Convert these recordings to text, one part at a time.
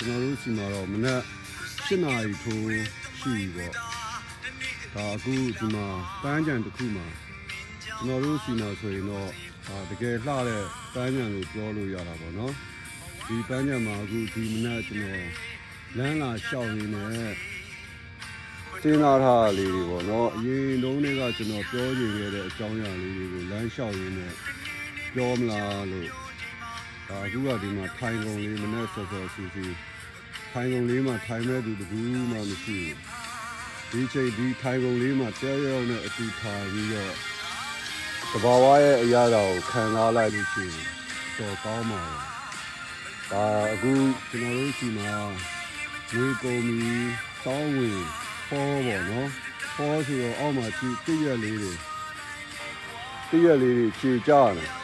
ဒီမှာအခုကျွန်တော်တို့စီမှာတော့မနက်7နာရီထိုးရှိပြီပေါ့ဒါအခုဒီမှာပန်းကြံတစ်ခုမှာကျွန်တော်တို့စီမှာဆိုရင်တော့ဒါတကယ်လှတဲ့ပန်းကြံလို့ပြောလို့ရတာပေါ့နော်ဒီပန်းကြံမှာအခုဒီမနက်ကျွန်တော်လမ်းလာလျှောက်ရင်းနဲ့စဉ်းစားထားတာလေးတွေပေါ့နော်အရင်တုန်းကကျွန်တော်ပြောချင်ခဲ့တဲ့အကြောင်းအရာလေးတွေကိုလမ်းလျှောက်ရင်းနဲ့ပြောမလားလို့ဒါအခုကဒီမှာထိုင်ကုန်လေးမနဲ့ဆော်ဆော်ဆူဆူ ထိုင်ကုန်လေးမှာထိုင်မဲ့သူတကူမှမရှိဘူးဒီချိန်ဒီထိုင်ကုန်လေးမှာတဲရောက်နဲ့အတူထိုင်ပြီးတော့တဘာဝရဲ့အရာတော်ကိုခံစားလိုက်လို့ရှိရင်တော်ကောင်းပါရဲ့ဒါအခုကျွန်တော်တို့ရှိမှာဝေကုန်မီတောင်းဝင်ဖောပေါ့နော်ဖောဆိုတော့အောက်မှာကြည့်တည့်ရက်လေးတွေတည့်ရက်လေးတွေခြေကြတယ်အာ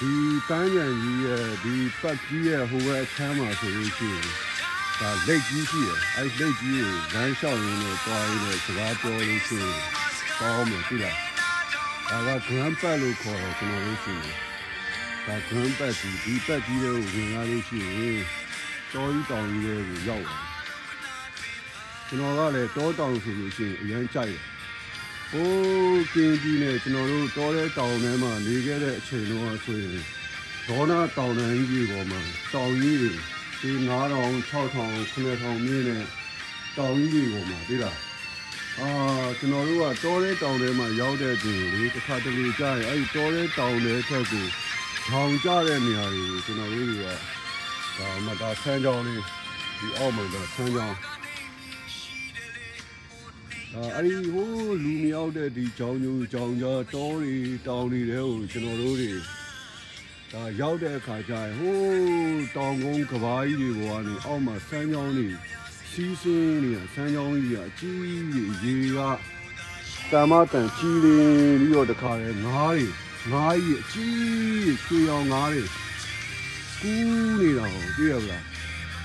ဒီပန်းကြံကြီးရဲ့ဒီပတ်ကြီးရဲ့ဟိုဘက်အချမ်းမှာဆိုလို့ရှိရင်ဒါလက်ကြီးရှိတယ်အဲလက်ကြီးကိုလမ်းလျှောက်ရင်းနဲ့တွားရင်းနဲ့စကားပြောလို့ရှိရင်ကောင်းမယ်သိလားဒါက grand pad လို့ခေါ်တယ်ကျွန်တော်တို့ရှိရင်ဒါ grand pad ကြီးဒီပတ်ကြီးတွေကိုဝင်လာလို့ရှိရင်တောကြီးတောင်ကြီးတွေကိုရောက်တယ်ကျွန်တော်ကလည်းတောတောင်ဆိုလို့ရှိရင်အရင်ကြိုက်တယ် ဟိုးကင်းကြီးနဲ့ကျွန်တော်တို့တောတဲ့တောင်ထဲမှာနေခဲ့တဲ့အချိန်တော့ဆိုရင်ဒေါနာတောင်တန်းကြီးပေါ်မှာတောင်ကြီးတွေဒီ9000 6000 9000မြင်းနဲ့တောင်ကြီးတွေပေါ်မှာသိလားအာကျွန်တော်တို့ကတောတဲ့တောင်ထဲမှာရောက်တဲ့တွင်လေတစ်ခါတလေကြာရင်အဲ့ဒီတောတဲ့တောင်ထဲထက်ကိုထောင်ကျတဲ့နေရာတွေကိုကျွန်တော်တို့တွေကဒါမှဒါဆန်းကြောင်းလေးဒီအောက်မှာဒါဆန်းကြောင်း အာအဲ့ဒီဟိုးလူမရောက်တဲ့ဒီကြောင်ညူကြောင်ကြားတောတွေတောင်တွေတဲကိုကျွန်တော်တို့တွေဒါရောက်တဲ့အခါကျရင်ဟိုးတောင်ကုန်းကဘာကြီးတွေပေါ်ကနေအောက်မှာဆန်းချောင်းတွေစီးစင်းနေတာဆန်းချောင်းကြီးကအကြီးကြီးရေကတမတန်ကြီးလင်းပြီးတော့တခါလေငားတွေငားကြီးအကြီးရွှေအောင်ငားတွေကူးနေတာဟောတွေ့ရပလား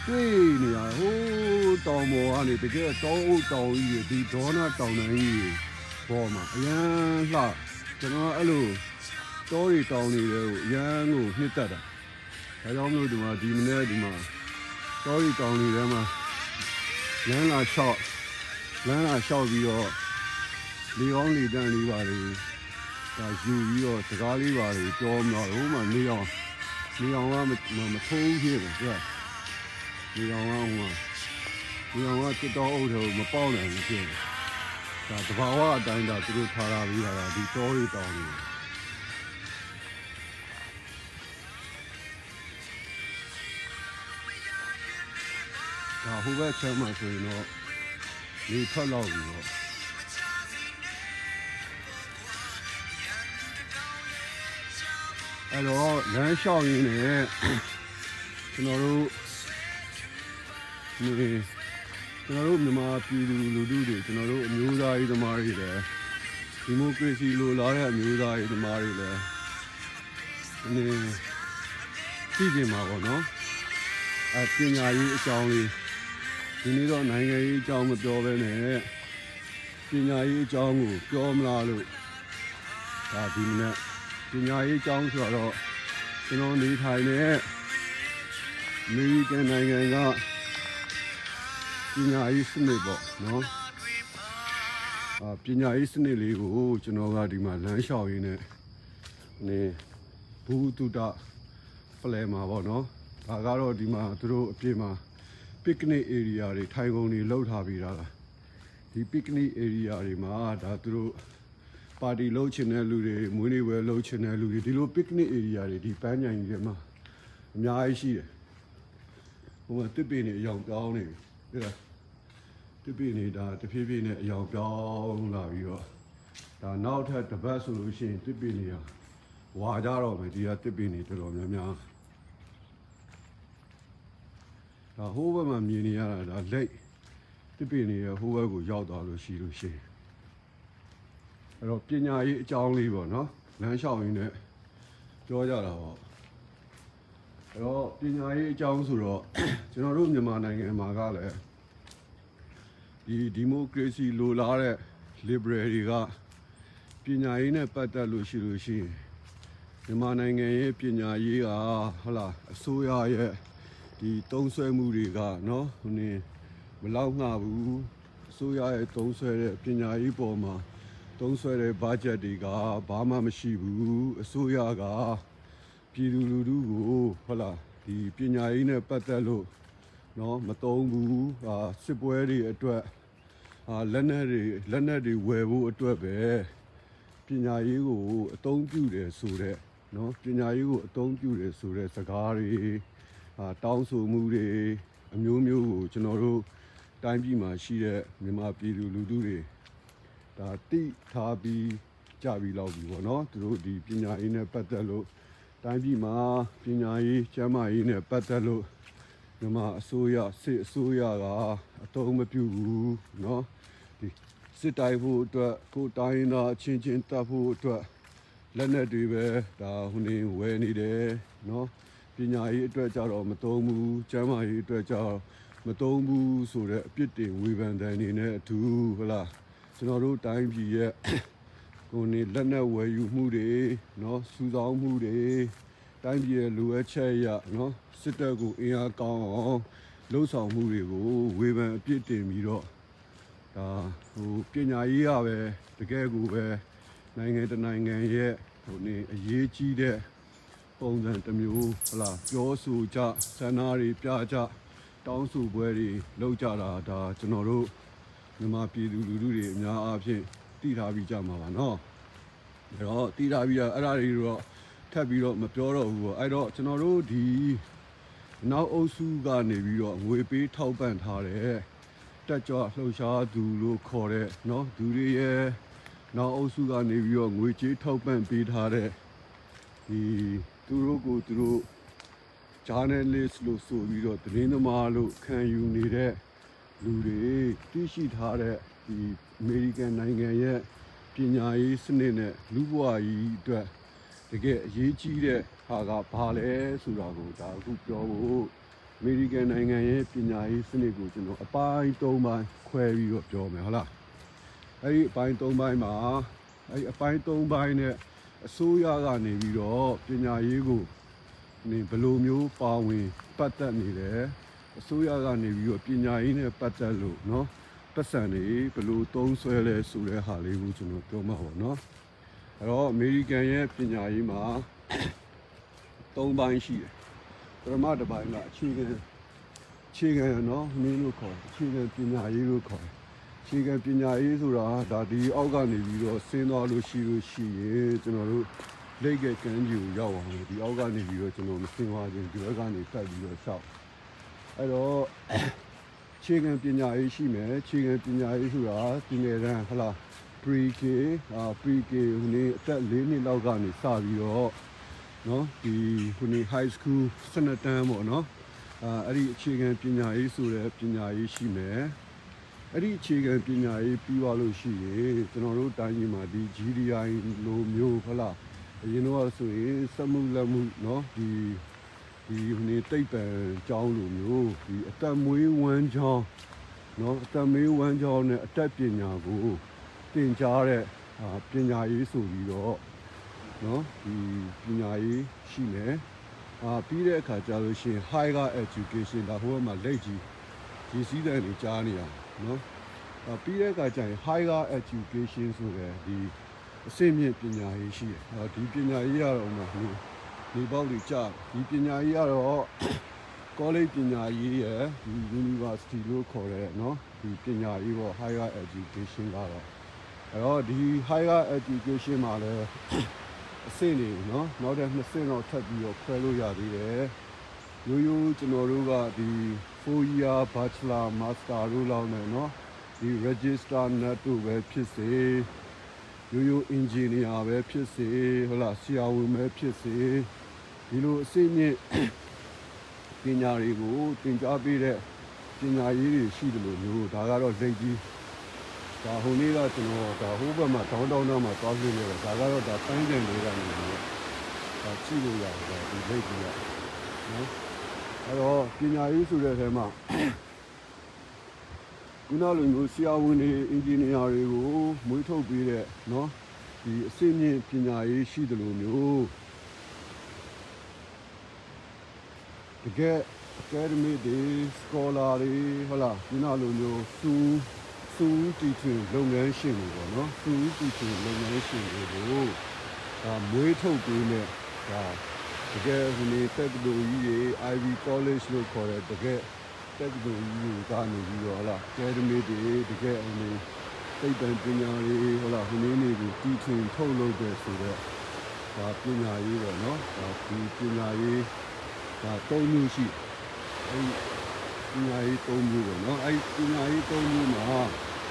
တွေ့နေရဟိုးတောင်ပေါ်ကနေတကယ်တောအုပ်တောင်ကြီးတွေဒီဒေါနာတောင်တန်းကြီးတွေပေါ်မှာအရန်လှကျွန်တော်အဲ့လိုတောတွေတောင်တွေတွေကိုအရန်ကိုနှစ်သက်တာဒါကြောင့်မလို့ဒီမှာဒီမနေ့ဒီမှာတောတွေတောင်တွေထဲမှာလမ်းလာလျှောက်လမ်းလာလျှောက်ပြီးတော့လေကောင်းလေတန်းလေးပါလေဒါယူပြီးတော့စကားလေးပါလေပြောမှာဟိုမှာနေအောင်နေအောင်ကမမထိုးဖြစ်ဘူးကွာ ဒီကောင်ကဟိုမှာဒီကောင်ကတစ်တော်အုပ်တယ်မပေါက်နိုင်ဘူးဖြစ်တယ်။ဒါတဘာဝအတိုင်းဒါသူတို့ထားလာပြီးတာကဒီတောတွေတောင်းနေတယ်။ဒါဟိုဘက်ချမ်းမှာဆိုရင်တော့ဒီထွက်လောက်ပြီးတော့အဲ့တော့လမ်းလျှောက်ရင်းနဲ့ကျွန်တော်တို့ဒီ ကျွန်တော်တို့မြန်မာပြည်သူလူထုတွေကျွန်တော်တို့အမျိုးသားရေးသမားတွေလည်းဒီမိုကရေစီလိုလားတဲ့အမျိုးသားရေးသမားတွေလည်းဒီသိကြမှာပေါ့နော်အပညာရေးအကြောင်းလေးဒီနေ့တော့နိုင်ငံရေးအကြောင်းမပြောဘဲနဲ့ပညာရေးအကြောင်းကိုပြောမလားလို့ဒါဒီမနေ့ပညာရေးအကြောင်းဆိုတော့ကျွန်တော်နေထိုင်နေအမေရိကန်နိုင်ငံက ပညာရေးစနစ်ပေါ့နော်အာပညာရေးစနစ်လေးကိုကျွန်တော်ကဒီမှာလမ်းလျှောက်ရင်းနဲ့နေဘူးတုဒဖလဲမှာပေါ့နော်ဒါကတော့ဒီမှာသူတို့အပြည့်မှာ picnic area တွေထိုင်ကုန်တွေလောက်ထားပြီးတာလားဒီ picnic area တွေမှာဒါသူတို့ပါတီလှုပ်ချင်တဲ့လူတွေမွေးနေ့ပွဲလှုပ်ချင်တဲ့လူတွေဒီလို picnic area တွေဒီပန်းညိုင်တွေမှာအများကြီးရှိတယ်ဟိုမှာတစ်ပင်တွေအယောင်ပြောင်းနေပြီ ဒီလားတပြည့်နေတာတဖြည်းဖြည်းနဲ့အယောင်ပြောင်းလာပြီးတော့ဒါနောက်ထပ်တစ်ပတ်ဆိုလို့ရှိရင်တပြည့်နေတာဝါကြတော့မယ်ဒီကတပြည့်နေတော်တော်များများဒါဟိုးဘက်မှာမြင်နေရတာဒါလက်တပြည့်နေရဟိုးဘက်ကိုရောက်သွားလို့ရှိလို့ရှိရင်အဲ့တော့ပညာရေးအကြောင်းလေးပေါ့နော်လမ်းလျှောက်ရင်းနဲ့ပြောကြတာပေါ့ အဲ့တော့ပညာရေးအကြောင်းဆိုတော့ကျွန်တော်တို့မြန်မာနိုင်ငံမှာကလည်းဒီဒီမိုကရေစီလိုလားတဲ့ liberal တွေကပညာရေးနဲ့ပတ်သက်လို့ရှိလို့ရှိရင်မြန်မာနိုင်ငံရဲ့ပညာရေးကဟုတ်လားအစိုးရရဲ့ဒီတုံးဆွဲမှုတွေကနော်ဟိုနေမလောက်ငှဘူးအစိုးရရဲ့တုံးဆွဲတဲ့ပညာရေးပေါ်မှာတုံးဆွဲတဲ့ဘတ်ဂျက်တွေကဘာမှမရှိဘူးအစိုးရက ပြည်သူလူထုကိုဟုတ်လားဒီပညာရေးနဲ့ပတ်သက်လို့နော်မတုံးဘူးအာစစ်ပွဲတွေအတွက်အာလက်နက်တွေလက်နက်တွေဝယ်ဖို့အတွက်ပဲပညာရေးကိုအသုံးပြုတယ်ဆိုတော့နော်ပညာရေးကိုအသုံးပြုတယ်ဆိုတဲ့စကားတွေအာတောင်းဆိုမှုတွေအမျိုးမျိုးကိုကျွန်တော်တို့တိုင်းပြည်မှာရှိတဲ့မြန်မာပြည်သူလူထုတွေဒါတိထားပြီးကြပြီးလောက်ပြီပေါ့နော်သူတို့ဒီပညာရေးနဲ့ပတ်သက်လို့ တိုင်းပြည်မှာပညာရေးကျန်းမာရေးနဲ့ပတ်သက်လို့မြန်မာအစိုးရစစ်အစိုးရကအသုံးမပြုဘူးเนาะဒီစစ်တိုင်းဖို့အတွက်ကိုယ်တိုင်းသားအချင်းချင်းတပ်ဖို့အတွက်လက်နက်တွေပဲဒါဟိုနေဝယ်နေတယ်เนาะပညာရေးအတွက်ကြတော့မသုံးဘူးကျန်းမာရေးအတွက်ကြတော့မသုံးဘူးဆိုတော့အပြစ်တင်ဝေဖန်တဲ့အနေနဲ့အထူးဟုတ်လားကျွန်တော်တို့တိုင်းပြည်ရဲ့ ကိုယ်နေလက်နက်ဝယ်ယူမှုတွေเนาะစူဆောင်းမှုတွေတိုင်းပြည်ရဲ့လိုအပ်ချက်အရเนาะစစ်တပ်ကိုအင်အားကောင်းအောင်လှုပ်ဆောင်မှုတွေကိုဝေဖန်အပြစ်တင်ပြီးတော့ဒါဟိုပညာရေးရပဲတကယ်ကိုပဲနိုင်ငံတစ်နိုင်ငံရဲ့ဟိုနေအရေးကြီးတဲ့ပုံစံတစ်မျိုးဟလာပြောဆိုကြဆန္ဒတွေပြကြတောင်းဆိုပွဲတွေလုပ်ကြတာဒါကျွန်တော်တို့ မြန်မာပြည်သူလူထုတွေအများအားဖြင့် တည်ထားပြီးကြမှာပါเนาะဒါတော့တည်ထားပြီးတော့အဲ့ဒါတွေတော့ထပ်ပြီးတော့မပြောတော့ဘူးပေါ့အဲ့တော့ကျွန်တော်တို့ဒီနောက်အုပ်စုကနေပြီးတော့ငွေပေးထောက်ပံ့ထားတဲ့တက်ကြွလှုပ်ရှားသူလို့ခေါ်တဲ့เนาะသူတွေရဲ့နောက်အုပ်စုကနေပြီးတော့ငွေကြေးထောက်ပံ့ပေးထားတဲ့ဒီသူတို့ကိုသူတို့ journalist လို့ဆိုပြီးတော့သတင်းသမားလို့ခံယူနေတဲ့ လူတွေသိရှိထားတဲ့ဒီ အမေရိကန်နိုင်ငံရဲ့ပညာရေးစနစ်နဲ့လူ့ဘဝကြီးအတွက်တကယ်အရေးကြီးတဲ့ဟာကဘာလဲဆိုတာကိုဒါအခုပြောဖို့အမေရိကန်နိုင်ငံရဲ့ပညာရေးစနစ်ကိုကျွန်တော်အပိုင်း၃ပိုင်းခွဲပြီးတော့ပြောမယ်ဟုတ်လားအဲ့ဒီအပိုင်း၃ပိုင်းမှာအဲ့ဒီအပိုင်း၃ပိုင်းနဲ့အစိုးရကနေပြီးတော့ပညာရေးကိုနေဘယ်လိုမျိုးပါဝင်ပတ်သက်နေတယ်အစိုးရကနေပြီးတော့ပညာရေးနဲ့ပတ်သက်လို့เนาะ ပတ်စံတွေဘယ်လိုသုံးဆွဲလဲဆိုတဲ့ဟာလေးကိုကျွန်တော်ပြောမှာပေါ့เนาะအဲ့တော့အမေရိကန်ရဲ့ပညာရေးမှာ ၃ပိုင်းရှိတယ်ပထမတစ်ပိုင်းကအခြေခံအခြေခံเนาะမင်းတို့ခေါ်အခြေခံပညာရေးလို့ခေါ်တယ်အခြေခံပညာရေးဆိုတာဒါဒီအောက်ကနေပြီးတော့ဆင်းသွားလို့ရှိလို့ရှိရင်ကျွန်တော်တို့လက်ကကန်းကြီးကိုရောက်အောင်လို့ဒီအောက်ကနေပြီးတော့ကျွန်တော်မဆင်းသွားခြင်းဒီဘက်ကနေတက်ပြီးတော့ရှောက်အဲ့တော့ ခြေခံပညာရေးရှိမယ်ခြေခံပညာရေးဆိုတာဒီငယ်တန်းဟလာ pre-K အာ pre-K ဟိုနေ့အသက်၄နှစ်လောက်ကနေစပြီးတော့เนาะဒီဟိုနေ့ high school စနတန်းပေါ့เนาะအာအဲ့ဒီအခြေခံပညာရေးဆိုတဲ့ပညာရေးရှိမယ်အဲ့ဒီအခြေခံပညာရေးပြီးသွားလို့ရှိရင်ကျွန်တော်တို့တိုင်းပြည်မှာဒီ GDI လိုမျိုးဟလာအရင်တော့ဆိုရင်စက်မှုလက်မှုเนาะဒီ ဒီဟိုနေတိတ်ပံကျောင်းလိုမျိုးဒီအသက်မွေးဝမ်းကျောင်းเนาะအသက်မွေးဝမ်းကျောင်းနဲ့အတက်ပညာကိုသင်ကြားတဲ့အာပညာရေးဆိုပြီးတော့เนาะဒီပညာရေးရှိမယ်အာပြီးတဲ့အခါကျလို့ရှိရင် higher education ဒါဟိုဘက်မှာလက်ကြီးဒီစည်းတဲ့နေကြားနေရเนาะအာပြီးတဲ့အခါကျရင် higher education ဆိုတဲ့ဒီအစိမ့်မြင့်ပညာရေးရှိတယ်အာဒီပညာရေးကတော့ဥပမာ ဟို ဒီပေါက်တွေကြာဒီပညာရေးကတော့ college ပညာရေးရယ်ဒီ university လို့ခေါ်တဲ့เนาะဒီပညာရေးပေါ့ higher education ကတော့အဲ့တော့ဒီ higher education မှာလည်းအဆင့်တွေเนาะနောက်တဲ့နှစ်ဆင့်တော့ထပ်ပြီးတော့ခွဲလို့ရသေးတယ်ရိုးရိုးကျွန်တော်တို့ကဒီ 4 year bachelor master လို့လောက်နေเนาะဒီ register nut တို့ပဲဖြစ်စေရိုးရိုး engineer ပဲဖြစ်စေဟုတ်လားဆရာဝန်ပဲဖြစ်စေ ဒီလိုအစိမ့်မြင့်ပညာတွေကိုသင်ကြားပေးတဲ့ပညာရေးတွေရှိတယ်လို့မျိုးဒါကတော့လက်ကြီးဒါဟိုနေ့ကကျွန်တော်ဒါဟိုဘက်မှာတောင်းတောင်းတော့မှာသွားပြနေတာဒါကတော့ဒါတိုင်းတယ်လေးကနေလို့ဒါကြည့်လို့ရတယ်ဒီလက်ကြီးကနော်အဲ့တော့ပညာရေးဆိုတဲ့အထဲမှာခုနလိုမျိုးဆရာဝန်တွေအင်ဂျင်နီယာတွေကိုမွေးထုတ်ပေးတဲ့နော်ဒီအစိမ့်မြင့်ပညာရေးရှိတယ်လို့မျိုး တကယ် academic တွေ scholar တွေဟုတ်လားဒီနောက်လိုမျိုးစူးစူးတီထွင်လုပ်ငန်းရှင်တွေပေါ့နော်စူးတီထွင်လုပ်ငန်းရှင်တွေကိုဒါမွေးထုတ်ပေးမဲ့ဒါတကယ်ဒီနေ့တက္ကသိုလ်ကြီးတွေ Ivy College လို့ခေါ်တဲ့တကယ်တက္ကသိုလ်ကြီးတွေကနေပြီးတော့ဟုတ်လား academic တွေတကယ်အမေသိပ္ပံပညာတွေဟုတ်လားဒီနေ့နေကိုတီထွင်ထုတ်လုပ်တဲ့ဆိုတော့ဒါပညာရေးပေါ့နော်ဒါဒီပညာရေး ဒါသုံးမျိုးရှိအဲ့ပညာရေးသုံးမျိုးပေါ့နော်အဲ့ပညာရေးသုံးမျိုးမှာ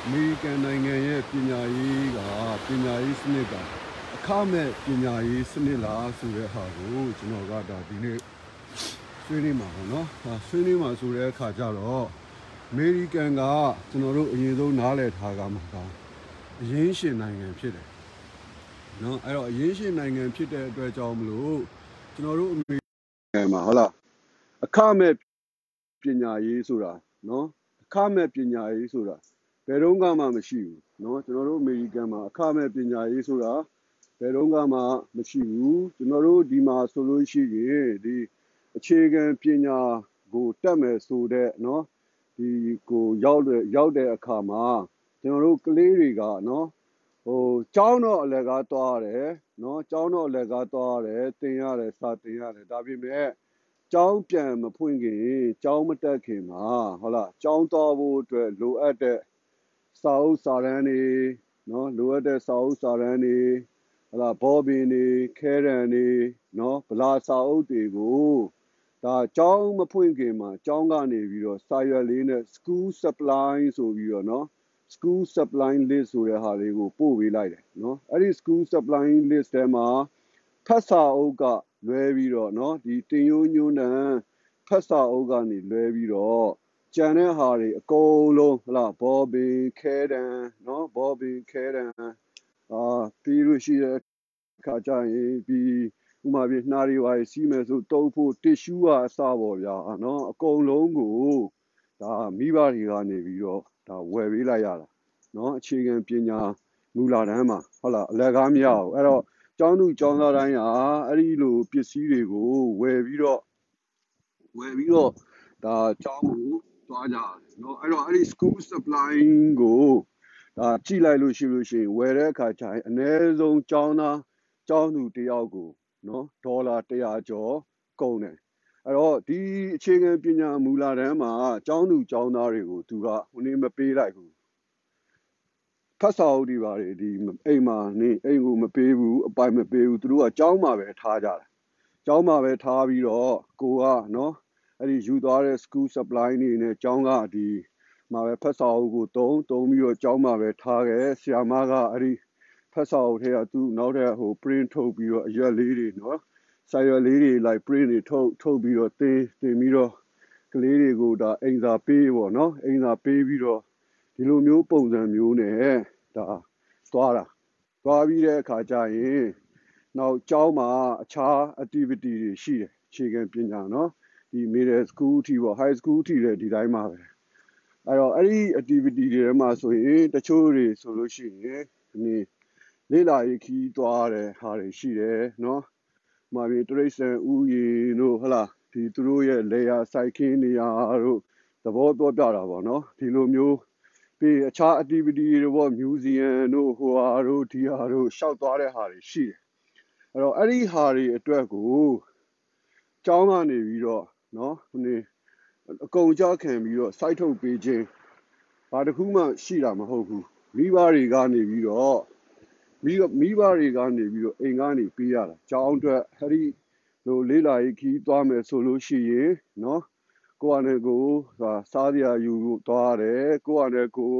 အမေရိကန်နိုင်ငံရဲ့ပညာရေးကပညာရေးစနစ်ကအခမဲ့ပညာရေးစနစ်လားဆိုတဲ့ဟာကိုကျွန်တော်ကဒါဒီနေ့ဆွေးနွေးမှာပေါ့နော်ဟာဆွေးနွေးမှာဆိုတဲ့အခါကျတော့အမေရိကန်ကကျွန်တော်တို့အရင်ဆုံးနားလည်ထားကမှာကအရင်းရှင်နိုင်ငံဖြစ်တယ်နော်အဲ့တော့အရင်းရှင်နိုင်ငံဖြစ်တဲ့အတွက်ကြောင့်မလို့ကျွန်တော်တို့အမေ ရိကန်မှာဟုတ်လားအခမဲ့ပညာရေးဆိုတာနော်အခမဲ့ပညာရေးဆိုတာဘယ်တော့မှမရှိဘူးနော်ကျွန်တော်တို့အမေရိကန်မှာအခမဲ့ပညာရေးဆိုတာဘယ်တော့မှမရှိဘူးကျွန်တော်တို့ဒီမှာဆိုလို့ရှိရင်ဒီအခြေခံပညာကိုတက်မယ်ဆိုတဲ့နော်ဒီကိုရောက်တဲ့ရောက်တဲ့အခါမှာကျွန်တော်တို့ကလေးတွေကနော်ဟိုကျောင်းတော့အလကားသွားရတယ် နော်ကျောင်းတော့အလကားသွားရတယ်သင်ရတယ်စာသင်ရတယ်ဒါပေမဲ့ကျောင်းပြန်မဖွင့်ခင်ကျောင်းမတက်ခင်မှာဟုတ်လားကျောင်းသွားဖို့အတွက်လိုအပ်တဲ့စာအုပ်စာတမ်းတွေနော်လိုအပ်တဲ့စာအုပ်စာတမ်းတွေဟုတ်လားဘောဘင်တွေခဲရန်တွေနော်ဗလာစာအုပ်တွေကိုဒါကျောင်းမဖွင့်ခင်မှာကျောင်းကနေပြီးတော့စာရွက်လေးနဲ့ school supply ဆိုပြီးတော့နော် school supply list ဆိုတဲ့ဟာလေးကိုပို့ပေးလိုက်တယ်နော်အဲ့ဒီ school supply list ထဲမှာဖတ်စာအုပ်ကလွဲပြီးတော့နော်ဒီတင်ယိုးညွန်းတန်ဖတ်စာအုပ်ကနေလွဲပြီးတော့ကျန်တဲ့ဟာတွေအကုန်လုံးဟလာဘောဘင်ခဲတန်နော်ဘောဘင်ခဲတန်အာပြီးလို့ရှိတဲ့အခါကျရင်ပြီးဥမာပြနှာရီဝါစီးမယ်ဆိုတုံးဖို့တစ်ရှူးကအစပေါ့ဗျာနော်အကုန်လုံးကိုဒါမိဘတွေကနေပြီးတော့ ဒါဝယ်ပေးလိုက်ရတာနော်အခြေခံပညာမူလာတန်းမှာဟုတ်လားအလက်ကားမရဘူးအဲ့တော့ကျောင်းသူကျောင်းသားတိုင်းဟာအဲ့ဒီလိုပစ္စည်းတွေကိုဝယ်ပြီးတော့ဝယ်ပြီးတော့ဒါကျောင်းကိုသွားကြတယ်နော်အဲ့တော့အဲ့ဒီ school supply ကိုဒါကြည့်လိုက်လို့ရှိလို့ရှိရင်ဝယ်တဲ့အခါကျရင်အနည်းဆုံးကျောင်းသားကျောင်းသူတစ်ယောက်ကိုနော်ဒေါ်လာ100ကျော်ကုန်တယ် အဲ့တော့ဒီအခြေခံပညာမူလာတန်းမှာကျောင်းသူကျောင်းသားတွေကိုသူကဟိုနေမပေးလိုက်ဘူးဖတ်စာအုပ်တွေပါတယ်ဒီအိမ်မှာနေအိမ်ကိုမပေးဘူးအပိုင်မပေးဘူးသူတို့ကကျောင်းမှာပဲထားကြတာကျောင်းမှာပဲထားပြီးတော့ကိုကနော်အဲ့ဒီယူသွားတဲ့ school supply နေနဲ့ကျောင်းကဒီမှာပဲဖတ်စာအုပ်ကိုတုံးတုံးပြီးတော့ကျောင်းမှာပဲထားခဲ့ဆရာမကအဲ့ဒီဖတ်စာအုပ်ထဲကသူနောက်တဲ့ဟို print ထုတ်ပြီးတော့အရွက်လေးတွေနော် စာရွက်လေးတွေ like print တွေထုတ်ထုတ်ပြီးတော့တင်တင်ပြီးတော့ကလေးတွေကိုဒါအိမ်စာပေးပေါ့နော်အိမ်စာပေးပြီးတော့ဒီလိုမျိုးပုံစံမျိုးနဲ့ဒါသွားတာသွားပြီးတဲ့အခါကျရင်နောက်ကျောင်းမှာအခြား activity တွေရှိတယ်အခြေခံပညာနော်ဒီ middle school အထိပေါ့ high school အထိလည်းဒီတိုင်းမှာပဲအဲ့တော့အဲ့ဒီ activity တွေထဲမှာဆိုရင်တချို့တွေဆိုလို့ရှိရင်ဒီလေ့လာရေးခီးသွားတဲ့ဟာတွေရှိတယ်နော်။ မာပြီးတရိတ်ဆန်ဥယျာဉ်တို့ဟလာဒီသူတို့ရဲ့ layer စိုက်ခင်းနေရာတို့သဘောပြောပြတာပေါ့နော်ဒီလိုမျိုးပြီးအခြား activity တွေပေါ့ museum တို့ဟိုဟာတို့ဒီဟာတို့ရှောက်သွားတဲ့ဟာတွေရှိတယ်အဲ့တော့အဲ့ဒီဟာတွေအတွက်ကိုကျောင်းကနေပြီးတော့နော်ဟိုနေအကုန်ကြောက်ခံပြီးတော့ site ထုတ်ပေးခြင်းဘာတစ်ခုမှရှိတာမဟုတ်ဘူးမိဘတွေကနေပြီးတော့ မိမိဘတွေကနေပြီးတော့အိမ်ကနေပေးရတာကျောင်းအတွက်အဲ့ဒီလိုလေးလာရေးခီးသွားမယ်ဆိုလို့ရှိရင်နော်ကိုယ့်အနေကိုစားစရာယူသွားတယ်ကိုယ့်အနေကို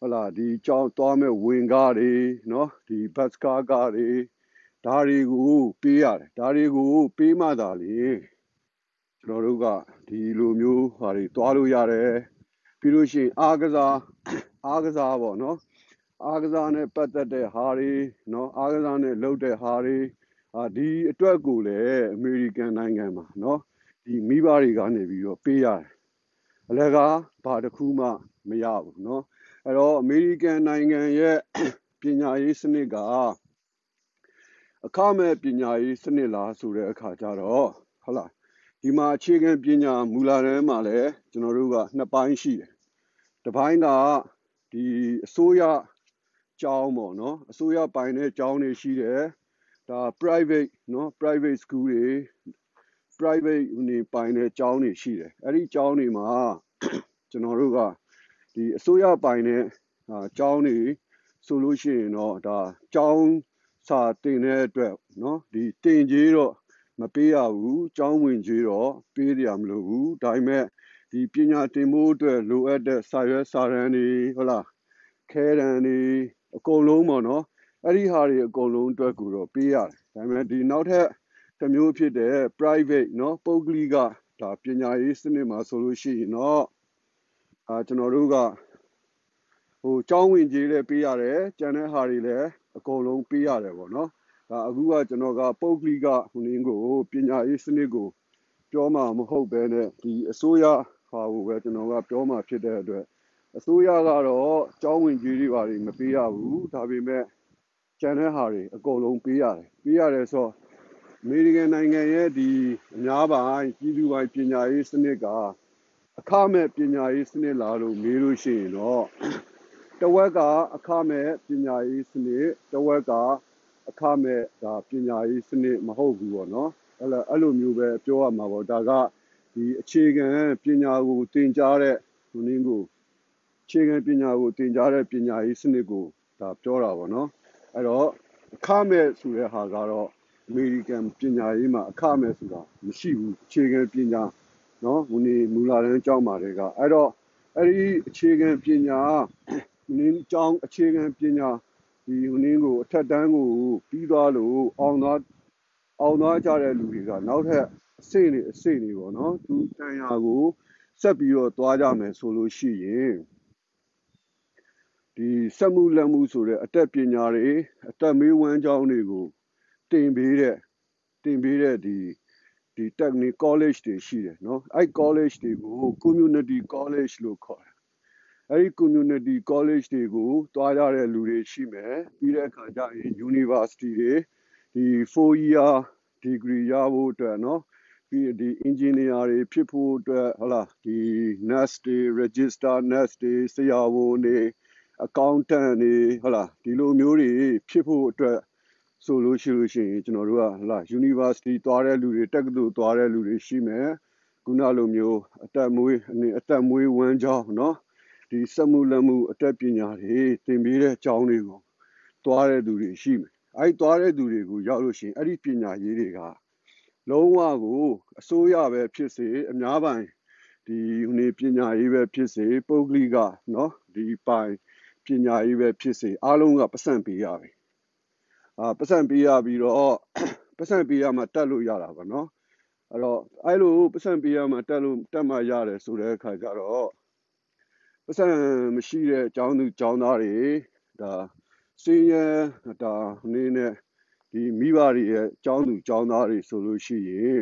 ဟလာဒီကြောင်းသွားမဲ့ဝင်ကားတွေနော်ဒီဘတ်ကားကားတွေဒါတွေကိုပေးရတယ်ဒါတွေကိုပေးမှသာလေကျွန်တော်တို့ကဒီလိုမျိုးဟာတွေသွားလို့ရတယ်ပြီးလို့ရှိရင်အားကစားအားကစားပေါ့နော် အားကစားနဲ့ပတ်သက်တဲ့ဟာတွေနော်အားကစားနဲ့လုပ်တဲ့ဟာတွေအာဒီအတွက်ကိုလည်းအမေရိကန်နိုင်ငံမှာနော်ဒီမိဘတွေကနေပြီးတော့ပေးရတယ်အလကားဘာတစ်ခုမှမရဘူးနော်အဲ့တော့အမေရိကန်နိုင်ငံရဲ့ပညာရေးစနစ်ကအခမဲ့ပညာရေးစနစ်လားဆိုတဲ့အခါကျတော့ဟုတ်လားဒီမှာအခြေခံပညာမူလတန်းမှာလည်းကျွန်တော်တို့ကနှစ်ပိုင်းရှိတယ်တစ်ပိုင်းကဒီအစိုးရ ကျောင်းပေါ့နော်အစိုးရပိုင်တဲ့ကျောင်းတွေရှိတယ်ဒါ private နော် private school တွေ private နေပိုင်တဲ့ကျောင်းတွေရှိတယ်အဲ့ဒီကျောင်းတွေမှာကျွန်တော်တို့ကဒီအစိုးရပိုင်တဲ့ကျောင်းတွေဆိုလို့ရှိရင်တော့ဒါကျောင်းစာတင်တဲ့အတွက်နော်ဒီတင်ကြီးတော့မပေးရဘူးကျောင်းဝင်ကြီးတော့ပေးရမလို့ဘူးဒါပေမဲ့ဒီပညာတင်ဖို့အတွက်လိုအပ်တဲ့စာရွက်စာတမ်းတွေဟုတ်လားခဲတံတွေ အကုန်လုံးပေါ့နော်အဲ့ဒီဟာတွေအကုန်လုံးအတွက်ကိုတော့ပေးရတယ်ဒါပေမဲ့ဒီနောက်ထပ်တစ်မျိုးဖြစ်တဲ့ private เนาะပုဂ္ဂလိကဒါပညာရေးစနစ်မှာဆိုလို့ရှိရင်တော့အာကျွန်တော်တို့ကဟိုကျောင်းဝင်ကြီးလည်းပေးရတယ်ကျန်တဲ့ဟာတွေလည်းအကုန်လုံးပေးရတယ်ပေါ့နော်ဒါအခုကကျွန်တော်ကပုဂ္ဂလိကဟိုနင်းကိုပညာရေးစနစ်ကိုပြောမှာမဟုတ်ဘဲနဲ့ဒီအစိုးရဟာကိုပဲကျွန်တော်ကပြောမှာဖြစ်တဲ့အတွက် အစိုးရကတော့ကျောင်းဝင်ကြီးတွေပါမပေးရဘူးဒါပေမဲ့ကျန်တဲ့ဟာတွေအကုန်လုံးပေးရတယ်ပေးရတယ်ဆိုတော့အမေရိကန်နိုင်ငံရဲ့ဒီအများပိုင်းပြည်သူပိုင်းပညာရေးစနစ်ကအခမဲ့ပညာရေးစနစ်လာလို့မေးလို့ရှိရင်တော့တဝက်ကအခမဲ့ပညာရေးစနစ်တဝက်ကအခမဲ့ဒါပညာရေးစနစ်မဟုတ်ဘူးပေါ့နော်အဲ့လိုအဲ့လိုမျိုးပဲပြောရမှာပေါ့ဒါကဒီအခြေခံပညာကိုသင်ကြားတဲ့လူနည်းကို အခြေခံပညာကိုသင်ကြားတဲ့ပညာရေးစနစ်ကိုဒါပြောတာပေါ့နော်အဲ့တော့အခမဲ့ဆိုတဲ့ဟာကတော့အမေရိကန်ပညာရေးမှာအခမဲ့ဆိုတာမရှိဘူးအခြေခံပညာနော်ဟိုနေမူလာတန်းကျောင်းပါတယ်ကအဲ့တော့အဲ့ဒီအခြေခံပညာနင်းကျောင်းအခြေခံပညာဒီဟိုနင်းကိုအထက်တန်းကိုပြီးသွားလို့အောင်သွားအောင်သွားကြတဲ့လူတွေကနောက်ထပ်အစိမ့်နေအစိမ့်နေပေါ့နော်သူတန်ရာကိုဆက်ပြီးတော့သွားကြမယ်ဆိုလို့ရှိရင် ဒီစက်မှုလက်မှုဆိုတဲ့အတတ်ပညာတွေအတတ်မေးဝမ်းကြောင်းတွေကိုတင်ပေးတဲ့တင်ပေးတဲ့ဒီဒီ technical college တွေရှိတယ်နော်အဲ့ college တွေကို community college လို့ခေါ်တယ်အဲ့ဒီ community college တွေကိုတွားရတဲ့လူတွေရှိမယ်ပြီးတဲ့အခါကျရင် university တွေဒီ4 year degree ရဖို့အတွက်နော်ပြီးဒီ engineer တွေဖြစ်ဖို့အတွက်ဟလာဒီ nurse တွေ register nurse တွေဆရာဝန်တွေ accountant တွေဟုတ်လားဒီလိုမျိုးတွေဖြစ်ဖို့အတွက်ဆိုလို့ရှိလို့ရှိရင်ကျွန်တော်တို့ကဟုတ်လား university သွားတဲ့လူတွေတက္ကသိုလ်သွားတဲ့လူတွေရှိမယ်ခုနလိုမျိုးအတက်မွေးအတက်မွေးဝမ်းကြောင်းเนาะဒီစက်မှုလက်မှုအတက်ပညာတွေသင်ပေးတဲ့အကြောင်းတွေကိုသွားတဲ့သူတွေရှိမယ်အဲ့သွားတဲ့သူတွေကိုရောက်လို့ရှိရင်အဲ့ဒီပညာရေးတွေကလုံးဝကိုအစိုးရပဲဖြစ်စေအများပိုင်းဒီဟိုနေပညာရေးပဲဖြစ်စေပုဂ္ဂလိကเนาะဒီပိုင်း ပညာရေးပဲဖြစ်စေအားလုံးကပတ်စံပေးရပြီအာပတ်စံပေးရပြီးတော့ပတ်စံပေးရမှတက်လို့ရတာပါနော်အဲ့တော့အဲ့လိုပတ်စံပေးရမှတက်လို့တက်မှရတယ်ဆိုတဲ့အခါကျတော့ပတ်စံမရှိတဲ့အကြောင်းသူအကြောင်းသားတွေဒါစင်းရဲဒါနေနဲ့ဒီမိဘတွေရဲ့အကြောင်းသူအကြောင်းသားတွေဆိုလို့ရှိရင်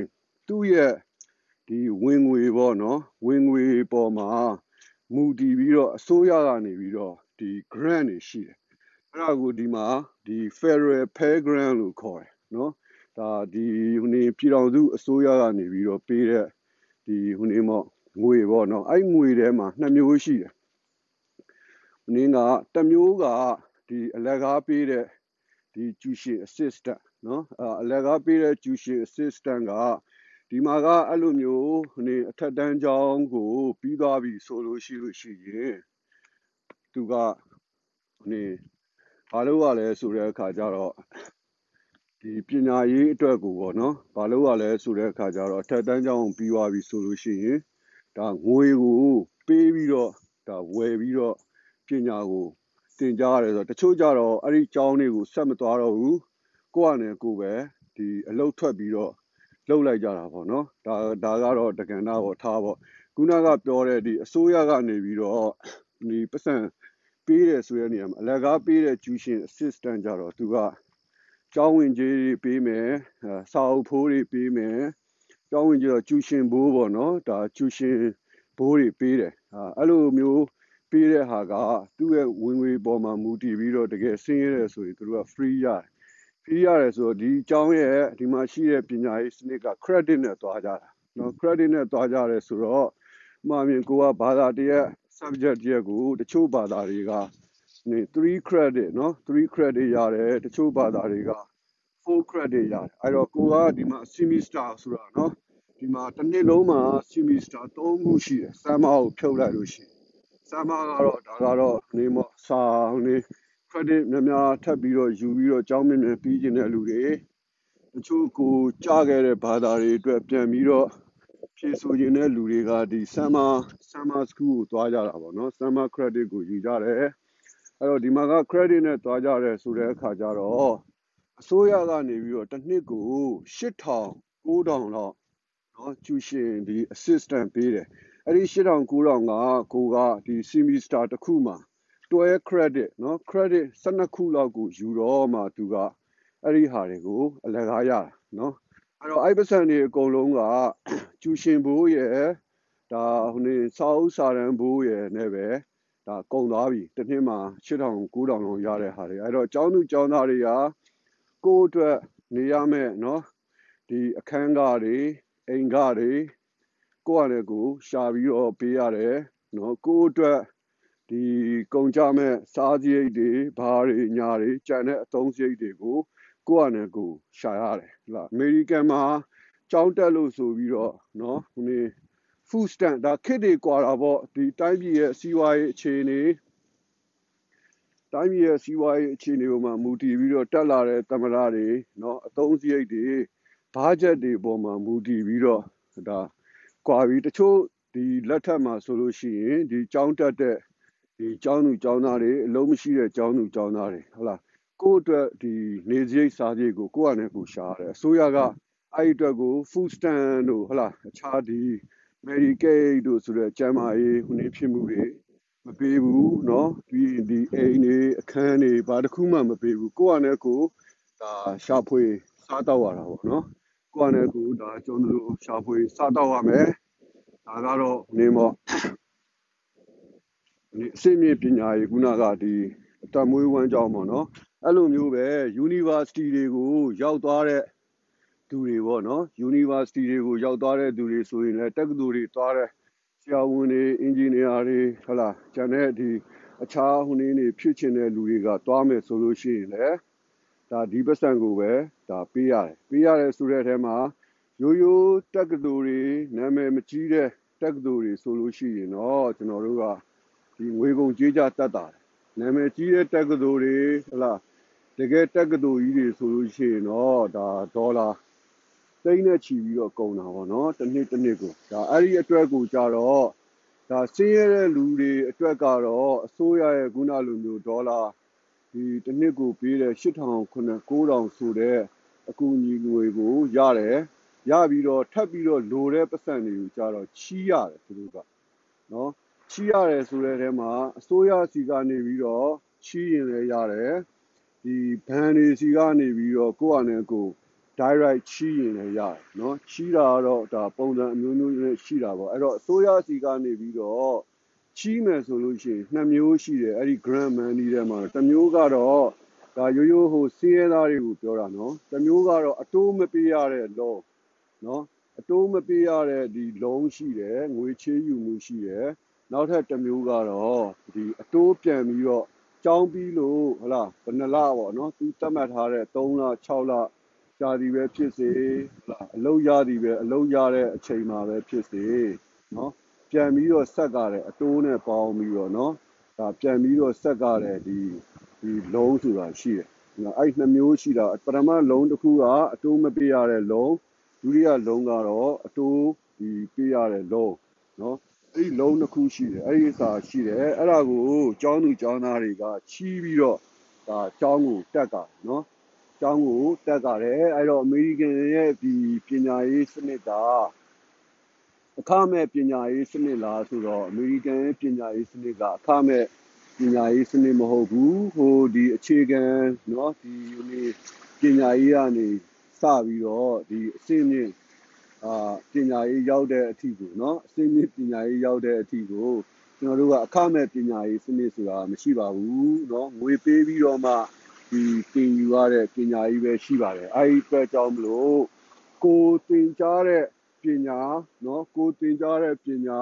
သူ့ရဲ့ဒီဝင်ငွေပေါ့နော်ဝင်ငွေပေါ်မှာမူတည်ပြီးတော့အစိုးရကနေပြီးတော့ ဒီ grant တွေရှိတယ်အဲ့ဒါကိုဒီမှာဒီ Federal Pay Grant လို့ခေါ်တယ်နော်ဒါဒီဟိုနေပြည်တော်စုအစိုးရကနေပြီးတော့ပေးတဲ့ဒီဟိုနေမော့ငွေပေါ့နော်အဲ့ငွေထဲမှာနှစ်မျိုးရှိတယ်ဟိုနေကတစ်မျိုးကဒီအလက်ကားပေးတဲ့ဒီ tuition assistant နော်အလက်ကားပေးတဲ့ tuition assistant ကဒီမှာကအဲ့လိုမျိုးနေအထက်တန်းကျောင်းကိုပြီးသွားပြီဆိုလို့ရှိလို့ရှိရင် သူကနေဘာလို့ ਆ လဲဆိုတဲ့အခါကျတော့ဒီပညာရေးအတွက်ကိုပေါ့နော်ဘာလို့ ਆ လဲဆိုတဲ့အခါကျတော့အထက်တန်းကျောင်းပြီးသွားပြီဆိုလို့ရှိရင်ဒါငွေကိုပေးပြီးတော့ဒါဝယ်ပြီးတော့ပညာကိုတင်ကြားရတယ်ဆိုတော့တချို့ကြတော့အဲ့ဒီကျောင်းတွေကိုဆက်မသွားတော့ဘူးကိုယ့်အနေကိုပဲဒီအလုတ်ထွက်ပြီးတော့လှုပ်လိုက်ကြတာပေါ့နော်ဒါဒါကတော့တက္ကနာပေါ့ထားပေါ့ခုနကပြောတဲ့ဒီအစိုးရကနေပြီးတော့ဒီပတ်စံ ပေးတယ်ဆိုတဲ့နေရာမှာအလကားပေးတဲ့ tuition assistant ကြတော့သူကကျောင်းဝင်ကြီးတွေပေးမယ်စာအုပ်ဖိုးတွေပေးမယ်ကျောင်းဝင်ကြီးတော့ tuition ဘိုးပေါ့နော်ဒါ tuition ဘိုးတွေပေးတယ်အဲ့လိုမျိုးပေးတဲ့ဟာကသူ့ရဲ့ဝင်ငွေပေါ်မှာမူတည်ပြီးတော့တကယ်ဆင်းရဲတယ်ဆိုရင်သူတို့က free ရတယ် free ရတယ်ဆိုတော့ဒီအကြောင်းရဲ့ဒီမှာရှိတဲ့ပညာရေးစနစ်က credit နဲ့သွားကြတာနော် credit နဲ့သွားကြတယ်ဆိုတော့အမှားမြင်ကိုကဘာသာတရက် subject တရက်ကိုတချို့ဘာသာတွေကနေ3 credit နော်3 credit ရတယ်တချို့ဘာသာတွေက4 credit ရတယ်အဲ့တော့ကိုကဒီမှာ semester ဆိုတာနော်ဒီမှာတစ်နှစ်လုံးမှာ semester 3ခုရှိတယ် summer ကိုဖြုတ်လိုက်လို့ရှိရင် summer ကတော့ဒါကတော့နေမစာနေ credit များများထပ်ပြီးတော့ယူပြီးတော့ကျောင်းမြင့်မြင့်ပြီးကျင်တဲ့လူတွေတချို့ကိုကြားခဲ့တဲ့ဘာသာတွေအတွက်ပြန်ပြီးတော့ ဖြည့်ဆိုခြင်းတဲ့လူတွေကဒီ summer summer school ကိုသွားကြတာပေါ့နော် summer credit ကိုယူကြတယ်အဲ့တော့ဒီမှာက credit နဲ့သွားကြတယ်ဆိုတဲ့အခါကျတော့အစိုးရကနေပြီးတော့တစ်နှစ်ကို8000 9000လောက်နော်ကျူရှင်ဒီ assistant ပေးတယ်အဲ့ဒီ8000 9000ကကိုကဒီ semester တစ်ခုမှာ12 credit နော် credit 12ခုလောက်ကိုယူတော့မှသူကအဲ့ဒီဟာတွေကိုအလကားရတာနော် အဲ့တော့အဲ့ပစံတွေအကုန်လုံးကကျူရှင်ဘိုးရဲ့ဒါဟိုနေစာအုပ်စာတမ်းဘိုးရဲ့နဲ့ပဲဒါကုန်သွားပြီတစ်နှစ်မှာ8000 9000လောက်ရတဲ့ဟာတွေအဲ့တော့ကျောင်းသူကျောင်းသားတွေကကိုယ့်အတွက်နေရမယ်နော်ဒီအခန်းကားတွေအိမ်ကားတွေကိုယ့်အနေကိုရှာပြီးတော့ပေးရတယ်နော်ကိုယ့်အတွက်ဒီကုန်ကြမဲ့စားစရိတ်တွေဘာတွေညာတွေကြံတဲ့အသုံးစရိတ်တွေကို ကိုယ့်အနေကိုရှာရတယ်ဟလာအမေရိကန်မှာကြောင်းတက်လို့ဆိုပြီးတော့နော်ဟိုနေ food stamp ဒါခစ်တွေကွာတာပေါ့ဒီတိုင်းပြည်ရဲ့စီးပွားရေးအခြေအနေတိုင်းပြည်ရဲ့စီးပွားရေးအခြေအနေပေါ်မှာမူတည်ပြီးတော့တက်လာတဲ့သမရတွေနော်အသုံးစရိတ်တွေဘာဂျက်တွေပေါ်မှာမူတည်ပြီးတော့ဒါကွာပြီးတချို့ဒီလက်ထက်မှာဆိုလို့ရှိရင်ဒီကြောင်းတက်တဲ့ဒီကျောင်းသူကျောင်းသားတွေအလုံးမရှိတဲ့ကျောင်းသူကျောင်းသားတွေဟုတ်လား ကိုယ့်အတွက်ဒီနေစရိတ်စားစရိတ်ကိုကိုယ့်အနေနဲ့ကိုရှာရတယ်အစိုးရကအဲ့ဒီအတွက်ကို food stamp တို့ဟုတ်လားအခြားဒီ Medicaid တို့ဆိုတဲ့ကျန်းမာရေးဟိုနေဖြစ်မှုတွေမပေးဘူးเนาะပြီးဒီအိမ်တွေအခန်းတွေဘာတစ်ခုမှမပေးဘူးကိုယ့်အနေနဲ့ကိုဒါရှာဖွေစားတော့ရတာပေါ့เนาะကိုယ့်အနေနဲ့ကိုဒါကျွန်တော်တို့ရှာဖွေစားတော့ရမယ်ဒါကတော့နေမော့ဒီအစိမ့်မြင့်ပညာရေးခုနကဒီအတမွေးဝမ်းကြောင်းပေါ့နော် အဲ့လိုမျိုးပဲ university တွေကိုရောက်သွားတဲ့သူတွေပေါ့နော် university တွေကိုရောက်သွားတဲ့သူတွေဆိုရင်လည်းတက္ကသိုလ်တွေသွားတဲ့ဆရာဝန်တွေ engineer တွေဟလာကျန်တဲ့ဒီအခြားဟိုနေနေဖြစ်ချင်တဲ့လူတွေကသွားမယ်ဆိုလို့ရှိရင်လည်းဒါဒီပတ်စံကိုပဲဒါပေးရတယ်ပေးရတယ်ဆိုတဲ့အထဲမှာရိုးရိုးတက္ကသိုလ်တွေနာမည်မကြီးတဲ့တက္ကသိုလ်တွေဆိုလို့ရှိရင်တော့ကျွန်တော်တို့ကဒီငွေကုန်ကြေးကြတတ်တာနာမည်ကြီးတဲ့တက္ကသိုလ်တွေဟလာ တကယ်တက္ကသိုလ်ကြီးတွေဆိုလို့ရှိရင်တော့ဒါဒေါ်လာသိန်းနဲ့ချီပြီးတော့ကုန်တာပေါ့နော်တစ်နှစ်တစ်နှစ်ကိုဒါအဲ့ဒီအတွက်ကိုကြတော့ဒါဆင်းရဲတဲ့လူတွေအတွက်ကတော့အစိုးရရဲ့ခုနလိုမျိုးဒေါ်လာဒီတစ်နှစ်ကိုပေးတဲ့8000 9000ဆိုတဲ့အကူအညီငွေကိုရတယ်ရပြီးတော့ထပ်ပြီးတော့လိုတဲ့ပတ်စံတွေကိုကြတော့ချီးရတယ်သူတို့ကနော်ချီးရတယ်ဆိုတဲ့ထဲမှာအစိုးရစီကနေပြီးတော့ချီးရင်လည်းရတယ် ဒီဘန်တွေစီကနေပြီးတော့ကိုယ့်အနေကို direct ချီးရင်လည်းရတယ်နော်ချီးတာကတော့ဒါပုံစံအမျိုးမျိုးနဲ့ရှိတာပေါ့အဲ့တော့အစိုးရစီကနေပြီးတော့ချီးမယ်ဆိုလို့ရှိရင်နှစ်မျိုးရှိတယ်အဲ့ဒီ grant money ထဲမှာတစ်မျိုးကတော့ဒါရိုးရိုးဟိုစီးရဲသားတွေကိုပြောတာနော်တစ်မျိုးကတော့အတိုးမပေးရတဲ့ law နော်အတိုးမပေးရတဲ့ဒီ loan ရှိတယ်ငွေချေးယူမှုရှိတယ်နောက်ထပ်တစ်မျိုးကတော့ဒီအတိုးပြန်ပြီးတော့ ကြောင်းပြီးလို့ဟလာဘယ်နှလပေါ့နော်သူသတ်မှတ်ထားတဲ့3လ6လကြာသည်ပဲဖြစ်စေဟလာအလုံးရသည်ပဲအလုံးရတဲ့အချိန်မှာပဲဖြစ်စေနော်ပြန်ပြီးတော့ဆက်ကြတယ်အတိုးနဲ့ပေါင်းပြီးတော့နော်ဒါပြန်ပြီးတော့ဆက်ကြတယ်ဒီဒီလုံးဆိုတာရှိတယ်နော်အဲ့နှစ်မျိုးရှိတာပထမလုံးတစ်ခုကအတိုးမပေးရတဲ့လုံးဒုတိယလုံးကတော့အတိုးဒီပေးရတဲ့လုံးနော် အဲ့ဒီလုံးတစ်ခုရှိတယ်အဲ့ဒီစာရှိတယ်အဲ့ဒါကိုကျောင်းသူကျောင်းသားတွေကချီးပြီးတော့ဒါကျောင်းကိုတက်ကနော်ကျောင်းကိုတက်ကြတယ်အဲ့တော့အမေရိကန်ရဲ့ဒီပညာရေးစနစ်ကအခမဲ့ပညာရေးစနစ်လားဆိုတော့အမေရိကန်ရဲ့ပညာရေးစနစ်ကအခမဲ့ပညာရေးစနစ်မဟုတ်ဘူးဟိုဒီအခြေခံเนาะဒီပညာရေးကနေစပြီးတော့ဒီအစင်းမြင့် အာပညာရေးရောက်တဲ့အထိကိုเนาะအစင်းမြင့်ပညာရေးရောက်တဲ့အထိကိုကျွန်တော်တို့ကအခမဲ့ပညာရေးစနစ်ဆိုတာမရှိပါဘူးเนาะငွေပေးပြီးတော့မှဒီတင်ယူရတဲ့ပညာရေးပဲရှိပါတယ်အဲဒီအတွက်ကြောင့်မလို့ကိုတင်ကြားတဲ့ ပညာနော်ကိုသင်ကြားတဲ့ပညာ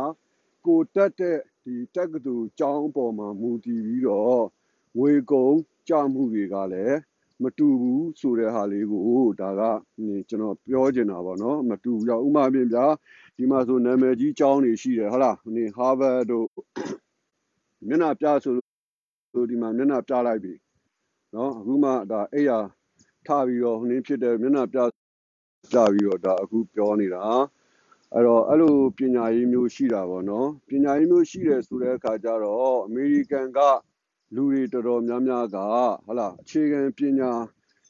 ကိုတက်တဲ့ဒီတက္ကသိုလ်ကျောင်းအပေါ်မှာမူတည်ပြီးတော့ငွေကုန်ကြမှုတွေကလည်း မတူဘူးဆိုတဲ့ဟာလေးကိုဒါကကျွန်တော်ပြောချင်တာပေါ့နော်မတူဘူးကြောင့်ဥမာပြင်ပြဒီမှာဆိုနာမည်ကြီးကျောင်းတွေရှိတယ်ဟုတ်လားဒီ Harvard တို့မျက်နှာပြဆိုလို့ဒီမှာမျက်နှာပြလိုက်ပြီနော်အခုမှဒါအဲ့ရထပြီးတော့ဟိုနည်းဖြစ်တဲ့မျက်နှာပြပြပြီးတော့ဒါအခုပြောနေတာအဲ့တော့အဲ့လိုပညာရေးမျိုးရှိတာပေါ့နော်ပညာရေးမျိုးရှိတယ်ဆိုတဲ့အခါကျတော့အမေရိကန်က လူတွေတော်တော်များများကဟုတ်လားအခြေခံပညာ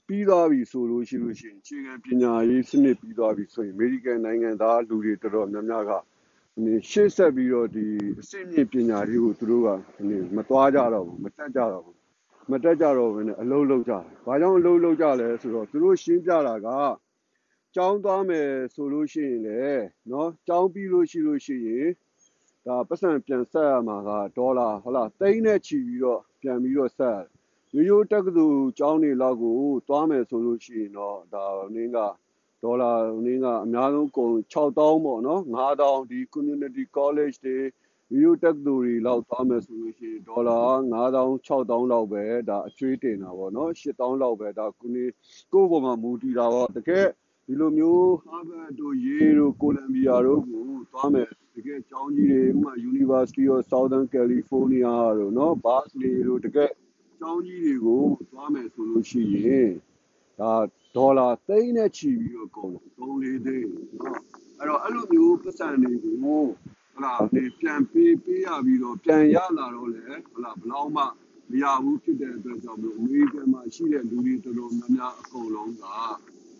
ပြီးသွားပြီဆိုလို့ရှိလို့ရှိရင်အခြေခံပညာရေးစနစ်ပြီးသွားပြီဆိုရင်အမေရိကန်နိုင်ငံသားလူတွေတော်တော်များများကဒီရှေ့ဆက်ပြီးတော့ဒီအစိမ့်မြင့်ပညာရေးကိုသူတို့ကဒီမသွားကြတော့ဘူးမတက်ကြတော့ဘူးမတက်ကြတော့ဘဲနဲ့အလုံးလုံးကြတယ်။ဘာကြောင့်အလုံးလုံးကြလဲဆိုတော့သူတို့ရှင်းပြတာကကြောင်းသွားမယ်ဆိုလို့ရှိရင်လေနော်ကြောင်းပြီးလို့ရှိလို့ရှိရင် ဒါပတ်စံပြန်ဆက်ရမှာကဒေါ်လာဟုတ်လားတိန်းနဲ့ချီပြီးတော့ပြန်ပြီးတော့ဆက်ရိုးရိုးတက္ကသိုလ်ကျောင်းတွေလောက်ကိုသွားမယ်ဆိုလို့ရှိရင်တော့ဒါနင်းကဒေါ်လာနင်းကအများဆုံးကုန်6000ပေါ့နော်9000ဒီ community college တွေရိုးရိုးတက္ကသိုလ်တွေလောက်သွားမယ်ဆိုလို့ရှိရင်ဒေါ်လာ9000 6000လောက်ပဲဒါအကျွေးတင်တာပေါ့နော်8000လောက်ပဲဒါကိုကိုပေါ်မှာမူတည်တာပေါ့တကယ် ဒီလိုမျိုး Harvard တို့ Yale တို့ Columbia တို့ကိုသွားမယ်တကယ်ကျောင်းကြီးတွေဥပမာ University of Southern California တို့เนาะ Berkeley တို့တကယ်ကျောင်းကြီးတွေကိုသွားမယ်ဆိုလို့ရှိရင်ဒါဒေါ်လာသိန်းနဲ့ချီပြီးတော့ကုန်သုံးလေးသိန်းเนาะအဲ့တော့အဲ့လိုမျိုးပတ်စံတွေကိုဟလာဒီပြန်ပေးပေးရပြီးတော့ပြန်ရလာတော့လေဟလာဘလောက်မှမရဘူးဖြစ်တဲ့အတွက်ကြောင့်မလို့အမေရိကန်မှာရှိတဲ့လူတွေတော်တော်များများအကုန်လုံးက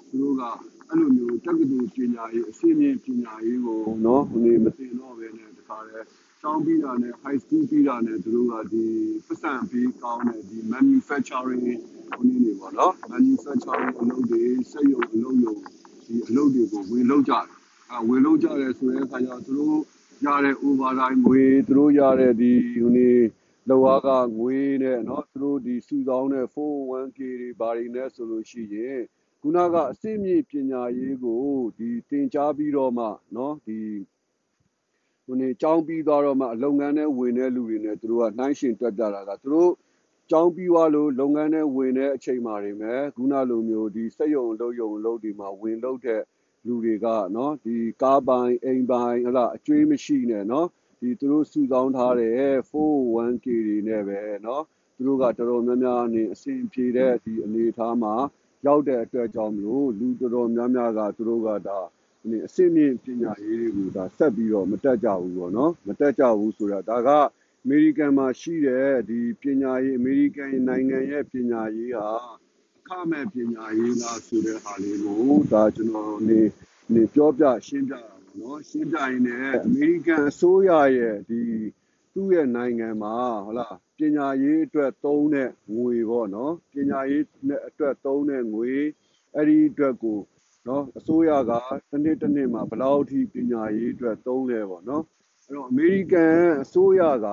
သူတို့က အဲ့လိုမျိုးတက္ကသိုလ်ပညာရေးအစီအမံပညာရေးကိုနော်ဟိုနေမသိတော့ပဲနဲ့တခါလဲကျောင်းပြီးတာနဲ့ high school ပြီးတာနဲ့သူတို့ကဒီပတ်စံပြီးကောင်းတဲ့ဒီ manufacturing ဟိုနေနေပေါ့နော် manufacturing အလုပ်တွေစက်ရုံအလုပ်ရုံဒီအလုပ်တွေကိုဝင်လုပ်ကြတယ်အဲဝင်လုပ်ကြတယ်ဆိုတဲ့အခါကျတော့သူတို့ရတဲ့ overtime ငွေသူတို့ရတဲ့ဒီဟိုနေလောကငွေနဲ့เนาะသူတို့ဒီစုဆောင်းတဲ့ 401k တွေဘာတွေနဲ့ဆိုလို့ရှိရင် ခုနကအစိမ့်မြင့်ပညာရေးကိုဒီသင်ကြားပြီးတော့မှเนาะဒီဟိုနေကျောင်းပြီးသွားတော့မှလုပ်ငန်းနဲ့ဝင်တဲ့လူတွေနဲ့သူတို့ကနှိုင်းရှင်တွက်ကြတာကသူတို့ကျောင်းပြီးသွားလို့လုပ်ငန်းနဲ့ဝင်တဲ့အချိန်မှာနေမယ်ခုနလိုမျိုးဒီစက်ရုံလုပ်ရုံလုပ်ဒီမှာဝင်လုပ်တဲ့လူတွေကเนาะဒီကားပိုင်အိမ်ပိုင်ဟလာအကျွေးမရှိနဲ့เนาะဒီသူတို့စုဆောင်းထားတဲ့ 401k တွေနဲ့ပဲเนาะသူတို့ကတော်တော်များများနေအစဉ်ပြေတဲ့ဒီအနေအထားမှာ ရောက်တဲ့အတွက်ကြောင့်မလို့လူတော်တော်များများကသူတို့ကဒါဒီအစစ်မြင့်ပညာရေးတွေကိုဒါဆက်ပြီးတော့မတက်ကြဘူးပေါ့နော်မတက်ကြဘူးဆိုတာဒါကအမေရိကန်မှာရှိတဲ့ဒီပညာရေးအမေရိကန်နိုင်ငံရဲ့ပညာရေးဟာအခမဲ့ပညာရေးလားဆိုတဲ့ဟာလေးကိုဒါကျွန်တော်နေနေပြောပြရှင်းပြတာပေါ့နော်ရှင်းပြရင်လည်းအမေရိကန်အစိုးရရဲ့ဒီ သူ့ရဲ့နိုင်ငံမှာဟုတ်လားပညာရေးအတွက်သုံးတဲ့ငွေပေါ့နော်ပညာရေးအတွက်သုံးတဲ့ငွေအဲ့ဒီအတွက်ကိုနော်အစိုးရကတစ်နှစ်တစ်နှစ်မှာဘယ်လောက်ထိပညာရေးအတွက်သုံးလဲပေါ့နော်အဲ့တော့အမေရိကန်အစိုးရက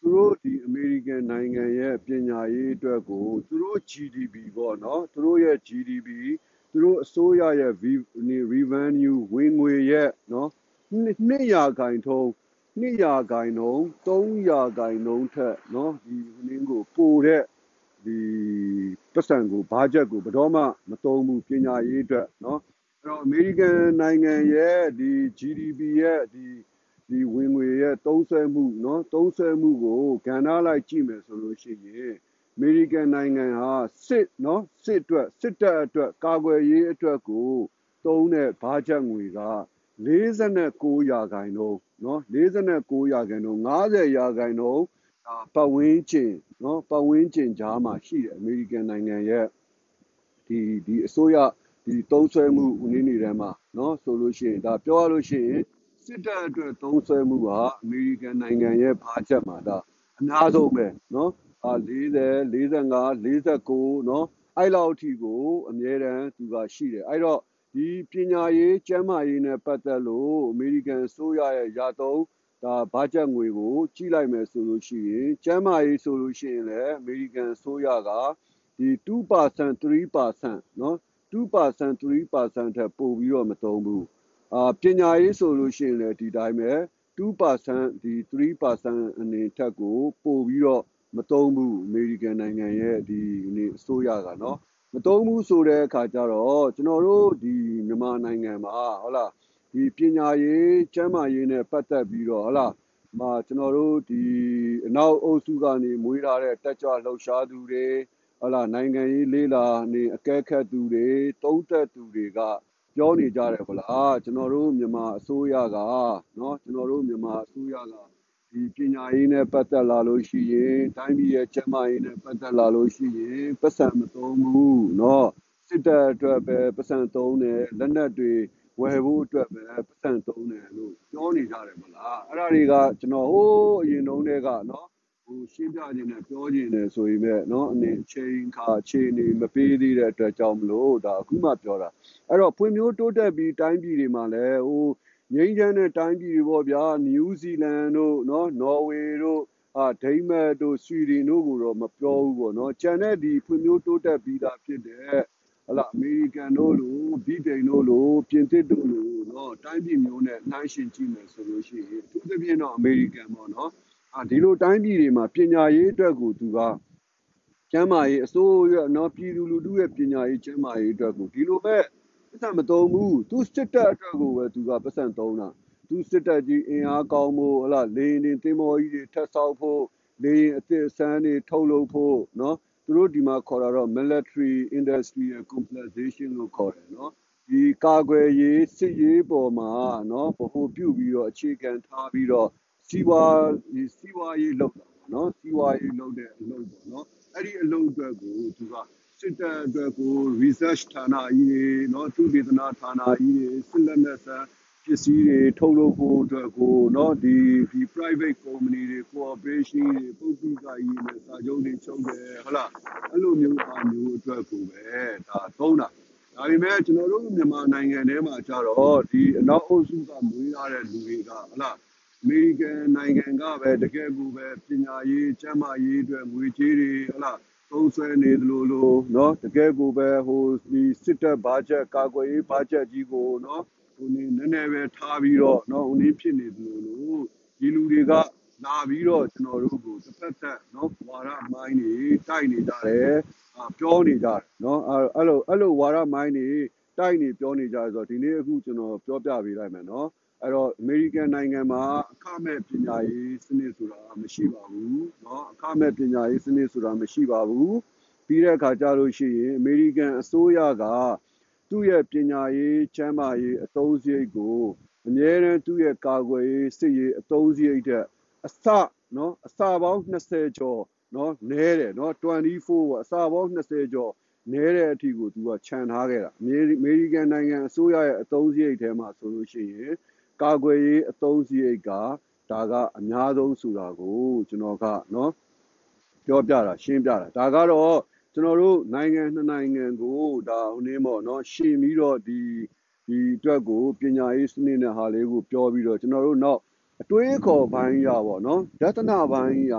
သူတို့ဒီအမေရိကန်နိုင်ငံရဲ့ပညာရေးအတွက်ကိုသူတို့ GDP ပေါ့နော်သူတို့ရဲ့ GDP သူတို့အစိုးရရဲ့ revenue ဝင်ငွေရဲ့နော်နှစ်ရာခိုင်ထုံး 2ရာခိုင်နှုန်း3ရာခိုင်နှုန်းထက်เนาะဒီဟင်းကိုပိုတဲ့ဒီပတ်စံကိုဘာဂျက်ကိုဘယ်တော့မှမသုံးဘူးပညာရေးအတွက်เนาะအဲ့တော့အမေရိကန်နိုင်ငံရဲ့ဒီ GDP ရဲ့ဒီဒီဝင်ငွေရဲ့သုံးစွဲမှုเนาะသုံးစွဲမှုကိုကဏ္ဍလိုက်ကြည့်မယ်ဆိုလို့ရှိရင်အမေရိကန်နိုင်ငံဟာစစ်เนาะစစ်အတွက်စစ်တပ်အတွက်ကာကွယ်ရေးအတွက်ကိုသုံးတဲ့ဘာဂျက်ငွေက 49ရာခိုင်နှုန်းနော်49ရာခိုင်နှုန်း50ရာခိုင်နှုန်းပတ်ဝန်းကျင်နော်ပတ်ဝန်းကျင်ကြားမှာရှိတယ်အမေရိကန်နိုင်ငံရဲ့ဒီဒီအစိုးရဒီသုံးဆွဲမှုဦးနေနေတဲ့မှာနော်ဆိုလို့ရှိရင်ဒါပြောရလို့ရှိရင်စစ်တပ်အတွက်သုံးဆွဲမှုကအမေရိကန်နိုင်ငံရဲ့ဘာချက်မှာဒါအများဆုံးပဲနော်အာ40 45 49နော်အဲ့လောက်အထိကိုအမြဲတမ်းသူကရှိတယ်အဲ့တော့ ဒီပညာရေးကျန်းမာရေးနဲ့ပတ်သက်လို့အမေရိကန်အစိုးရရဲ့ရာသုံးဒါဘာဂျက်ငွေကိုကြည့်လိုက်မယ်ဆိုလို့ရှိရင်ကျန်းမာရေးဆိုလို့ရှိရင်လည်းအမေရိကန်အစိုးရကဒီ2% 3%เนาะ2% 3%ထက်ပိုပြီးတော့မသုံးဘူး အာပညာရေးဆိုလို့ရှိရင်လည်းဒီတိုင်းပဲ2%ဒီ3%အနေထက်ကိုပို့ပြီးတော့မသုံးဘူးအမေရိကန်နိုင်ငံရဲ့ဒီနေအစိုးရကနော် မသုံးဘူးဆိုတဲ့အခါကျတော့ကျွန်တော်တို့ဒီမြန်မာနိုင်ငံမှာဟုတ်လားဒီပညာရေးကျန်းမာရေးနဲ့ပတ်သက်ပြီးတော့ဟုတ်လားမှာကျွန်တော်တို့ဒီအနောက်အုပ်စုကနေမွေးထားတဲ့တက်ကြွလှုပ်ရှားသူတွေဟုတ်လားနိုင်ငံရေးလေးလာနေအကဲခတ်သူတွေတုံးသက်သူတွေကပြောနေကြတယ်ဗလားကျွန်တော်တို့မြန်မာအစိုးရကเนาะကျွန်တော်တို့မြန်မာအစိုးရက ဒီပညာရေးနဲ့ပတ်သက်လာလို့ရှိရင်တိုင်းပြည်ရဲ့ကျန်းမာရေးနဲ့ပတ်သက်လာလို့ရှိရင်ပတ်စံမသုံးဘူးเนาะစစ်တပ်အတွက်ပဲပတ်စံသုံးတယ်လက်နက်တွေဝယ်ဖို့အတွက်ပဲပတ်စံသုံးတယ်လို့ပြောနေကြတယ်မလားအဲ့ဒါတွေကကျွန်တော်ဟိုးအရင်တုန်းတည်းကเนาะဟိုရှင်းပြခြင်းနဲ့ပြောခြင်းနဲ့ဆိုရင်ပဲเนาะအနေချိန်ခါချိန်နေမပေးသေးတဲ့အတွက်ကြောင့်မလို့ဒါအခုမှပြောတာအဲ့တော့ဖွံ့ဖြိုးတိုးတက်ပြီးတိုင်းပြည်တွေမှာလည်းဟို ငြိမ်းချမ်းတဲ့တိုင်းပြည်တွေပေါ့ဗျာနယူးဇီလန်တို့နော်နော်ဝေတို့အာဒိမတ်တို့ဆွီဒင်တို့ကိုတော့မပြောဘူးပေါ့နော်ကျန်တဲ့ဒီဖွံ့ဖြိုးတိုးတက်ပြီးသားဖြစ်တဲ့ဟလာအမေရိကန်တို့လိုဗြိတိန်တို့လိုပြင်သစ်တို့လိုနော်တိုင်းပြည်မျိုးနဲ့နှိုင်းယှဉ်ကြည့်မယ်ဆိုလို့ရှိရင်အထူးသဖြင့်တော့အမေရိကန်ပေါ့နော်အာဒီလိုတိုင်းပြည်တွေမှာပညာရေးအတွက်ကိုသူကကျမ်းမာရေးအစိုးရနော်ပြည်သူလူထုရဲ့ပညာရေးကျမ်းမာရေးအတွက်ကိုဒီလိုပဲ ပတ်စံမသုံးဘူးသူစစ်တပ်အတွက်ကိုပဲသူကပတ်စံသုံးတာသူစစ်တပ်ကြီးအင်အားကောင်းဖို့ဟလာလေရင်တင်မောကြီးတွေထက်ဆောက်ဖို့လေရင်အသစ်အဆန်းတွေထုတ်လုပ်ဖို့နော်သူတို့ဒီမှာခေါ်တာတော့ military industrial complexation လို့ခေါ်တယ်နော်ဒီကာကွယ်ရေးစစ်ရေးပေါ်မှာနော်ဗဟိုပြုပြီးတော့အခြေခံထားပြီးတော့စီးပွားရေးစီးပွားရေးလုပ်တာပေါ့နော်စီးပွားရေးလုပ်တဲ့အလုပ်ပေါ့နော်အဲ့ဒီအလုပ်အတွက်ကိုသူက စစ်တပ်အတွက်ကို research ဌာနကြီးတွေเนาะသူဒေသနာဌာနကြီးတွေစစ်လက်နက်ဆန်းပစ္စည်းတွေထုတ်လုပ်ဖို့အတွက်ကိုเนาะဒီဒီ private company တွေ cooperation တွေပုဂ္ဂိကကြီးနဲ့စာချုပ်တွေချုပ်တယ်ဟုတ်လားအဲ့လိုမျိုးအားမျိုးအတွက်ကိုပဲဒါသုံးတာဒါပေမဲ့ကျွန်တော်တို့မြန်မာနိုင်ငံထဲမှာကျတော့ဒီအနောက်အုပ်စုကမွေးထားတဲ့လူတွေကဟုတ်လားအမေရိကန်နိုင်ငံကပဲတကယ်ကိုပဲပညာရေးကျန်းမာရေးအတွက်ငွေကြေးတွေဟုတ်လား သုံးဆွဲနေသလိုလိုနော်တကယ်ကိုပဲဟိုဒီစစ်တပ်ဘာချက်ကာကွယ်ရေးဘာချက်ကြီးကိုနော်ဟိုနေနည်းနည်းပဲထားပြီးတော့နော်ဟိုနေဖြစ်နေသလိုလိုဒီလူတွေကလာပြီးတော့ကျွန်တော်တို့ကိုတစ်ဖက်သက်နော်ဝါရမိုင်းနေတိုက်နေကြတယ်ပြောနေကြတယ်နော်အဲ့လိုအဲ့လိုဝါရမိုင်းနေတိုက်နေပြောနေကြတယ်ဆိုတော့ဒီနေ့အခုကျွန်တော်ပြောပြပေးလိုက်မယ်နော် အဲ့တော့အမေရိကန်နိုင်ငံမှာအခမဲ့ပညာရေးစနစ်ဆိုတာမရှိပါဘူးเนาะအခမဲ့ပညာရေးစနစ်ဆိုတာမရှိပါဘူးပြီးတဲ့အခါကျလို့ရှိရင်အမေရိကန်အစိုးရကသူ့ရဲ့ပညာရေးချမ်းမာရေးအသုံးစရိတ်ကိုအမြဲတမ်းသူ့ရဲ့ကာကွယ်ရေးစစ်ရေးအသုံးစရိတ်တဲ့အစเนาะအစပေါင်း20ကျော်เนาะနဲတယ်เนาะ24ပေါ့အစပေါင်း20ကျော်နဲတဲ့အထိကိုသူကခြံထားခဲ့တာအမေရိကန်နိုင်ငံအစိုးရရဲ့အသုံးစရိတ်ထဲမှာဆိုလို့ရှိရင် ကာကွယ်ရေးအသုံးစရိတ်ကဒါကအများဆုံးဆိုတာကိုကျွန်တော်ကနော်ပြောပြတာရှင်းပြတာဒါကတော့ကျွန်တော်တို့နိုင်ငံနှစ်နိုင်ငံကိုဒါဟိုနေ့ပေါ့နော်ရှင်ပြီးတော့ဒီဒီအတွက်ကိုပညာရေးစနစ်နဲ့ဟာလေးကိုပြောပြီးတော့ကျွန်တော်တို့နောက်အတွေးခေါ်ပိုင်းရပေါ့နော်ဒသနာပိုင်းရ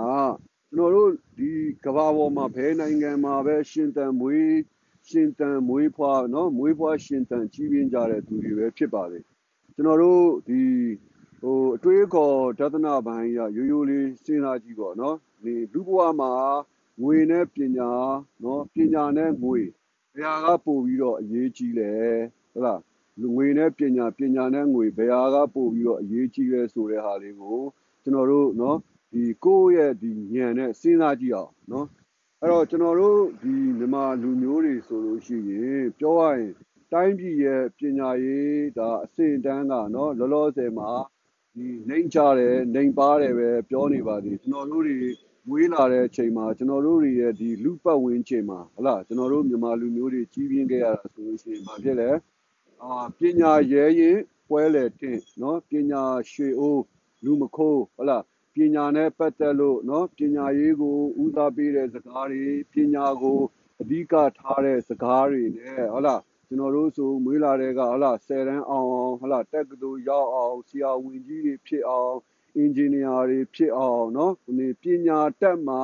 ကျွန်တော်တို့ဒီကဘာပေါ်မှာဘယ်နိုင်ငံမှာပဲရှင်တန်မွေးရှင်တန်မွေးဖွားနော်မွေးဖွားရှင်တန်ကြီးပြင်းကြတဲ့သူတွေပဲဖြစ်ပါလေ ကျွန်တော်တို့ဒီဟိုအတွေးခေါ်ဒသနာပိုင်းရရိုးရိုးလေးစဉ်းစားကြည့်ပေါ့နော်ဒီလူဘဝမှာငွေနဲ့ပညာနော်ပညာနဲ့ငွေဘယ်ဟာကပို့ပြီးတော့အရေးကြီးလဲဟုတ်လားလူငွေနဲ့ပညာပညာနဲ့ငွေဘယ်ဟာကပို့ပြီးတော့အရေးကြီးလဲဆိုတဲ့ဟာလေးကိုကျွန်တော်တို့နော်ဒီကိုယ့်ရဲ့ဒီဉာဏ်နဲ့စဉ်းစားကြည့်အောင်နော်အဲ့တော့ကျွန်တော်တို့ဒီမြန်မာလူမျိုးတွေဆိုလို့ရှိရင်ပြောရရင် တိုင်းပြည်ရဲ့ပညာရေးဒါအစင်တန်းကနော်လောလောဆယ်မှာဒီနှိမ်ချတယ်နှိမ်ပါတယ်ပဲပြောနေပါသည်ကျွန်တော်တို့တွေမွေးလာတဲ့အချိန်မှာကျွန်တော်တို့တွေရဲ့ဒီလူပတ်ဝန်းကျင်မှာဟလာကျွန်တော်တို့မြန်မာလူမျိုးတွေကြီးပြင်းခဲ့ရတာဆိုလို့ရှိရင်ဘာဖြစ်လဲအာပညာရဲရင်ပွဲလေတင်နော်ပညာရွှေအိုးလူမခိုးဟလာပညာနဲ့ပတ်သက်လို့နော်ပညာရေးကိုဦးစားပေးတဲ့စကားတွေပညာကိုအဓိကထားတဲ့စကားတွေနဲ့ဟုတ်လား ကျွန်တော်တို့ဆိုမွေးလာတဲ့ကဟုတ်လား10တန်းအောင်အောင်ဟုတ်လားတက်ကတူရောက်အောင်ဆရာဝန်ကြီးတွေဖြစ်အောင်အင်ဂျင်နီယာတွေဖြစ်အောင်เนาะဒီပညာတတ်မှာ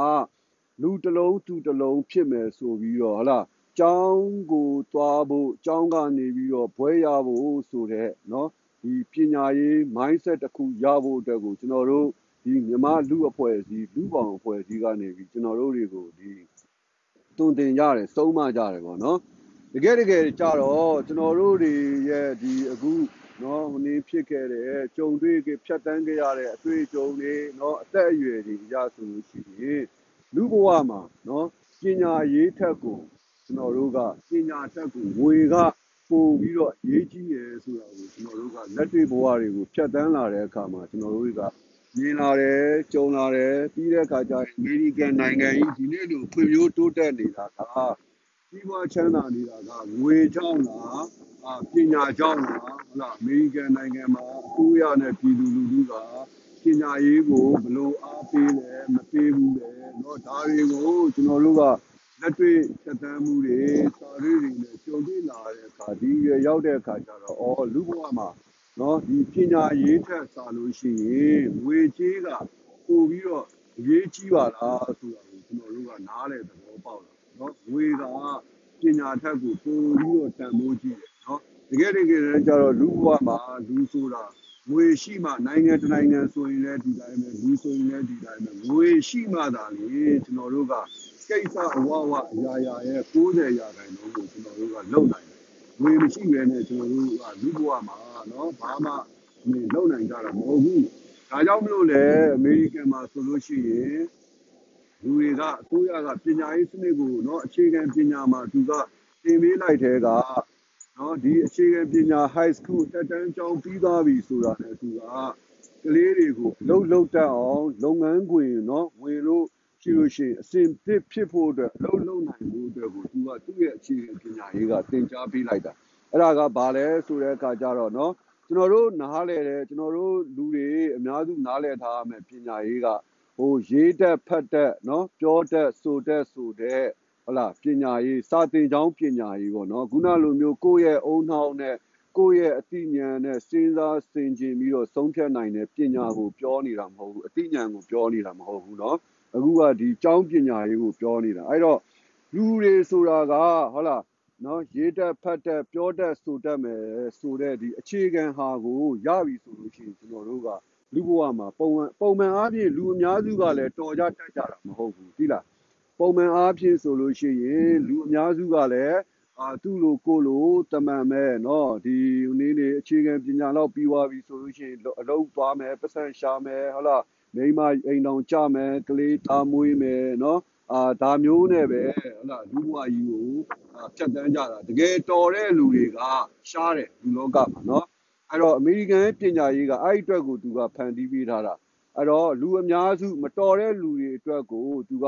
လူတစ်လုံးသူတစ်လုံးဖြစ်မယ်ဆိုပြီးတော့ဟုတ်လားကျောင်းကိုသွားဖို့ကျောင်းကနေပြီးတော့ဘွဲရဖို့ဆိုတဲ့เนาะ ဒီပညာရေး mindset တစ်ခုရဖို့အတွက်ကိုကျွန်တော်တို့ဒီမြန်မာလူအဖွဲ့အစည်းလူပေါင်းအဖွဲ့အစည်းကနေပြီးကျွန်တော်တို့တွေကိုဒီတွင်တင်ကြတယ်စုံးမကြတယ်ပေါ့နော် တကယ်တကယ်ကြတော့ကျွန်တော်တို့တွေရဲ့ဒီအခုနော်ဟိုနေ့ဖြစ်ခဲ့တဲ့ကြုံတွေ့ခဲ့ဖြတ်တန်းခဲ့ရတဲ့အတွေ့အကြုံတွေနော်အသက်အရွယ်တွေအရဆိုလို့ရှိရင်လူဘဝမှာနော်ပညာရေးထက်ကိုကျွန်တော်တို့ကပညာထက်ကိုဝေကပို့ပြီးတော့ရေးကြီးရယ်ဆိုတာကိုကျွန်တော်တို့ကလက်တွေ့ဘဝတွေကိုဖြတ်တန်းလာတဲ့အခါမှာကျွန်တော်တို့ကမြင်လာတယ်ကြုံလာတယ်ပြီးတဲ့အခါကျရင်အမေရိကန်နိုင်ငံကြီးဒီနေ့လိုဖွံ့ဖြိုးတိုးတက်နေတာက ကြီးပွားချမ်းသာနေတာကငွေကြောင့်လားအာပညာကြောင့်လားဟုတ်လားအမေရိကန်နိုင်ငံမှာအစိုးရနဲ့ပြည်သူလူထုကပညာရေးကိုဘယ်လိုအားပေးလဲမပေးဘူးလေเนาะဒါတွေကိုကျွန်တော်တို့ကလက်တွေ့သက်တမ်းမှုတွေစာရေးတွေနဲ့ကြုံတွေ့လာတဲ့အခါဒီရွယ်ရောက်တဲ့အခါကျတော့အော်လူဘဝမှာเนาะဒီပညာရေးထက်စာလို့ရှိရင်ငွေကြေးကပို့ပြီးတော့အရေးကြီးပါလားဆိုတာကိုကျွန်တော်တို့ကနားလည်သဘောပေါက်လာ နော်ငွေသာပညာထက်ကိုပိုပြီးတော့တန်ဖိုးကြီးတယ်နော်တကယ်တကယ်ကျတော့လူဘဝမှာလူဆိုတာငွေရှိမှနိုင်ငံတနိုင်ငံဆိုရင်လည်းဒီတိုင်းပဲလူဆိုရင်လည်းဒီတိုင်းပဲငွေရှိမှသာလေကျွန်တော်တို့ကကိစ္စအဝဝအရာရာရဲ့90ရာခိုင်နှုန်းကိုကျွန်တော်တို့ကလုပ်နိုင်တယ်ငွေမရှိဘဲနဲ့ကျွန်တော်တို့ကလူဘဝမှာနော်ဘာမှမလုပ်နိုင်ကြတာမဟုတ်ဘူးဒါကြောင့်မလို့လေအမေရိကန်မှာဆိုလို့ရှိရင် လူတွေကအစိုးရကပညာရေးစနစ်ကိုနော်အခြေခံပညာမှာသူကတင်ပေးလိုက်တဲ့ကနော်ဒီအခြေခံပညာ high school တက်တန်းကျောင်းပြီးသွားပြီဆိုတာနဲ့သူကကလေးတွေကိုလှုပ်လှုပ်တတ်အောင်လုပ်ငန်းခွင်နော်ဝင်လို့ရှိလို့ရှိရင်အစဉ်တစ်ဖြစ်ဖို့အတွက်လှုပ်လှုပ်နိုင်ဖို့အတွက်ကိုသူကသူ့ရဲ့အခြေခံပညာရေးကသင်ကြားပေးလိုက်တာအဲ့ဒါကဘာလဲဆိုတဲ့အခါကျတော့နော်ကျွန်တော်တို့နားလဲတယ်ကျွန်တော်တို့လူတွေအများစုနားလဲထားရမယ်ပညာရေးက ဟိုရေးတတ်ဖတ်တတ်နော်ပြောတတ်ဆိုတတ်ဆိုတဲ့ဟုတ်လားပညာရေးစာသင်ကျောင်းပညာရေးပေါ့နော်ခုနလိုမျိုးကိုယ့်ရဲ့အုံနှောင်းနဲ့ကိုယ့်ရဲ့အသိဉာဏ်နဲ့စဉ်းစားဆင်ခြင်ပြီးတော့ဆုံးဖြတ်နိုင်တဲ့ပညာကိုပြောနေတာမဟုတ်ဘူးအသိဉာဏ်ကိုပြောနေတာမဟုတ်ဘူးနော်အခုကဒီကျောင်းပညာရေးကိုပြောနေတာအဲ့တော့လူတွေဆိုတာကဟုတ်လားနော်ရေးတတ်ဖတ်တတ်ပြောတတ်ဆိုတတ်မယ်ဆိုတဲ့ဒီအခြေခံဟာကိုရပြီဆိုလို့ရှိရင်ကျွန်တော်တို့က လူဘဝမှာပုံမှန်ပုံမှန်အားဖြင့်လူအများစုကလည်းတော်ကြတတ်ကြတာမဟုတ်ဘူးသိလားပုံမှန်အားဖြင့်ဆိုလို့ရှိရင်လူအများစုကလည်းအာသူ့လိုကိုလိုတမန်မဲ့เนาะဒီနည်းနေအခြေခံပညာတော့ပြီးသွားပြီဆိုလို့ရှိရင်အလုပ်သွားမယ်ပတ်စံရှာမယ်ဟုတ်လားမိမအိမ်တော်ကြမယ်ကလေးသားမွေးမယ်เนาะအာဒါမျိုးနဲ့ပဲဟုတ်လားလူဘဝကြီးကိုဖြတ်တန်းကြတာတကယ်တော်တဲ့လူတွေကရှားတယ်လူလောကမှာเนาะ အဲ့တော့အမေရိကန်ပညာရေးကအဲ့အတွက်ကိုသူကဖန်တီးပေးထားတာအဲ့တော့လူအများစုမတော်တဲ့လူတွေအတွက်ကိုသူက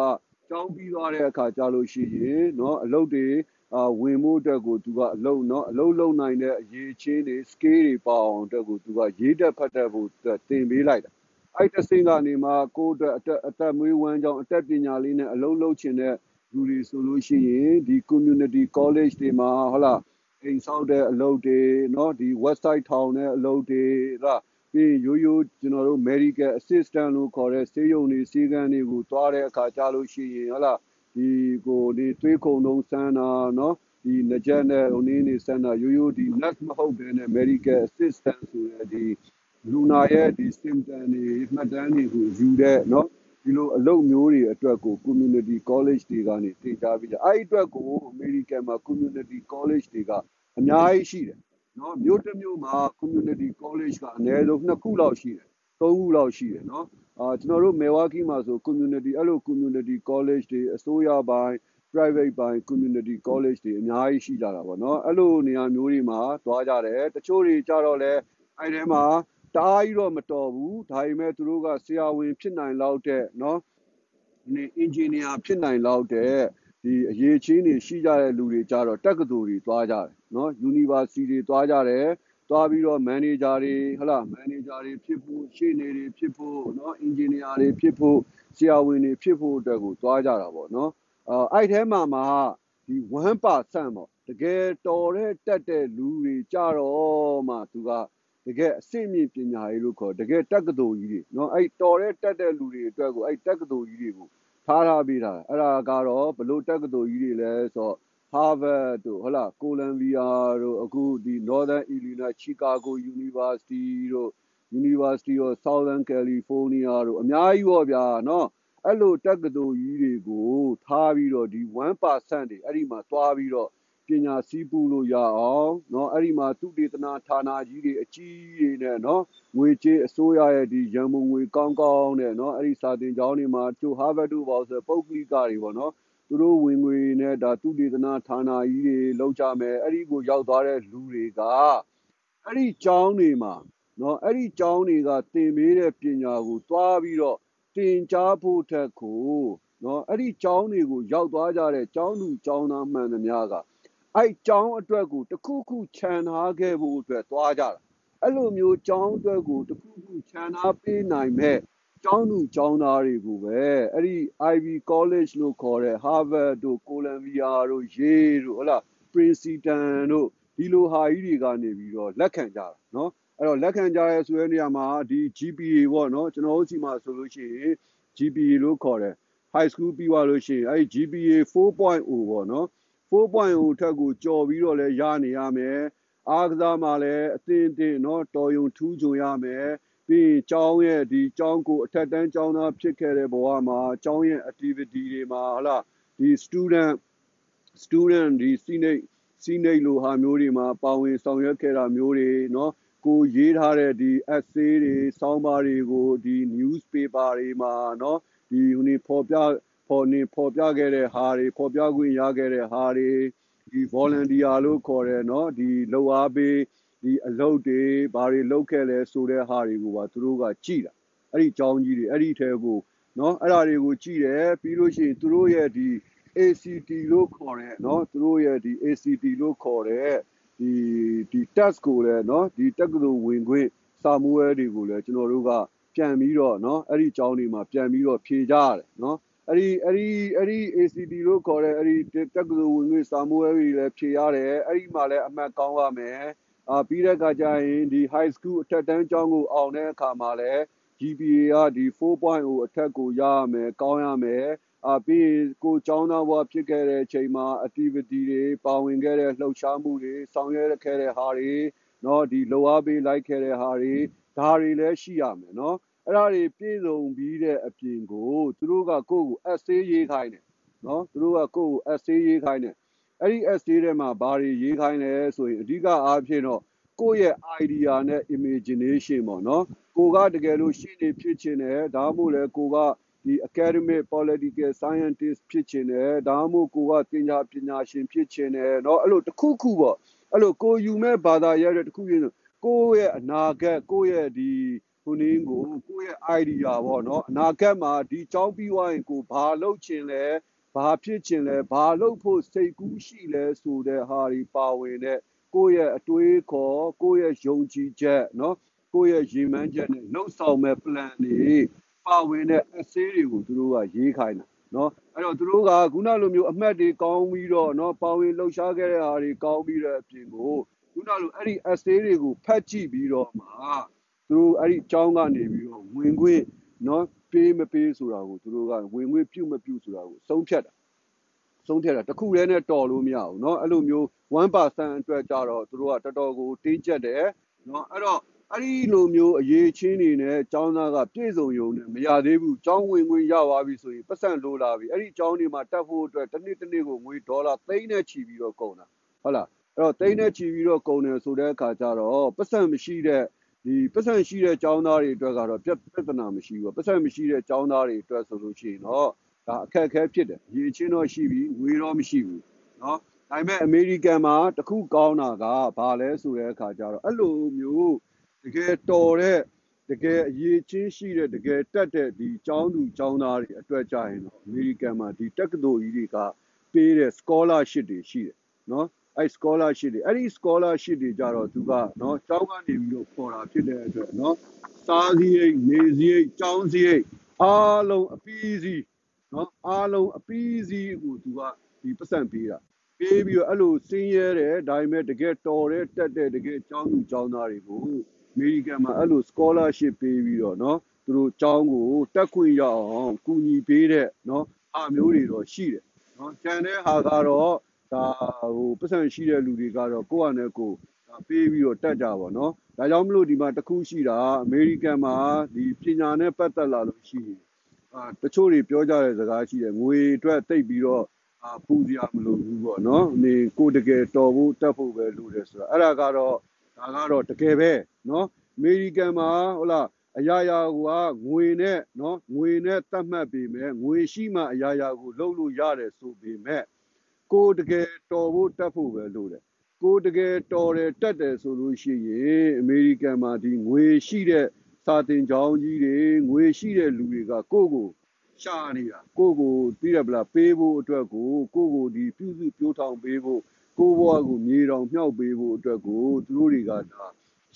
ကျောင်းပြီးသွားတဲ့အခါကြာလို့ရှိရင်เนาะအလုပ်တွေအာဝင်မှုအတွက်ကိုသူကအလုပ်เนาะအလုပ်လုပ်နိုင်တဲ့အရေးချင်းတွေ scale တွေပေါအောင်အတွက်ကိုသူကရေးတက်ဖတ်တက်ဖို့တင်ပေးလိုက်တာအဲ့တစင်းကနေမှကိုယ့်အတွက်အသက်အသက်မွေးဝမ်းကြောင်းအသက်ပညာလေးနဲ့အလုပ်လုပ်ချင်တဲ့လူတွေဆိုလို့ရှိရင်ဒီ community college တွေမှာဟုတ်လား အိမ်ဆောက်တဲ့အလုပ်တွေနော်ဒီ website ထောင်တဲ့အလုပ်တွေလားပြီးရိုးရိုးကျွန်တော်တို့ medical assistant လို့ခေါ်တဲ့ဆေးရုံတွေဆေးခန်းတွေကိုတွားတဲ့အခါကြားလို့ရှိရင်ဟုတ်လားဒီကိုဒီသွေးကုန်လုံးစမ်းတာနော်ဒီငကြက်နဲ့ဟိုနည်းနေစမ်းတာရိုးရိုးဒီ nurse မဟုတ်ဘဲနဲ့ medical assistant ဆိုတဲ့ဒီလူနာရဲ့ဒီ symptom တွေမှတ်တမ်းတွေကိုယူတဲ့နော် ဒီလိုအလုပ်မျိုးတွေအတွက်ကို community college တွေကနေတင်ကြားပြီးကြအဲ့အတွက်ကိုအမေရိကန်မှာ community college တွေကအများကြီးရှိတယ်နော်မြို့တစ်မြို့မှာ community college ကအနည်းဆုံး2ခုလောက်ရှိတယ်3ခုလောက်ရှိတယ်နော်အာကျွန်တော်တို့မေဝါကီမှာဆို community အဲ့လို community college တွေအစိုးရပိုင်း private ပိုင်း community college တွေအများကြီးရှိကြတာပေါ့နော်အဲ့လိုနေရာမျိုးတွေမှာသွားကြတယ်တချို့တွေကြတော့လဲအဲ့ဒီထဲမှာ တအားကြီးတော့မတော်ဘူးဒါပေမဲ့သူတို့ကဆရာဝန်ဖြစ်နိုင်လောက်တဲ့နော်ဒီအင်ဂျင်နီယာဖြစ်နိုင်လောက်တဲ့ဒီအရေးချင်းတွေရှိကြတဲ့လူတွေကြတော့တက္ကသိုလ်တွေသွားကြတယ်နော် university တွေသွားကြတယ်သွားပြီးတော့ manager တွေဟလာ manager တွေဖြစ်ဖို့ရှေ့နေတွေဖြစ်ဖို့เนาะ engineer တွေဖြစ်ဖို့ဆရာဝန်တွေဖြစ်ဖို့အတွက်ကိုသွားကြတာပေါ့เนาะအဲအဲ့ထဲမှာမှဒီ1%ပေါ့တကယ်တော်တဲ့တက်တဲ့လူတွေကြတော့မှသူက တကယ်အစိမ့်မြင့်ပညာရေးလို့ခေါ်တကယ်တက္ကသိုလ်ကြီးတွေနော်အဲ့တော်တဲ့တက်တဲ့လူတွေအတွက်ကိုအဲ့တက္ကသိုလ်ကြီးတွေကိုထားထားပေးတာအဲ့ဒါကတော့ဘလို့တက္ကသိုလ်ကြီးတွေလဲဆိုတော့ Harvard တို့ဟုတ်လားကိုလံဘီယာတို့အခုဒီ Northern Illinois Chicago University တို့ University of Southern California တို့အများကြီးပေါ့ဗျာနော်အဲ့လိုတက္ကသိုလ်ကြီးတွေကိုထားပြီးတော့ဒီ1%တွေအဲ့ဒီမှာသွားပြီးတော့ ပညာစည်းပူလို့ရအောင်เนาะအဲ့ဒီမှာသူတေသနာဌာနကြီးတွေအကြီးတွေနဲ့เนาะငွေကြေးအစိုးရရဲ့ဒီရန်ပုံငွေကောင်းကောင်းနဲ့เนาะအဲ့ဒီစာသင်ကျောင်းတွေမှာကျို Harvard တို့ပေါ့ဆိုပုဂ္ဂလိကတွေပေါ့เนาะသူတို့ဝင်ငွေနဲ့ဒါသူတေသနာဌာနကြီးတွေလောက်ကြမယ်အဲ့ဒီကိုရောက်သွားတဲ့လူတွေကအဲ့ဒီကျောင်းတွေမှာเนาะအဲ့ဒီကျောင်းတွေကသင်ပေးတဲ့ပညာကိုတွားပြီးတော့တင်ကြားဖို့ထက်ကိုเนาะအဲ့ဒီကျောင်းတွေကိုရောက်သွားကြတဲ့ကျောင်းသူကျောင်းသားမှန်သမျှက အဲ့ကျောင်းအတွက်ကိုတခုခုခြံထားခဲ့ဖို့အတွက်သွားကြတာအဲ့လိုမျိုးကျောင်းအတွက်ကိုတခုခုခြံထားပေးနိုင်မဲ့ကျောင်းသူကျောင်းသားတွေကိုပဲအဲ့ဒီ Ivy College လို့ခေါ်တဲ့ Harvard တို့ Columbia တို့ Yale တို့ဟုတ်လား Princeton တို့ဒီလိုဟာကြီးတွေကနေပြီးတော့လက်ခံကြတာเนาะအဲ့တော့လက်ခံကြရဲဆိုတဲ့နေရာမှာဒီ GPA ပေါ့เนาะကျွန်တော်တို့စီမှာဆိုလို့ရှိရင် GPA လို့ခေါ်တယ် high school ပြီးသွားလို့ရှိရင်အဲ့ဒီ GPA 4.0ပေါ့เนาะ 4.0ထက်ကိုကြော်ပြီးတော့လည်းရနေရမယ်အားကစားမှာလည်းအသင်းတင်နော်တော်ယုံထူးကြုံရမယ်ပြီးကျောင်းရဲ့ဒီကျောင်းကိုအထက်တန်းကျောင်းသားဖြစ်ခဲ့တဲ့ဘဝမှာကျောင်းရဲ့ activity တွေမှာဟလာဒီ student student ဒီ senior senior လိုဟာမျိုးတွေမှာပါဝင်ဆောင်ရွက်ခဲ့တာမျိုးတွေနော်ကိုရေးထားတဲ့ဒီ essay တွေ sound bar တွေကိုဒီ newspaper တွေမှာနော်ဒီဟိုနေပေါ်ပြ ပေါ်နေပေါ်ပြခဲ့တဲ့ဟာတွေပေါ်ပြခွင့်ရခဲ့တဲ့ဟာတွေဒီ volunteer လို့ခေါ်တယ်เนาะဒီလှူအားပေးဒီအလုပ်တွေဘာတွေလုပ်ခဲ့လဲဆိုတဲ့ဟာတွေကိုပါသူတို့ကကြည်တာအဲ့ဒီကြောင်းကြီးတွေအဲ့ဒီထဲကိုเนาะအဲ့ဒါတွေကိုကြည်တယ်ပြီးလို့ရှိရင်သူတို့ရဲ့ဒီ ACT လို့ခေါ်တဲ့เนาะသူတို့ရဲ့ဒီ ACT လို့ခေါ်တဲ့ဒီဒီ test ကိုလည်းเนาะဒီတက္ကသိုလ်ဝင်ခွင့်စာမိုးဝဲတွေကိုလည်းကျွန်တော်တို့ကပြန်ပြီးတော့เนาะအဲ့ဒီကျောင်းတွေမှာပြန်ပြီးတော့ဖြေကြရတယ်เนาะ အဲ့ဒီအဲ့ဒီအဲ့ဒီ ACT လို့ခေါ်တဲ့အဲ့ဒီတက္ကသိုလ်ဝင်ခွင့်စာမိုးဝဲတွေလည်းဖြေရတယ်အဲ့ဒီမှာလည်းအမှတ်ကောင်းရမယ်အာပြီးတဲ့အခါကျရင်ဒီ high school အထက်တန်းကျောင်းကိုအောင်တဲ့အခါမှာလည်း GPA ကဒီ4.0အထက်ကိုရရမယ်ကောင်းရမယ်အာပြီးရင်ကိုကျောင်းသားဘဝဖြစ်ခဲ့တဲ့အချိန်မှာ activity တွေပါဝင်ခဲ့တဲ့လှုပ်ရှားမှုတွေဆောင်ရွက်ခဲ့တဲ့ဟာတွေเนาะဒီလောအားပေးလိုက်ခဲ့တဲ့ဟာတွေဒါတွေလည်းရှိရမယ်เนาะ အဲ့ဒါတွေပြည့်စုံပြီးတဲ့အပြင်ကိုသူတို့ကကိုယ့်ကို essay ရေးခိုင်းတယ်เนาะသူတို့ကကိုယ့်ကို essay ရေးခိုင်းတယ်အဲ့ဒီ essay ထဲမှာဘာတွေရေးခိုင်းလဲဆိုရင်အဓိကအားဖြင့်တော့ကိုယ့်ရဲ့ idea နဲ့ imagination ပေါ့เนาะကိုကတကယ်လို့ရှင်းနေဖြစ်ချင်တယ်ဒါမှမဟုတ်လဲကိုကဒီ academic political scientist ဖြစ်ချင်တယ်ဒါမှမဟုတ်ကိုကပညာပညာရှင်ဖြစ်ချင်တယ်เนาะအဲ့လိုတစ်ခုခုပေါ့အဲ့လိုကိုယူမဲ့ဘာသာရပ်တဲ့တစ်ခုရင်းကိုယ့်ရဲ့အနာဂတ်ကိုယ့်ရဲ့ဒီ ကိုနင်းကိုကိုယ့်ရဲ့ idea ပေါ့နော်အနာဂတ်မှာဒီကြောင်းပြီးွားရင်ကိုဘာလုပ်ချင်လဲဘာဖြစ်ချင်လဲဘာလုပ်ဖို့စိတ်ကူးရှိလဲဆိုတဲ့ဟာဒီပါဝင်တဲ့ကိုယ့်ရဲ့အတွေးခေါ်ကိုယ့်ရဲ့ယုံကြည်ချက်နော်ကိုယ့်ရဲ့ရည်မှန်းချက်နဲ့လှုပ်ဆောင်မဲ့ plan တွေပါဝင်တဲ့အစေးတွေကိုသူတို့ကရေးခိုင်းတာနော်အဲ့တော့သူတို့ကခုနလိုမျိုးအမှတ်တွေကောင်းပြီးတော့နော်ပါဝင်လှုပ်ရှားခဲ့တဲ့ဟာတွေကောင်းပြီးတဲ့အပြင်ကိုခုနလိုအဲ့ဒီ essay တွေကိုဖတ်ကြည့်ပြီးတော့မှ သူတို့အဲ့ဒီအကြောင်းကနေပြီးတော့ဝင်ခွင့်เนาะပေးမပေးဆိုတာကိုသူတို့ကဝင်ခွင့်ပြုမပြုဆိုတာကိုဆုံးဖြတ်တာဆုံးဖြတ်တာတခုတည်းနဲ့တော်လို့မရဘူးเนาะအဲ့လိုမျိုး1%အတွက်ကြတော့သူတို့ကတော်တော်ကိုတင်းကျပ်တယ်เนาะအဲ့တော့အဲ့ဒီလိုမျိုးအရေးချင်းနေနဲ့ចောင်းသားကပြည့်စုံယုံနဲ့မရသေးဘူးចောင်းဝင်ဝင်ရသွားပြီဆိုရင်ပတ်စံလိုလာပြီအဲ့ဒီចောင်းတွေမှာတက်ဖို့အတွက်တစ်နှစ်တစ်နှစ်ကိုငွေဒေါ်လာသိန်းနဲ့ချီပြီးတော့ကုန်တာဟုတ်လားအဲ့တော့သိန်းနဲ့ချီပြီးတော့ကုန်တယ်ဆိုတဲ့အခါကျတော့ပတ်စံမရှိတဲ့ ဒီပတ်စံရှိတဲ့ကျောင်းသားတွေအတွက်ကတော့ပြဿနာမရှိဘူးပတ်စံမရှိတဲ့ကျောင်းသားတွေအတွက်ဆိုလို့ရှိရင်တော့ဒါအခက်အခဲဖြစ်တယ်ရေချင်းတော့ရှိပြီငွေတော့မရှိဘူးเนาะဒါပေမဲ့အမေရိကန်မှာတခုကောင်းတာကဘာလဲဆိုတဲ့အခါကျတော့အဲ့လိုမျိုးတကယ်တော်တဲ့တကယ်အရေးချင်းရှိတဲ့တကယ်တက်တဲ့ဒီကျောင်းသူကျောင်းသားတွေအတွက်ကြရင်တော့အမေရိကန်မှာဒီတက္ကသိုလ်ကြီးတွေကပေးတဲ့ scholarship တွေရှိတယ်เนาะ အဲ့ scholarship တွေအဲ့ဒီ scholarship တွေကြတော့သူကနော်ကျောင်းကနေပြီးတော့ပေါ်တာဖြစ်တဲ့အတွက်နော်စားစည်းိတ်နေစည်းိတ်ကျောင်းစည်းိတ်အားလုံးအပီးစီနော်အားလုံးအပီးစီကိုသူကဒီပတ်စံပေးတာပေးပြီးတော့အဲ့လိုစင်းရဲတယ်ဒါပေမဲ့တကယ်တော်တယ်တက်တယ်တကယ်ကျောင်းသူကျောင်းသားတွေကိုအမေရိကန်မှာအဲ့လို scholarship ပေးပြီးတော့နော်သူတို့ကျောင်းကိုတက်ခွင့်ရအောင်ကူညီပေးတဲ့နော်ဟာမျိုးတွေတော့ရှိတယ်နော်ကျန်တဲ့ဟာကတော့ ဒါဟိုပတ်စံရှိတဲ့လူတွေကတော့ကိုယ့်ဟာနဲ့ကိုယ်ဒါပေးပြီးတော့တက်ကြပါတော့ဒါကြောင့်မလို့ဒီမှာတစ်ခုရှိတာအမေရိကန်မှာဒီပညာနဲ့ပတ်သက်လာလို့ရှိရင်အာတချို့တွေပြောကြတဲ့စကားရှိတယ်ငွေအတွက်တိတ်ပြီးတော့အာပူစရာမလိုဘူးပေါ့နော်နေကိုယ်တကယ်တော်ဖို့တက်ဖို့ပဲလိုတယ်ဆိုတာအဲ့ဒါကတော့ဒါကတော့တကယ်ပဲနော်အမေရိကန်မှာဟုတ်လားအရာရာကငွေနဲ့နော်ငွေနဲ့တတ်မှတ်ပေမဲ့ငွေရှိမှအရာရာကိုလုပ်လို့ရတယ်ဆိုပေမဲ့ ကိုယ်တကယ်တော်ဖို့တက်ဖို့ပဲလိုတယ်ကိုယ်တကယ်တော်တယ်တက်တယ်ဆိုလို့ရှိရင်အမေရိကန်မှာဒီငွေရှိတဲ့စာတင်ကြောင်းကြီးတွေငွေရှိတဲ့လူတွေကကိုယ့်ကိုရှာနေတာကိုယ့်ကိုသိရပလားပေးဖို့အတွက်ကိုကိုယ့်ကိုဒီပြုစုပြောထောင်ပေးဖို့ကိုယ့်ဘဝကိုမြေတောင်မြှောက်ပေးဖို့အတွက်ကိုသူတို့တွေကဒါ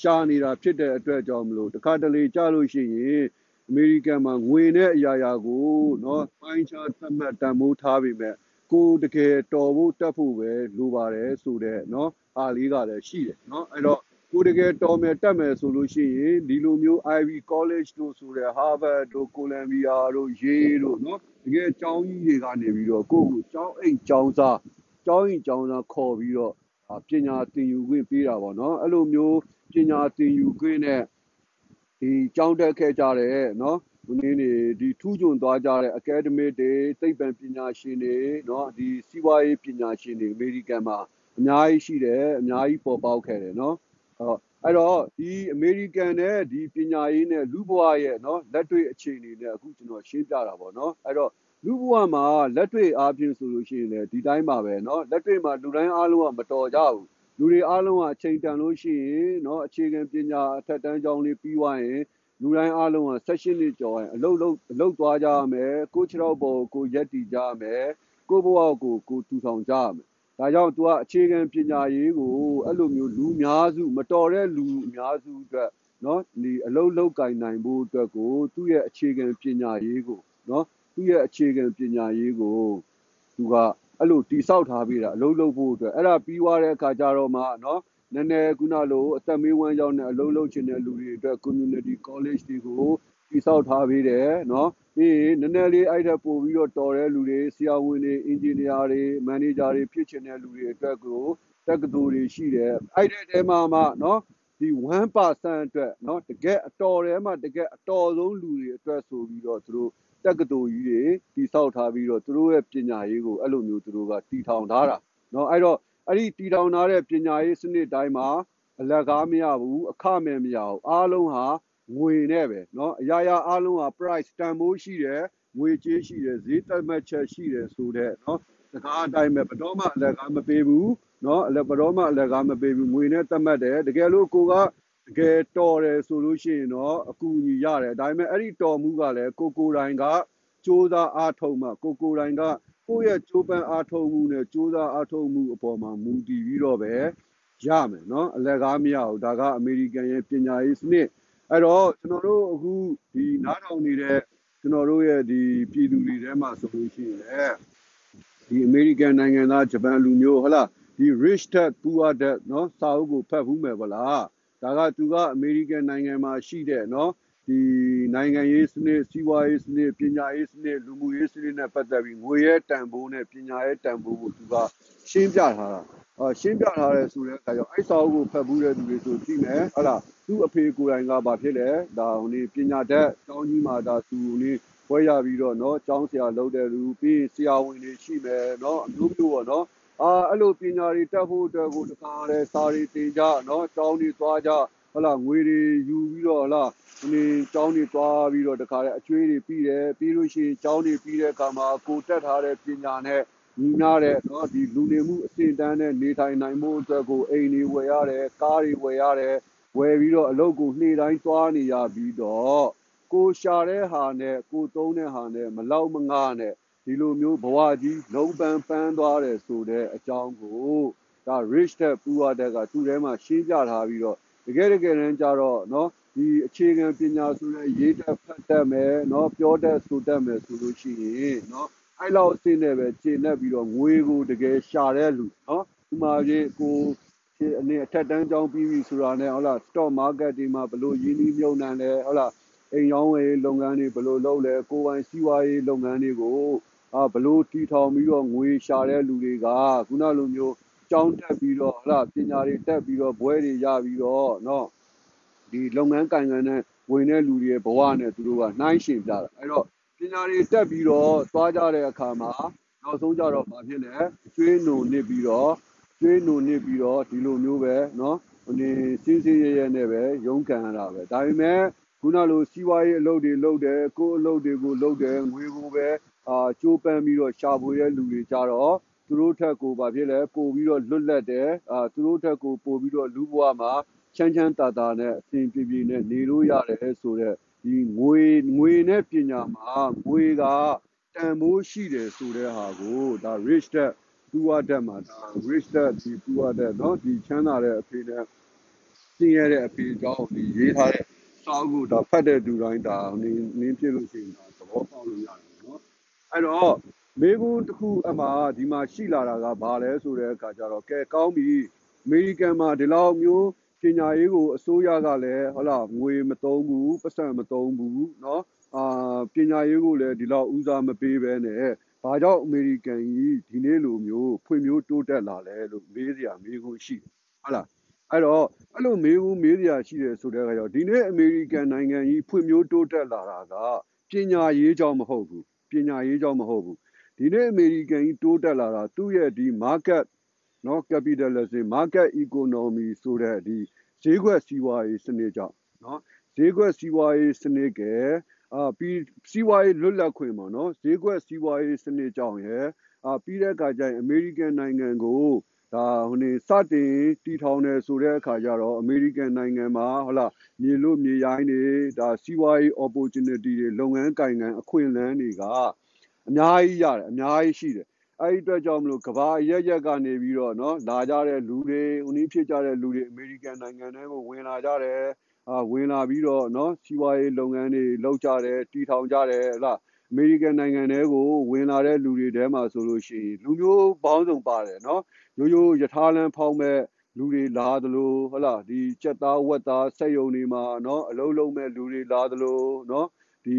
ရှာနေတာဖြစ်တဲ့အတွက်ကြောင့်မလို့တခါတလေကြားလို့ရှိရင်အမေရိကန်မှာငွေနဲ့အရာရာကိုเนาะပိုင်းခြားသတ်မှတ်တန်ဖိုးထားပေမဲ့ ကိုယ်တကယ်တော်ဖို့တက်ဖို့ပဲလိုပါတယ်ဆိုတဲ့เนาะအားလေးကလည်းရှိတယ်เนาะအဲ့တော့ကိုယ်တကယ်တော်မယ်တက်မယ်ဆိုလို့ရှိရင်ဒီလိုမျိုး Ivy College တို့ဆိုတဲ့ Harvard တို့ Columbia တို့ Yale တို့เนาะတကယ်ကျောင်းကြီးတွေကနေပြီးတော့ကိုယ့်ကိုကျောင်းအိမ်ကျောင်းသားကျောင်းအိမ်ကျောင်းသားခေါ်ပြီးတော့အာပညာသင်ယူခွင့်ပေးတာပေါ့နော်အဲ့လိုမျိုးပညာသင်ယူခွင့်နဲ့ဒီကျောင်းတက်ခဲ့ကြတဲ့နော် ဒီနေ့နေဒီထူးချွန်သွားကြတဲ့ academic တွေသိပ္ပံပညာရှင်တွေနော်ဒီစီးပွားရေးပညာရှင်တွေအမေရိကန်မှာအများကြီးရှိတယ်အများကြီးပေါ်ပေါက်ခဲ့တယ်နော်အဲ့တော့အဲ့တော့ဒီအမေရိကန်နဲ့ဒီပညာရေးနဲ့လူ့ဘဝရဲ့နော်လက်တွေ့အခြေအနေနဲ့အခုကျွန်တော်ရှင်းပြတာပေါ့နော်အဲ့တော့လူ့ဘဝမှာလက်တွေ့အားဖြင့်ဆိုလို့ရှိရင်လည်းဒီတိုင်းပါပဲနော်လက်တွေ့မှာလူတိုင်းအားလုံးကမတော်ကြဘူးလူတွေအားလုံးကအချိန်တန်လို့ရှိရင်နော်အခြေခံပညာအထက်တန်းကျောင်းလေးပြီးသွားရင် လူတိုင်းအားလုံးက session တွေကြော်ရင်အလုပ်လုပ်အလုပ်သွားကြရမယ်ကိုခြေတော့ပေါ်ကိုရက်တည်ကြရမယ်ကိုဘဝကိုကိုတူဆောင်ကြရမယ်ဒါကြောင့် तू ကအခြေခံပညာရေးကိုအဲ့လိုမျိုးလူများစုမတော်တဲ့လူအများစုအတွက်နော်ဒီအလုံးလောက်ကင်နိုင်ဖို့အတွက်ကိုသူ့ရဲ့အခြေခံပညာရေးကိုနော်သူ့ရဲ့အခြေခံပညာရေးကိုသူကအဲ့လိုတိဆောက်ထားပြီးတာအလုံးလုံးဖို့အတွက်အဲ့ဒါပြီးသွားတဲ့အခါကျတော့မှနော် နည်းနည်းခုနလိုအသက်မေးဝမ်းကြောင်းနဲ့အလုံးလုံးချင်တဲ့လူတွေအတွက် community college တွေကိုတိဆောက်ထားပြီးတယ်နော်ပြီးရင်နည်းနည်းလေးအဲ့ဒါပို့ပြီးတော့တော်တဲ့လူတွေဆရာဝန်တွေအင်ဂျင်နီယာတွေမန်နေဂျာတွေဖြစ်ချင်တဲ့လူတွေအတွက်ကိုတက္ကသိုလ်တွေရှိတယ်အဲ့ဒီတဲမှာမှနော်ဒီ1%အတွက်เนาะတကယ်အတော်ထဲမှာတကယ်အတော်ဆုံးလူတွေအတွက်ဆိုပြီးတော့သူတို့တက္ကသိုလ်ကြီးတွေတိဆောက်ထားပြီးတော့သူတို့ရဲ့ပညာရေးကိုအဲ့လိုမျိုးသူတို့ကတည်ထောင်ထားတာเนาะအဲ့တော့ အဲ့ဒီတည်ထောင်ထားတဲ့ပညာရေးစနစ်တိုင်းမှာအလကားမရဘူးအခမဲ့မရဘူးအားလုံးဟာငွေနဲ့ပဲเนาะအရာရာအားလုံးဟာ price တန်ဖိုးရှိတယ်ငွေကြေးရှိတယ်ဈေးသက်မှတ်ချက်ရှိတယ်ဆိုတဲ့เนาะစကားအတိုင်းပဲဘယ်တော့မှအလကားမပေးဘူးနော်အလက်ဘယ်တော့မှအလကားမပေးဘူးငွေနဲ့သတ်မှတ်တယ်တကယ်လို့ကိုကတကယ်တော်တယ်ဆိုလို့ရှိရင်တော့အကူအညီရတယ်ဒါပေမဲ့အဲ့ဒီတော်မှုကလည်းကိုကိုတိုင်းကစူးစမ်းအားထုတ်မှကိုကိုတိုင်းက ကိုယ့်ရဲ့ကြိုးပမ်းအားထုတ်မှုနဲ့စူးစမ်းအားထုတ်မှုအပေါ်မှာမူတည်ပြီးတော့ပဲရမယ်နော်အလက်ကားမရဘူးဒါကအမေရိကန်ရဲ့ပညာရေးစနစ်အဲ့တော့ကျွန်တော်တို့အခုဒီနားထောင်နေတဲ့ကျွန်တော်တို့ရဲ့ဒီပြည်သူတွေထဲမှာဆိုလို့ရှိရင်လည်းဒီအမေရိကန်နိုင်ငံသားဂျပန်လူမျိုးဟုတ်လားဒီ rich dad poor dad เนาะစာအုပ်ကိုဖတ်ဘူးမယ်ဗလားဒါကသူကအမေရိကန်နိုင်ငံမှာရှိတဲ့เนาะ ဒီနိုင်ငံရေးစနစ်စီးပွားရေးစနစ်ပညာရေးစနစ်လူမှုရေးစနစ်နဲ့ပတ်သက်ပြီးငွေရဲ့တန်ဖိုးနဲ့ပညာရဲ့တန်ဖိုးကိုသူကရှင်းပြထားတာအာရှင်းပြထားတယ်ဆိုတဲ့အခါကျတော့အဲ့စာအုပ်ကိုဖတ်ဘူးတဲ့သူတွေဆိုကြည့်မယ်ဟုတ်လားသူ့အဖေကိုယ်တိုင်ကဘာဖြစ်လဲဒါဟိုနေပညာတတ်တောင်းကြီးမှာဒါသူနေဘွဲရပြီးတော့เนาะကျောင်းဆရာလုပ်တဲ့လူပြီးဆရာဝန်တွေရှိမယ်เนาะအမျိုးမျိုးပေါ့เนาะအာအဲ့လိုပညာတွေတက်ဖို့အတွက်ကိုတခါတည်းစာတွေတင်ကြနော်ကျောင်းတွေသွားကြဟုတ်လားငွေတွေယူပြီးတော့ဟုတ်လား ဒီနေ့ကျောင်းတွေသွားပြီးတော့တခါတည်းအကျွေးတွေပြီးတယ်ပြီးလို့ရှိရင်ကျောင်းတွေပြီးတဲ့အခါမှာကိုတက်ထားတဲ့ပညာနဲ့ညီနာတဲ့နော်ဒီလူနေမှုအဆင့်တန်းနဲ့နေထိုင်နိုင်မှုအတွက်ကိုအိမ်တွေဝယ်ရတယ်ကားတွေဝယ်ရတယ်ဝယ်ပြီးတော့အလုပ်ကိုနေ့တိုင်းသွားနေရပြီးတော့ကိုရှာတဲ့ဟာနဲ့ကိုသုံးတဲ့ဟာနဲ့မလောက်မငှနဲ့ဒီလိုမျိုးဘဝကြီးလုံးပန်းပန်းသွားတယ်ဆိုတဲ့အကြောင်းကိုဒါ rich တဲ့ poor တဲ့ကသူ့ထဲမှာရှင်းပြထားပြီးတော့တကယ်တကယ်တမ်းကျတော့နော် ဒီအခြေခံပညာဆိုတဲ့ရေးတက်ဖတ်တတ်မယ်เนาะပြောတတ်ဆိုတတ်မယ်ဆိုလို့ရှိရင်เนาะအဲ့လောက်အဆင့်နဲ့ပဲကျင့်တတ်ပြီးတော့ငွေကိုတကယ်ရှာတဲ့လူเนาะဒီမှာကြီးကိုအနေအထက်တန်းကျောင်းပြီးပြီဆိုတာနဲ့ဟုတ်လား stock market ဒီမှာဘလို့ရင်းနှီးမြှုပ်နှံလဲဟုတ်လားအိမ်ရောင်းဝယ်လုပ်ငန်းတွေဘယ်လိုလုပ်လဲကိုယ်ပိုင်စီးပွားရေးလုပ်ငန်းတွေကို အာဘလို့တီထောင်ပြီးတော့ငွေရှာတဲ့လူတွေကခုနလိုမျိုးကြောင်းတက်ပြီးတော့ဟလာပညာတွေတက်ပြီးတော့ဘွဲတွေရပြီးတော့เนาะ ဒီလုပ်ငန်းကိုင်ငံနဲ့ဝင်တဲ့လူတွေရဲ့ဘဝနဲ့သူတို့ကနှိုင်းယှဉ်ပြတာအဲ့တော့ပညာတွေတက်ပြီးတော့သွားကြတဲ့အခါမှာနောက်ဆုံးကြတော့ဘာဖြစ်လဲကျွေးနုံနစ်ပြီးတော့ကျွေးနုံနစ်ပြီးတော့ဒီလိုမျိုးပဲเนาะဒီစင်းစင်းရဲရဲနဲ့ပဲရုန်းကန်ရတာပဲဒါပေမဲ့ခုနလိုစီးပွားရေးအလုပ်တွေလုပ်တယ်ကိုယ်အလုပ်တွေကိုလုပ်တယ်ငွေကိုပဲအာကြိုးပမ်းပြီးတော့ရှာဖွေတဲ့လူတွေကြတော့သူတို့ထက်ကိုဘာဖြစ်လဲပို့ပြီးတော့လွတ်လပ်တယ်အာသူတို့ထက်ကိုပို့ပြီးတော့လူဘဝမှာ ချမ်းချမ်းသာသာနဲ့အစဉ်ပြေပြေနဲ့နေလို့ရတယ်ဆိုတော့ဒီငွေငွေနဲ့ပညာမှာငွေကတန်ဖိုးရှိတယ်ဆိုတဲ့ဟာကိုဒါ rich dad ပူဝတ်တက်မှာဒါ rich dad ဒီပူဝတ်တက်เนาะဒီချမ်းသာတဲ့အဖေနဲ့သိရတဲ့အဖေကြောင့်ဒီရေးထားတဲ့စာအုပ်ကိုဒါဖတ်တဲ့သူတိုင်းဒါနင်းနင်းပြလို့ရှိရင်ဒါသဘောပေါက်လို့ရတယ်เนาะအဲ့တော့မေးခွန်းတစ်ခုအမှဒီမှာရှိလာတာကဘာလဲဆိုတဲ့အခါကျတော့ကဲကောင်းပြီအမေရိကန်မှာဒီလောက်မျိုး ပညာရေးကိုအစိုးရကလည်းဟုတ်လားငွေမသုံးဘူးပတ်စံမသုံးဘူးเนาะအာပညာရေးကိုလည်းဒီလောက်ဦးစားမပေးဘဲနဲ့ဘာကြောင့်အမေရိကန်ကြီးဒီနေ့လိုမျိုးဖွံ့ဖြိုးတိုးတက်လာလဲလို့မေးစရာမေးခွန်းရှိတယ်ဟုတ်လားအဲ့တော့အဲ့လိုမေးခွန်းမေးစရာရှိတယ်ဆိုတဲ့အခါကျတော့ဒီနေ့အမေရိကန်နိုင်ငံကြီးဖွံ့ဖြိုးတိုးတက်လာတာကပညာရေးကြောင့်မဟုတ်ဘူးပညာရေးကြောင့်မဟုတ်ဘူးဒီနေ့အမေရိကန်ကြီးတိုးတက်လာတာသူ့ရဲ့ဒီ market နော် capitalism market economy ဆိုတဲ့ဒီဈေးကွက်စီးပွားရေးစနစ်ကြောင့်နော်ဈေးကွက်စီးပွားရေးစနစ်ကအာပြီးစီးပွားရေးလွတ်လပ်ခွင့်ပေါ့နော်ဈေးကွက်စီးပွားရေးစနစ်ကြောင့်ရယ်အာပြီးတဲ့အခါကျရင်အမေရိကန်နိုင်ငံကိုဒါဟိုနေစတင်တီထောင်တယ်ဆိုတဲ့အခါကျတော့အမေရိကန်နိုင်ငံမှာဟုတ်လားမြေလို့မြေရိုင်းတွေဒါစီးပွားရေး opportunity တွေလုပ်ငန်းကိုင်ငံအခွင့်အလမ်းတွေကအများကြီးရတယ်အများကြီးရှိတယ် အဲ့ဒီအတွက်ကြောင့်မလို့ကဘာအရရက်ကနေပြီးတော့နော်လာကြတဲ့လူတွေဥနီးဖြစ်ကြတဲ့လူတွေအမေရိကန်နိုင်ငံထဲကိုဝင်လာကြတယ်အာဝင်လာပြီးတော့နော်စီးပွားရေးလုပ်ငန်းတွေလုပ်ကြတယ်တီထောင်ကြတယ်ဟလားအမေရိကန်နိုင်ငံထဲကိုဝင်လာတဲ့လူတွေထဲမှာဆိုလို့ရှိရင်လူမျိုးပေါင်းစုံပါတယ်နော်ရိုးရိုးယထာလန်ဖောင်းမဲ့လူတွေလာသလိုဟလားဒီကြက်သားဝက်သားစက်ယုံတွေမှာနော်အလုံးလုံးမဲ့လူတွေလာသလိုနော်ဒီ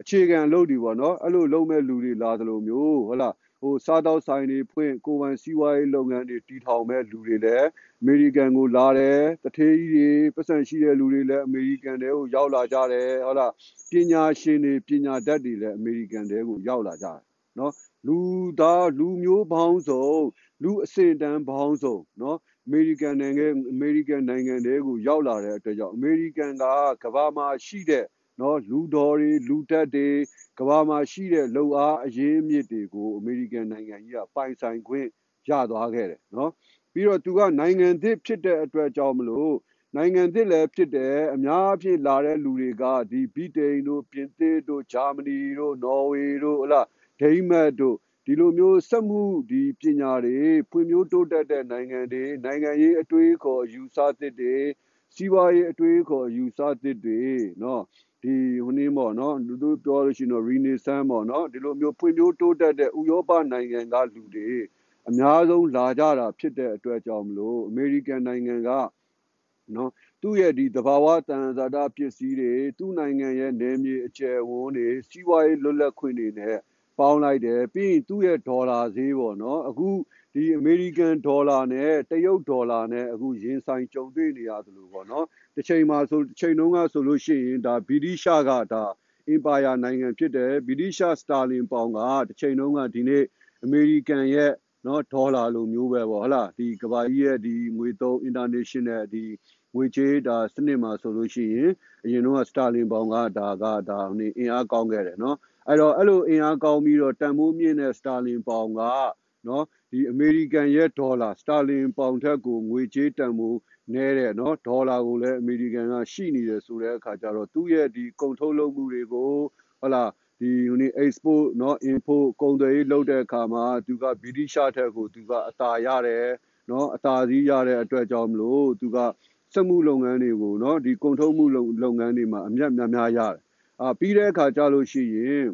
အခြေခံအလုပ်တွေပေါ့နော်အဲ့လိုလုံးမဲ့လူတွေလာသလိုမျိုးဟလား ဟိုစားတောက်ဆိုင်တွေဖွင့်ကိုဝန်စီးပွားရေးလုပ်ငန်းတွေတီထောင်မဲ့လူတွေလည်းအမေရိကန်ကိုလာတယ်တထေးကြီးတွေပတ်စံရှိတဲ့လူတွေလည်းအမေရိကန်တဲကိုရောက်လာကြတယ်ဟုတ်လားပညာရှင်တွေပညာတတ်တွေလည်းအမေရိကန်တဲကိုရောက်လာကြတယ်နော်လူသားလူမျိုးပေါင်းစုံလူအစင်တန်းပေါင်းစုံနော်အမေရိကန်နိုင်ငံအမေရိကန်နိုင်ငံတွေကိုရောက်လာတဲ့အတွက်ကြောင့်အမေရိကန်ကကမ္ဘာမှာရှိတဲ့ နော်လူတော်တွေလူတက်တွေကဘာမှာရှိတဲ့လုံအားအရင်းအမြစ်တွေကိုအမေရိကန်နိုင်ငံကြီးကပိုင်ဆိုင်ခွင့်ရသွားခဲ့တယ်နော်ပြီးတော့သူကနိုင်ငံသစ်ဖြစ်တဲ့အတွက်ကြောင့်မလို့နိုင်ငံသစ်လည်းဖြစ်တယ်အများအပြားလာတဲ့လူတွေကဒီဗြိတိန်တို့ပြင်သစ်တို့ဂျာမနီတို့နော်ဝေတို့ဟလာဒိန်းမတ်တို့ဒီလိုမျိုးစက်မှုဒီပညာတွေဖွံ့ဖြိုးတိုးတက်တဲ့နိုင်ငံတွေနိုင်ငံရေးအတွေးအခေါ်ယူဆသစ်တွေစီးပွားရေးအတွေးအခေါ်ယူဆသစ်တွေနော် ဒီဟိုနည်းပေါ့နော်လူတို့ပြောလို့ရှိရင်တော့ renaissance ပေါ့နော်ဒီလိုမျိုးဖွံ့ဖြိုးတိုးတက်တဲ့ဥရောပနိုင်ငံကလူတွေအများဆုံးလာကြတာဖြစ်တဲ့အတွက်ကြောင့်မလို့အမေရိကန်နိုင်ငံကနော်သူ့ရဲ့ဒီသဘာဝတန်ဇာတာပစ္စည်းတွေသူ့နိုင်ငံရဲ့နယ်မြေအကျယ်ဝန်းတွေစီးပွားရေးလွတ်လပ်ခွင့်တွေနဲ့ပေါင်းလိုက်တယ်ပြီးရင်သူ့ရဲ့ဒေါ်လာဈေးပေါ့နော်အခု ဒီအမေရိကန်ဒေါ်လာနဲ့တရုတ်ဒေါ်လာနဲ့အခုရင်ဆိုင်ကြုံတွေ့နေရသလိုပေါ့နော်တစ်ချိန်မှာဆိုတစ်ချိန်လုံးကဆိုလို့ရှိရင်ဒါဗြိတိရှားကဒါအင်ပါယာနိုင်ငံဖြစ်တယ်ဗြိတိရှားစတာလင်ပေါင်ကတစ်ချိန်လုံးကဒီနေ့အမေရိကန်ရဲ့နော်ဒေါ်လာလိုမျိုးပဲပေါ့ဟလားဒီကဘာကြီးရဲ့ဒီငွေသုံး international ဒီငွေချေးဒါစနစ်မှာဆိုလို့ရှိရင်အရင်တော့စတာလင်ပေါင်ကဒါကဒါနေအင်အားကောင်းခဲ့တယ်နော်အဲ့တော့အဲ့လိုအင်အားကောင်းပြီးတော့တန်ဖိုးမြင့်တဲ့စတာလင်ပေါင်ကနော် ဒီအမေရိကန်ရဲ့ဒေါ်လာစတာလင်ပေါင်ထက်ကိုငွေကြေးတန်ဖိုးနဲတဲ့နော်ဒေါ်လာကိုလည်းအမေရိကန်ကရှိနေတယ်ဆိုတဲ့အခါကျတော့သူ့ရဲ့ဒီကုန်ထုတ်လုပ်မှုတွေကိုဟုတ်လားဒီဟိုနေ export เนาะ import ကုန်သွယ်ရေးလုပ်တဲ့အခါမှာသူကဗြိတိရှားထက်ကိုသူကအသာရတယ်เนาะအသာစီးရတဲ့အတွက်ကြောင့်မလို့သူကစက်မှုလုပ်ငန်းတွေကိုเนาะဒီကုန်ထုတ်မှုလုပ်ငန်းတွေမှာအမြတ်များများရတယ်အာပြီးတဲ့အခါကျလို့ရှိရင်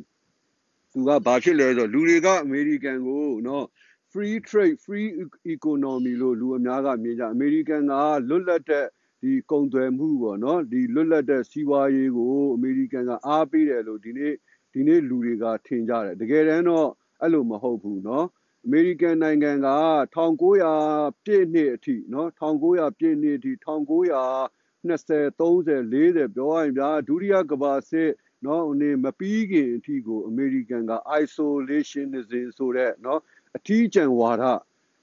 သူကဘာဖြစ်လဲဆိုတော့လူတွေကအမေရိကန်ကိုเนาะ free trade free economy လို့လူအများကမြင်ကြအမေရိကန်ကလွတ်လပ်တဲ့ဒီကုန်သွယ်မှုပေါ့နော်ဒီလွတ်လပ်တဲ့စီးပွားရေးကိုအမေရိကန်ကအားပေးတယ်လို့ဒီနေ့ ဒီနေ့လူတွေကထင်ကြတယ်တကယ်တမ်းတော့အဲ့လိုမဟုတ်ဘူးเนาะအမေရိကန်နိုင်ငံက1900ပြည့်နှစ်အထိเนาะ1900ပြည့်နှစ်အထိ1920 30 40ပြောရရင်ဗျာဒုတိယကမ္ဘာစစ်เนาะအနေမပြီးခင်အထိကိုအမေရိကန်က isolationism ဆိုတဲ့เนาะ အထီးကျန်ဝါဒ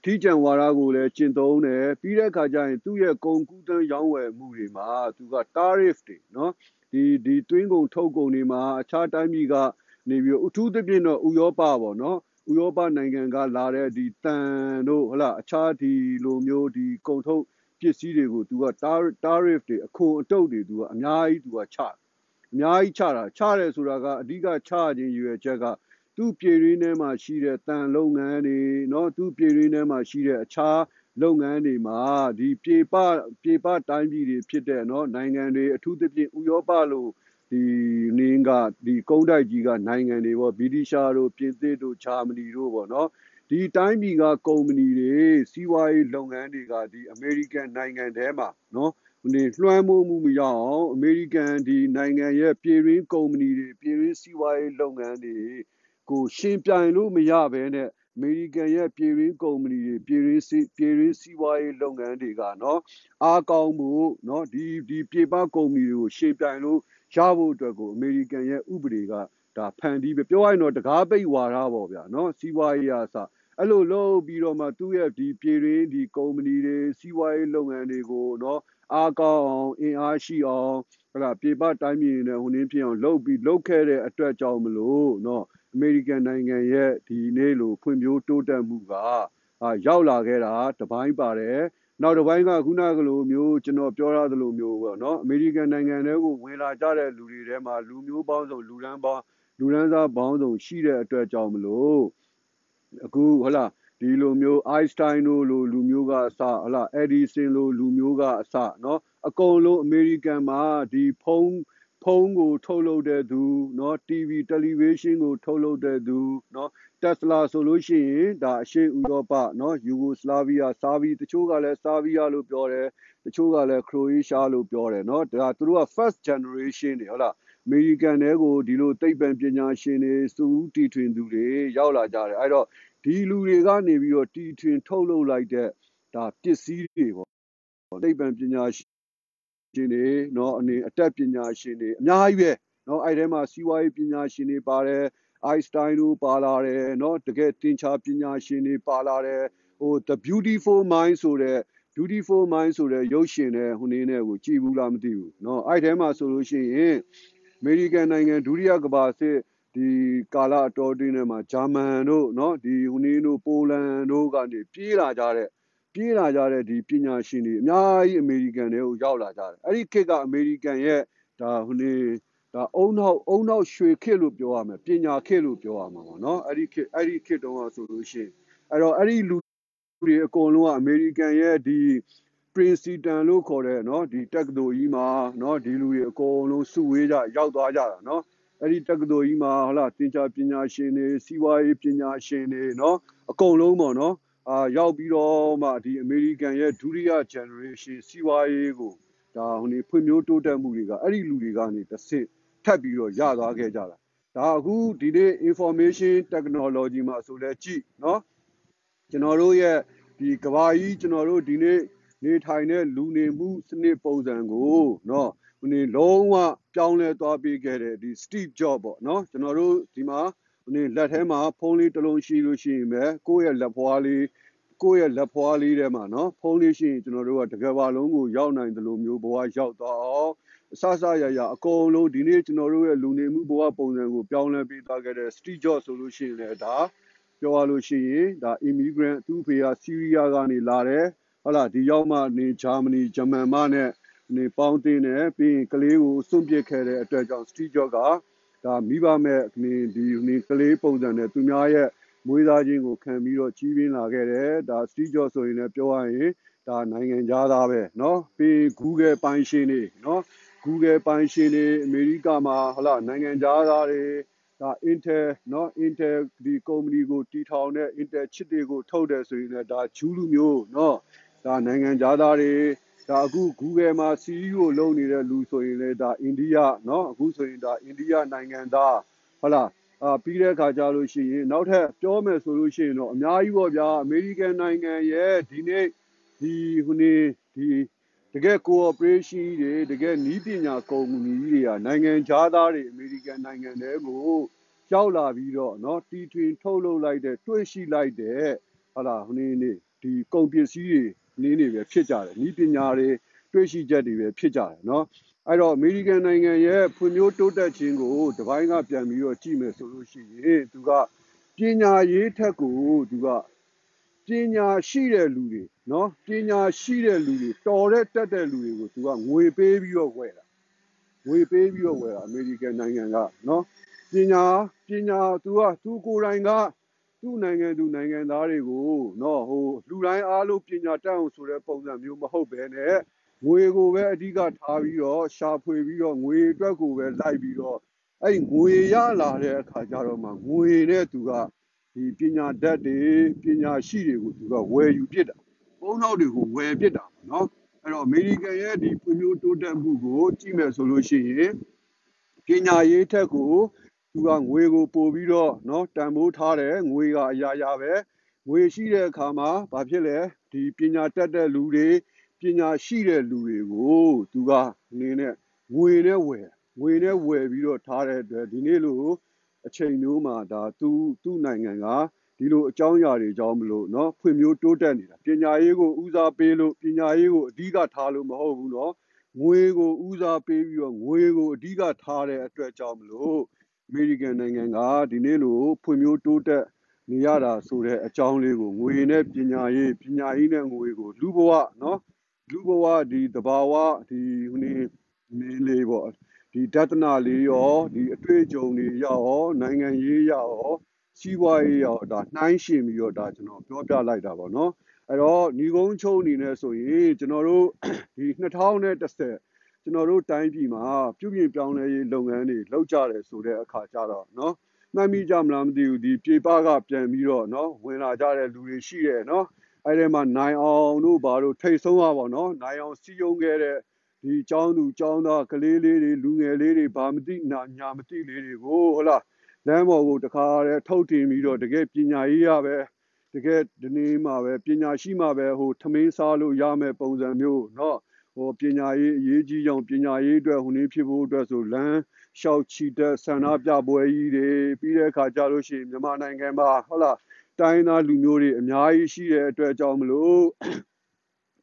ထီးကျန်ဝါဒကိုလည်းကျင့်သုံးတယ်ပြီးတဲ့အခါကျရင်သူ့ရဲ့ကုန်ကူးတန်းရောင်းဝယ်မှုတွေမှာသူက tariff တွေနော်ဒီဒီတွင်းကုန်ထုတ်ကုန်တွေမှာအခြားတိုင်းပြည်ကနေပြီးအထူးသဖြင့်တော့ဥရောပပေါ့နော်ဥရောပနိုင်ငံကလာတဲ့ဒီတန်တို့ဟလာအခြားဒီလိုမျိုးဒီကုန်ထုတ်ပစ္စည်းတွေကို तू က tariff တွေအခွန်အတုပ်တွေ तू ကအများကြီး तू ကချအများကြီးချတာချရဲဆိုတာကအဓိကချခြင်းရွယ်ချက်က သူ့ပြည်ရင်းထဲမှာရှိတဲ့တန်လုပ်ငန်းတွေเนาะသူ့ပြည်ရင်းထဲမှာရှိတဲ့အခြားလုပ်ငန်းတွေမှာဒီပြေပပြေပတိုင်းပြည်တွေဖြစ်တဲ့เนาะနိုင်ငံတွေအထူးသဖြင့်ဥရောပလိုဒီနင်းကဒီကုန်းတိုက်ကြီးကနိုင်ငံတွေပေါ့ဗြိတိရှားတို့ပြင်သစ်တို့ဂျာမနီတို့ပေါ့နော်ဒီတိုင်းပြည်ကကုမ္ပဏီတွေစီးပွားရေးလုပ်ငန်းတွေကဒီအမေရိကန်နိုင်ငံထဲမှာနော်ဒီလွှမ်းမိုးမှုမရအောင်အမေရိကန်ဒီနိုင်ငံရဲ့ပြည်ရင်းကုမ္ပဏီတွေပြည်ရင်းစီးပွားရေးလုပ်ငန်းတွေ ကိုရှင်ပြိုင်လို့မရဘဲနဲ့အမေရိကန်ရဲ့ပြည်ရင်းကုမ္ပဏီတွေပြည်ရင်းစီပြည်ရင်းစီးပွားရေးလုပ်ငန်းတွေကနော်အားကောင်းမှုနော်ဒီဒီပြည်ပကုမ္ပဏီတွေကိုရှင်ပြိုင်လို့ရဖို့အတွက်ကိုအမေရိကန်ရဲ့ဥပဒေကဒါဖန်တီးပဲပြောရရင်တော့တကားပိတ်ဝါဒပေါ့ဗျာနော်စီးပွားရေးအစအဲ့လိုလုပ်ပြီးတော့မှသူ့ရဲ့ဒီပြည်ရင်းဒီကုမ္ပဏီတွေစီးပွားရေးလုပ်ငန်းတွေကိုနော်အားကောင်းအောင်အင်အားရှိအောင်ဟလာပြေပတိုင်းပြည်နဲ့ဟိုနင်းဖြစ်အောင်လုပ်ပြီးလုပ်ခဲ့တဲ့အတွက်ကြောင့်မလို့နော် အမေရိကန်နိုင်ငံရဲ့ဒီနေ့လိုဖွံ့ဖြိုးတိုးတက်မှုကရောက်လာခဲ့တာတပိုင်းပါတယ်နောက်တစ်ပိုင်းကခုနကလိုမျိုးကျွန်တော်ပြောရသလိုမျိုးပေါ့နော်အမေရိကန်နိုင်ငံထဲကိုဝင်လာကြတဲ့လူတွေထဲမှာလူမျိုးပေါင်းစုံလူရန်ပေါင်းလူရန်စားပေါင်းစုံရှိတဲ့အတွက်ကြောင့်မလို့အခုဟလာဒီလိုမျိုး Einstein တို့လိုလူမျိုးကအစဟလာ Edison လိုလူမျိုးကအစနော်အကုန်လုံးအမေရိကန်မှာဒီဖုန်း ဖုန်းကိုထုတ်လုပ်တဲ့သူเนาะ TV television ကိုထုတ်လုပ်တဲ့သူเนาะ Tesla ဆိုလို့ရှိရင်ဒါအရှေ့ဥရောပเนาะယူဂိုစလာဗီးယားစာဗီတချို့ကလည်းစာဗီးယားလို့ပြောတယ်တချို့ကလည်းခရိုအေးရှားလို့ပြောတယ်เนาะဒါသူတို့က first generation တွေဟုတ်လားအမေရိကန်တွေကိုဒီလိုသိပ္ပံပညာရှင်တွေစူးတီထွင်သူတွေရောက်လာကြတယ်အဲ့တော့ဒီလူတွေကနေပြီးတော့တီထွင်ထုတ်လုပ်လိုက်တဲ့ဒါပစ္စည်းတွေပေါ့သိပ္ပံပညာရှင် တွေเนาะအနေအတတ်ပညာရှင်တွေအများကြီးပဲเนาะအဲ့ထဲမှာစီးပွားရေးပညာရှင်တွေပါတယ်အိုင်စတိုင်းတို့ပါလာတယ်เนาะတကယ်တင်ချာပညာရှင်တွေပါလာတယ်ဟို the beautiful mind ဆိုတဲ့ beautiful mind ဆိုတဲ့ရုပ်ရှင်နဲ့ဟိုနေနဲ့ကိုကြည်ဘူးလားမသိဘူးเนาะအဲ့ထဲမှာဆိုလို့ရှိရင်အမေရိကန်နိုင်ငံဒုတိယကမ္ဘာစစ်ဒီကာလအတော်တွင်းထဲမှာဂျာမန်တို့เนาะဒီဟိုနေတို့ပိုလန်တို့ကနေပြေးလာကြတဲ့ ပြေးလာကြတဲ့ဒီပညာရှင်တွေအများကြီးအမေရိကန်တွေကိုရောက်လာကြတယ်အဲ့ဒီခေတ်ကအမေရိကန်ရဲ့ဒါဟိုနေဒါအုံနောက်အုံနောက်ရွှေခေတ်လို့ပြောရမယ်ပညာခေတ်လို့ပြောရမှာပေါ့နော်အဲ့ဒီခေတ်အဲ့ဒီခေတ်တုန်းကဆိုလို့ရှိရင်အဲ့တော့အဲ့ဒီလူတွေအကုန်လုံးကအမေရိကန်ရဲ့ဒီ Princeton လို့ခေါ်တဲ့เนาะဒီတက္ကသိုလ်ကြီးမှာเนาะဒီလူတွေအကုန်လုံးစုဝေးကြရောက်သွားကြတာเนาะအဲ့ဒီတက္ကသိုလ်ကြီးမှာဟလာသင်္ချာပညာရှင်တွေစီးပွားရေးပညာရှင်တွေเนาะအကုန်လုံးပေါ့เนาะ အာရောက်ပြီးတော့မှဒီအမေရိကန်ရဲ့ဒုတိယ generation စီးပွားရေးကိုဒါဟိုနေဖွံ့ဖြိုးတိုးတက်မှုတွေကအဲ့ဒီလူတွေကနေတစ်ဆင့်ထပ်ပြီးတော့ရသွားခဲ့ကြတာဒါအခုဒီနေ့ information technology မှာဆိုလဲကြည့်เนาะကျွန်တော်တို့ရဲ့ဒီကဘာကြီးကျွန်တော်တို့ဒီနေ့နေထိုင်တဲ့လူနေမှုစနစ်ပုံစံကိုเนาะဟိုနေလုံးဝပြောင်းလဲသွားပြီးခဲ့တဲ့ဒီ Steve Jobs ပေါ့เนาะကျွန်တော်တို့ဒီမှာဟို နေ့လက်ထဲမှာဖုန်းလေးတစ်လုံးရှိလို့ရှိရင်ပဲကိုယ့်ရဲ့လက်ဖွားလေးကိုယ့်ရဲ့လက်ဖွားလေးထဲမှာနော်ဖုန်းလေးရှိရင်ကျွန်တော်တို့ကတကယ်ပါလုံးကိုရောက်နိုင်တယ်လို့မျိုးဘဝရောက်သွားအောင်အဆဆရရအကုန်လုံးဒီနေ့ကျွန်တော်တို့ရဲ့လူနေမှုဘဝပုံစံကိုပြောင်းလဲပေးသွားခဲ့တဲ့ Steve Jobs ဆိုလို့ရှိရင်လည်းဒါပြောရလို့ရှိရင်ဒါ immigrant သူ့ဖေကဆီးရီးယားကနေလာတယ်ဟုတ်လားဒီရောက်မှနေဂျာမနီဂျမန်မနဲ့နေပေါင်းတင်တယ်ပြီးရင်ကလေးကိုစွန့်ပစ်ခဲ့တဲ့အတွက်ကြောင့် Steve Jobs က ဒါမိဘမဲ့နေဒီနေကလေးပုံစံနဲ့သူများရဲ့မွေးသားခြင်းကိုခံပြီးတော့ကြီးပင်းလာခဲ့တယ်ဒါ Steve Jobs ဆိုရင်လည်းပြောရရင်ဒါနိုင်ငံသားပဲเนาะပြီး Google ပိုင်ရှင်တွေเนาะ Google ပိုင်ရှင်တွေအမေရိကမှာဟလာနိုင်ငံသားတွေဒါ Intel เนาะ Intel ဒီကုမ္ပဏီကိုတီထောင်တဲ့ Intel chip တွေကိုထုတ်တယ်ဆိုရင်လည်းဒါဂျူးလူမျိုးเนาะဒါနိုင်ငံသားတွေ ဒါအခု Google မှာ CEO လုပ်နေတဲ့လူဆိုရင်လည်းဒါအိန္ဒိယเนาะအခုဆိုရင်ဒါအိန္ဒိယနိုင်ငံသား ဟုတ်လားအာပြီးတဲ့အခါကျလို့ရှိရင်နောက်ထပ်ပြောမယ်ဆိုလို့ရှိရင်တော့အများကြီးပေါ့ဗျာအမေရိကန်နိုင်ငံရဲ့ဒီနေ့ဒီဟိုနေဒီတကယ် cooperation တွေတကယ်နီးပညာကုမ္ပဏီတွေကနိုင်ငံခြားသားတွေအမေရိကန်နိုင်ငံတွေကိုရောက်လာပြီးတော့เนาะတီထွင်ထုတ်လုပ်လိုက်တဲ့တွေ့ရှိလိုက်တဲ့ဟုတ်လားဟိုနေနေဒီကုန်ပစ္စည်းတွေ နင်းတွေပဲဖြစ်ကြတယ်။ဤပညာတွေတွေးရှိချက်တွေပဲဖြစ်ကြတယ်နော်။အဲ့တော့အမေရိကန်နိုင်ငံရဲ့ဖွံ့ဖြိုးတိုးတက်ခြင်းကိုဒီပိုင်းကပြန်ပြီးတော့ကြည့်မယ်ဆိုလို့ရှိရင်သူကပညာရေးထက်ကိုသူကပညာရှိတဲ့လူတွေနော်ပညာရှိတဲ့လူတွေတော်တဲ့တက်တဲ့လူတွေကိုသူကငွေပေးပြီးတော့ဝယ်တာငွေပေးပြီးတော့ဝယ်တာအမေရိကန်နိုင်ငံကနော်ပညာပညာသူကသူကိုယ်တိုင်က သူ့နိုင်ငံသူနိုင်ငံသားတွေကိုနော်ဟိုလူတိုင်းအားလုံးပညာတတ်အောင်ဆိုတဲ့ပုံစံမျိုးမဟုတ်ဘဲနဲ့ငွေကိုပဲအဓိကထားပြီးတော့ရှာဖွေပြီးတော့ငွေအတွက်ကိုပဲလိုက်ပြီးတော့အဲ့ဒီငွေရလာတဲ့အခါကျတော့မှငွေနဲ့သူကဒီပညာတတ်တွေပညာရှိတွေကိုသူကဝယ်ယူပစ်တာပုံနောက်တွေကိုဝယ်ပစ်တာပေါ့နော်အဲ့တော့အမေရိကန်ရဲ့ဒီဖွံ့ဖြိုးတိုးတက်မှုကိုကြည့်မယ်ဆိုလို့ရှိရင်ပညာရေးထက်ကို သူကငွေကိုပို့ပြီးတော့เนาะတန်ဖိုးထားတယ်ငွေကအရာရာပဲငွေရှိတဲ့အခါမှာဘာဖြစ်လဲဒီပညာတတ်တဲ့လူတွေပညာရှိတဲ့လူတွေကိုသူကအနေနဲ့ငွေနဲ့ဝယ်ငွေနဲ့ဝယ်ပြီးတော့ထားတဲ့အတွက်ဒီနေ့လို့အချိန်မျိုးမှာဒါသူသူ့နိုင်ငံကဒီလိုအကြောင်းအရာတွေကြောင့်မလို့เนาะဖွံ့ဖြိုးတိုးတက်နေတာပညာရေးကိုဦးစားပေးလို့ပညာရေးကိုအဓိကထားလို့မဟုတ်ဘူးเนาะငွေကိုဦးစားပေးပြီးတော့ငွေကိုအဓိကထားတဲ့အတွက်ကြောင့်မလို့ အမေရိကန်နိုင်ငံကဒီနေ့လိုဖွံ့ဖြိုးတိုးတက်နေရတာဆိုတဲ့အကြောင်းလေးကိုငွေနဲ့ပညာရေးပညာရေးနဲ့ငွေကိုလူဘဝနော်လူဘဝဒီတဘာဝဒီဟိုနေနေလေးပေါ့ဒီတဒနာလေးရောဒီအတွေ့အကြုံတွေရောနိုင်ငံရေးရောစီးပွားရေးရောဒါနှိုင်းရှင်ပြီးတော့ဒါကျွန်တော်ပြောပြလိုက်တာပေါ့နော်အဲ့တော့ညီကုန်းချုံအနေနဲ့ဆိုရင်ကျွန်တော်တို့ဒီ2010 ကျွန်တော်တို့တိုင်းပြည်မှာပြုပြင်ပြောင်းလဲရေးလုပ်ငန်းတွေလုပ်ကြတယ်ဆိုတဲ့အခါကျတော့နော်မှတ်မိကြမလားမသိဘူးဒီပြေပကပြန်ပြီးတော့နော်ဝင်လာကြတဲ့လူတွေရှိတယ်နော်အဲ့ဒီမှာနိုင်အောင်တို့ဘာတို့ထိတ်ဆုံးရပါတော့နိုင်အောင်စီယုံခဲ့တဲ့ဒီចောင်းသူចောင်းသားကလေးလေးတွေလူငယ်လေးတွေဘာမသိနာညာမသိလေးတွေကိုဟုတ်လားလမ်းပေါ်ကိုတခါတည်းထုတ်တင်ပြီးတော့တကယ်ပညာရေးရပဲတကယ်ဒီနေ့မှပဲပညာရှိမှပဲဟိုထမင်းစားလို့ရမယ်ပုံစံမျိုးเนาะ ဟိုပညာရေးအရေးကြီးကြောင်ပညာရေးအတွက်ဟိုနေ့ဖြစ်ဖို့အတွက်ဆိုလမ်းလျှောက်ချီတဲ့ဆန္ဒပြပွဲကြီးတွေပြီးတဲ့အခါကျလို့ရှိရင်မြန်မာနိုင်ငံမှာဟုတ်လားတိုင်းသားလူမျိုးတွေအများကြီးရှိတဲ့အတွက်ကြောင့်မလို့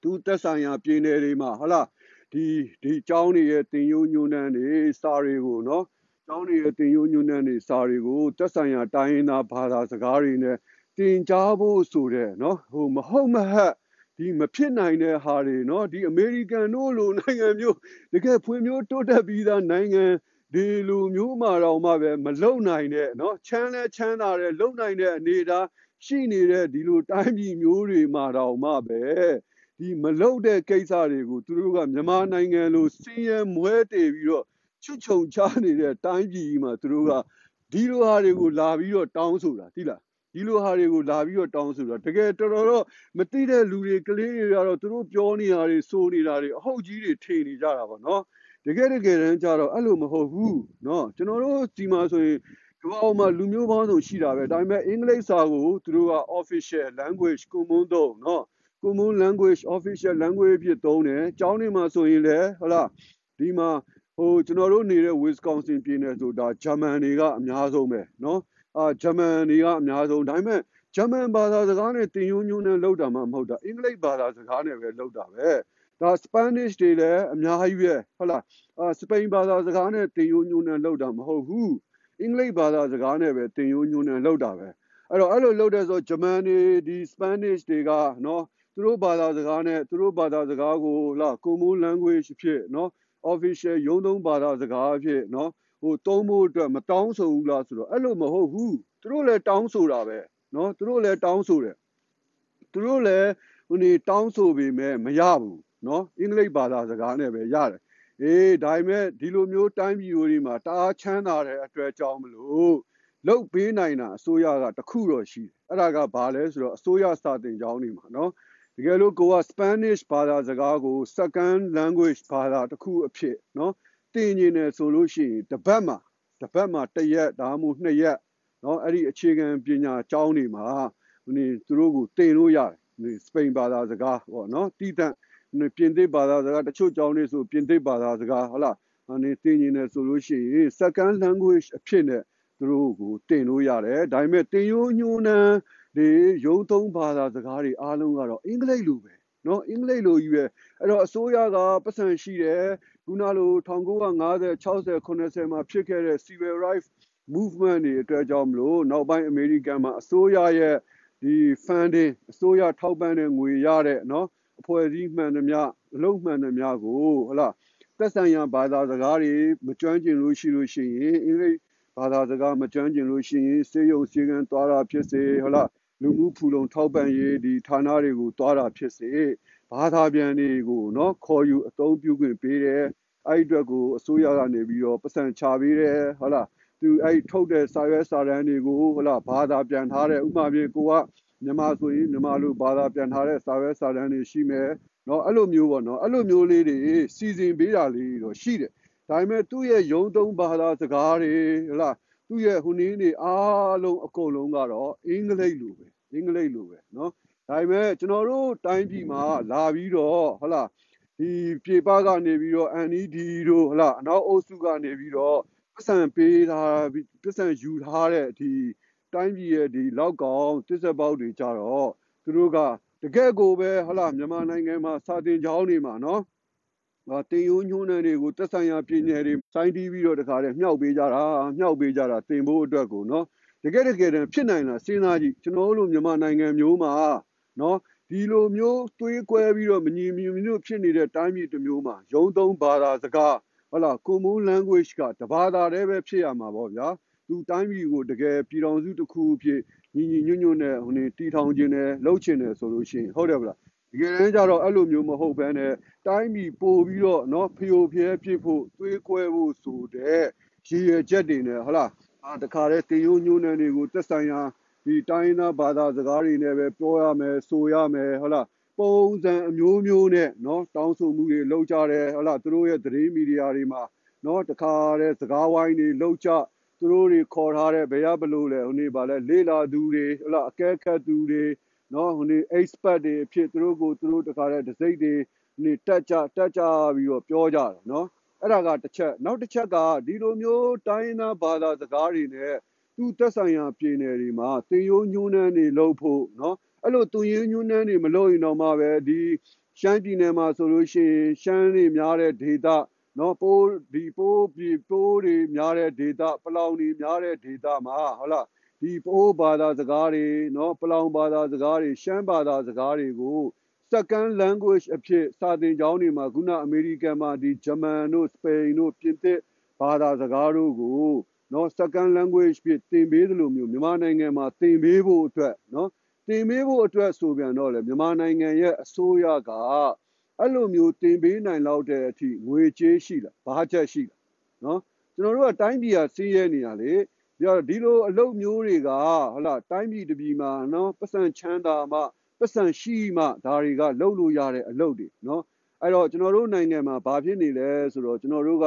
သူတက်ဆိုင်ရာပြည်နယ်တွေမှာဟုတ်လားဒီဒီเจ้าတွေရဲ့တင်ယိုးညွန်းနှန်းတွေစာတွေကိုเนาะကျောင်းတွေရဲ့တင်ယိုးညွန်းနှန်းတွေစာတွေကိုတက်ဆိုင်ရာတိုင်းရင်းသားဘာသာစကားတွေနဲ့တင်ကြားဖို့ဆိုတဲ့နော်ဟိုမဟုတ်မဟတ် ဒီမဖြစ်နိုင်တဲ့ဟာတွေနော်ဒီအမေရိကန်တို့လိုနိုင်ငံမျိုးတကယ်ဖွံ့ဖြိုးတိုးတက်ပြီးသားနိုင်ငံဒီလိုမျိုးမှာတော့မှပဲမလုံနိုင်တဲ့နော်ချမ်းလဲချမ်းသာတဲ့လုံနိုင်တဲ့အနေအထားရှိနေတဲ့ဒီလိုတိုင်းပြည်မျိုးတွေမှာတော့မှပဲဒီမလုံတဲ့ကိစ္စတွေကိုသူတို့ကမြန်မာနိုင်ငံလိုစင်းရဲမွဲတေပြီးတော့ချွတ်ချုံချနေတဲ့တိုင်းပြည်ကြီးမှာသူတို့ကဒီလိုဟာတွေကိုလာပြီးတော့တောင်းဆိုတာသိလား ဒီလိုဟာတွေကိုလာပြီးတော့တောင်းဆိုတော့တကယ်တော်တော်တော့မသိတဲ့လူတွေကလေးတွေကတော့သူတို့ပြောနေတာတွေစိုးနေတာတွေအဟုတ်ကြီးတွေထင်နေကြတာပေါ့နော်တကယ်တကယ်တမ်းကျတော့အဲ့လိုမဟုတ်ဘူးနော်ကျွန်တော်တို့ဒီမှာဆိုရင်ကမ္ဘာပေါ်မှာလူမျိုးပေါင်းစုံရှိတာပဲဒါပေမဲ့အင်္ဂလိပ်စာကိုသူတို့က official language common တော့နော် common language official language ဖြစ်သုံးတယ်။ကျောင်းတွေမှာဆိုရင်လည်းဟုတ်လားဒီမှာဟိုကျွန်တော်တို့နေတဲ့ Wisconsin ပြည်နယ်ဆိုတာဂျာမန်တွေကအများဆုံးပဲနော်။ အာဂျမန်တွေကအများဆုံးဒါပေမဲ့ဂျမန်ဘာသာစကားနဲ့တင်ယွန်းညွန်းနဲ့လောက်တာမှမဟုတ်တာအင်္ဂလိပ်ဘာသာစကားနဲ့ပဲလောက်တာပဲဒါစပန်နစ်တွေလည်းအများကြီးပဲဟုတ်လားအာစပိန်ဘာသာစကားနဲ့တင်ယွန်းညွန်းနဲ့လောက်တာမဟုတ်ဘူးအင်္ဂလိပ်ဘာသာစကားနဲ့ပဲတင်ယွန်းညွန်းနဲ့လောက်တာပဲအဲ့တော့အဲ့လိုလောက်တဲ့ဆိုဂျမန်တွေဒီစပန်နစ်တွေကနော်သူတို့ဘာသာစကားနဲ့သူတို့ဘာသာစကားကိုလာကွန်မိုး language ဖြစ်နော် official ရုံးသုံးဘာသာစကားဖြစ်နော် ဟိုတုံးဖို့အတွက်မတောင်းဆိုဘူးလားဆိုတော့အဲ့လိုမဟုတ်ဘူးသူတို့လည်းတောင်းဆိုတာပဲနော်သူတို့လည်းတောင်းဆိုတယ်သူတို့လည်းဟိုနေတောင်းဆိုပေမဲ့မရဘူးနော်အင်္ဂလိပ်ဘာသာစကားနဲ့ပဲရတယ်အေးဒါပေမဲ့ဒီလိုမျိုးတိုင်းပြည်တွေမှာတအားချမ်းသာတဲ့အတွက်ကြောင့်မလို့လုတ်ပေးနိုင်တာအစိုးရကတခုတော့ရှိတယ်အဲ့ဒါကဘာလဲဆိုတော့အစိုးရစာတင်ကျောင်းတွေမှာနော်တကယ်လို့ကိုက Spanish ဘာသာစကားကို second language ဘာသာတစ်ခုအဖြစ်เนาะ သင်နေတယ်ဆိုလို့ရှိရင်တပတ်မှာတစ်ပတ်မှာတစ်ရက်ဒါမှမဟုတ်နှစ်ရက်နော်အဲ့ဒီအခြေခံပညာကျောင်းတွေမှာနေသူတို့ကိုတင်လို့ရတယ်စပိန်ဘာသာစကားပေါ့နော်တီးတန့်ပြင်သစ်ဘာသာစကားတချို့ကျောင်းတွေဆိုပြင်သစ်ဘာသာစကားဟုတ်လားအနေတင်နေတယ်ဆိုလို့ရှိရင် second language အဖြစ်နဲ့သူတို့ကိုတင်လို့ရတယ်ဒါပေမဲ့တင်ယိုးညိုးနှန်းဒီရုံသုံးဘာသာစကားတွေအားလုံးကတော့အင်္ဂလိပ်လိုပဲနော်အင်္ဂလိပ်လိုကြီးပဲအဲ့တော့အစိုးရကပတ်စံရှိတယ် ခုနလို1950 60 80မှာဖြစ်ခဲ့တဲ့ civil rights movement တွေအတွက်ကြောင့်မလို့နောက်ပိုင်းအမေရိကန်မှာအစိုးရရဲ့ဒီ funding အစိုးရထောက်ပံ့တဲ့ငွေရတဲ့နော်အဖွဲ့အစည်းမှန်သမျှအလုပ်မှန်သမျှကိုဟုတ်လားသက်ဆိုင်ရာဘာသာစကားတွေမကျွမ်းကျင်လို့ရှိလို့ရှိရင်အင်္ဂလိပ်ဘာသာစကားမကျွမ်းကျင်လို့ရှိရင်စေယုံစီကံသွားတာဖြစ်စေဟုတ်လားလူမှုဖူလုံထောက်ပံ့ရေးဒီဌာနတွေကိုသွားတာဖြစ်စေ ဘာသာပြန်တွေကိုနော်ခေါ်ယူအသုံးပြုခွင့်ပေးတယ်အဲ့အတွက်ကိုအစိုးရကနေပြီးတော့ပတ်စံချပေးတယ်ဟုတ်လားသူအဲ့ထုတ်တဲ့စာရွက်စာတမ်းတွေကိုဟုတ်လားဘာသာပြန်ထားတဲ့ဥပမာပြကိုကမြန်မာဆိုရင်မြန်မာလိုဘာသာပြန်ထားတဲ့စာရွက်စာတမ်းတွေရှိမယ်နော်အဲ့လိုမျိုးပေါ့နော်အဲ့လိုမျိုးလေးတွေစီစဉ်ပေးတာလေးတော့ရှိတယ်ဒါပေမဲ့သူ့ရဲ့ယုံသုံးဘာသာစကားတွေဟုတ်လားသူ့ရဲ့ဟိုနည်းနေအားလုံးအကုန်လုံးကတော့အင်္ဂလိပ်လိုပဲအင်္ဂလိပ်လိုပဲနော် ဒါပေမဲ့ကျွန်တော်တို့တိုင်းပြည်မှာလာပြီးတော့ဟုတ်လားဒီပြေပကနေပြီးတော့ NED တို့ဟုတ်လားအနောက်အုပ်စုကနေပြီးတော့ပတ်စံပေးတာပတ်စံယူထားတဲ့ဒီတိုင်းပြည်ရဲ့ဒီလောက်ကောင်တစ်ဆက်ပေါက်တွေကြတော့သူတို့ကတကယ်ကိုပဲဟုတ်လားမြန်မာနိုင်ငံမှာစာတင်ကျောင်းတွေမှာနော်ဟာတင်ယိုးညှိုးနှံတွေကိုတက်ဆိုင်ရာပြည်နယ်တွေစိုင်းတီးပြီးတော့တခါတည်းမြောက်ပေးကြတာမြောက်ပေးကြတာတင်ဖို့အတွက်ကိုနော်တကယ်တကယ်တမ်းဖြစ်နိုင်လားစဉ်းစားကြည့်ကျွန်တော်တို့မြန်မာနိုင်ငံမျိုးမှာ နော်ဒီလိုမျိုးသွေးကွဲပြီးတော့မညီမြမျိုးဖြစ်နေတဲ့တိုင်းပြည်တစ်မျိုးမှာရုံသုံးဘာသာစကားဟုတ်လား common language ကတဘာသာတည်းပဲဖြစ်ရမှာပေါ့ဗျာသူတိုင်းပြည်ကိုတကယ်ပြည်တော်စုတစ်ခုဖြစ်ညီညီညွတ်ညွတ်နဲ့ဟိုနေတီထောင်ခြင်းနဲ့လှုပ်ခြင်းနဲ့ဆိုလို့ရှိရင်ဟုတ်တယ်ဗလားတကယ်တမ်းကျတော့အဲ့လိုမျိုးမဟုတ်ဘဲနဲ့တိုင်းပြည်ပို့ပြီးတော့เนาะဖျို့ဖျဲဖြစ်ဖို့သွေးကွဲဖို့ဆိုတဲ့ရည်ရွယ်ချက်တွေနဲ့ဟုတ်လားအာတခါတည်းတင်ယိုးညိုးနှံတွေကိုသက်ဆိုင်ရာ ဒီတိုင်းသားဘာသာစကားတွေနဲ့ပဲပြောရမယ်ဆိုရမယ်ဟုတ်လားပုံစံအမျိုးမျိုးနဲ့เนาะတောင်းဆိုမှုတွေလုပ်ကြတယ်ဟုတ်လားသူတို့ရဲ့သတင်းမီဒီယာတွေမှာเนาะတခါတည်းစကားဝိုင်းတွေလုပ်ကြသူတို့တွေခေါ်ထားတဲ့ဘယ်ရဘလို့လဲဟိုနေပါလဲလေလာသူတွေဟုတ်လားအကဲခတ်သူတွေနော်ဟိုနေ expert တွေအဖြစ်သူတို့ကိုသူတို့တခါတည်းဒစိမ့်တွေနေတက်ကြတက်ကြပြီးတော့ပြောကြတယ်နော်အဲ့ဒါကတစ်ချက်နောက်တစ်ချက်ကဒီလိုမျိုးတိုင်းနာဘာသာစကားတွေနဲ့ သူတက်ဆိုင်ရာပြည်နယ်တွေမှာတင်ယိုးညှိုးနှန်းတွေလုပ်ဖို့နော်အဲ့လိုသူရင်းညှိုးနှန်းတွေမလုပ်ရင်တော့မှပဲဒီရှမ်းပြည်နယ်မှာဆိုလို့ရှိရင်ရှမ်းတွေများတဲ့ဒေသနော်ပိုးဒီပိုးပြီးပိုးတွေများတဲ့ဒေသပလောင်တွေများတဲ့ဒေသမှာဟုတ်လားဒီပိုးဘာသာစကားတွေနော်ပလောင်ဘာသာစကားတွေရှမ်းဘာသာစကားတွေကို second language အဖြစ်စာသင်ကျောင်းတွေမှာခုနအမေရိကန်မှာဒီဂျမန်တို့စပိန်တို့ပြင်သစ်ဘာသာစကားတို့ကို နော် second language ဖြစ်သင်ပေးသလိုမျိုးမြန်မာနိုင်ငံမှာသင်ပေးဖို့အတွက်နော်သင်ပေးဖို့အတွက်ဆိုပြန်တော့လေမြန်မာနိုင်ငံရဲ့အစိုးရကအဲ့လိုမျိုးတင်ပေးနိုင်လောက်တဲ့အထိငွေကြေးရှိလားဘာချက်ရှိလားနော်ကျွန်တော်တို့ကတိုင်းပြည်ကစီးရဲနေရလေဒီလိုအလုပ်မျိုးတွေကဟုတ်လားတိုင်းပြည်တပြည်မှာနော်ပတ်စံချမ်းသာမှပတ်စံရှိမှဒါတွေကလုပ်လို့ရတဲ့အလုပ်တွေနော်အဲ့တော့ကျွန်တော်တို့နိုင်ငံမှာဘာဖြစ်နေလဲဆိုတော့ကျွန်တော်တို့က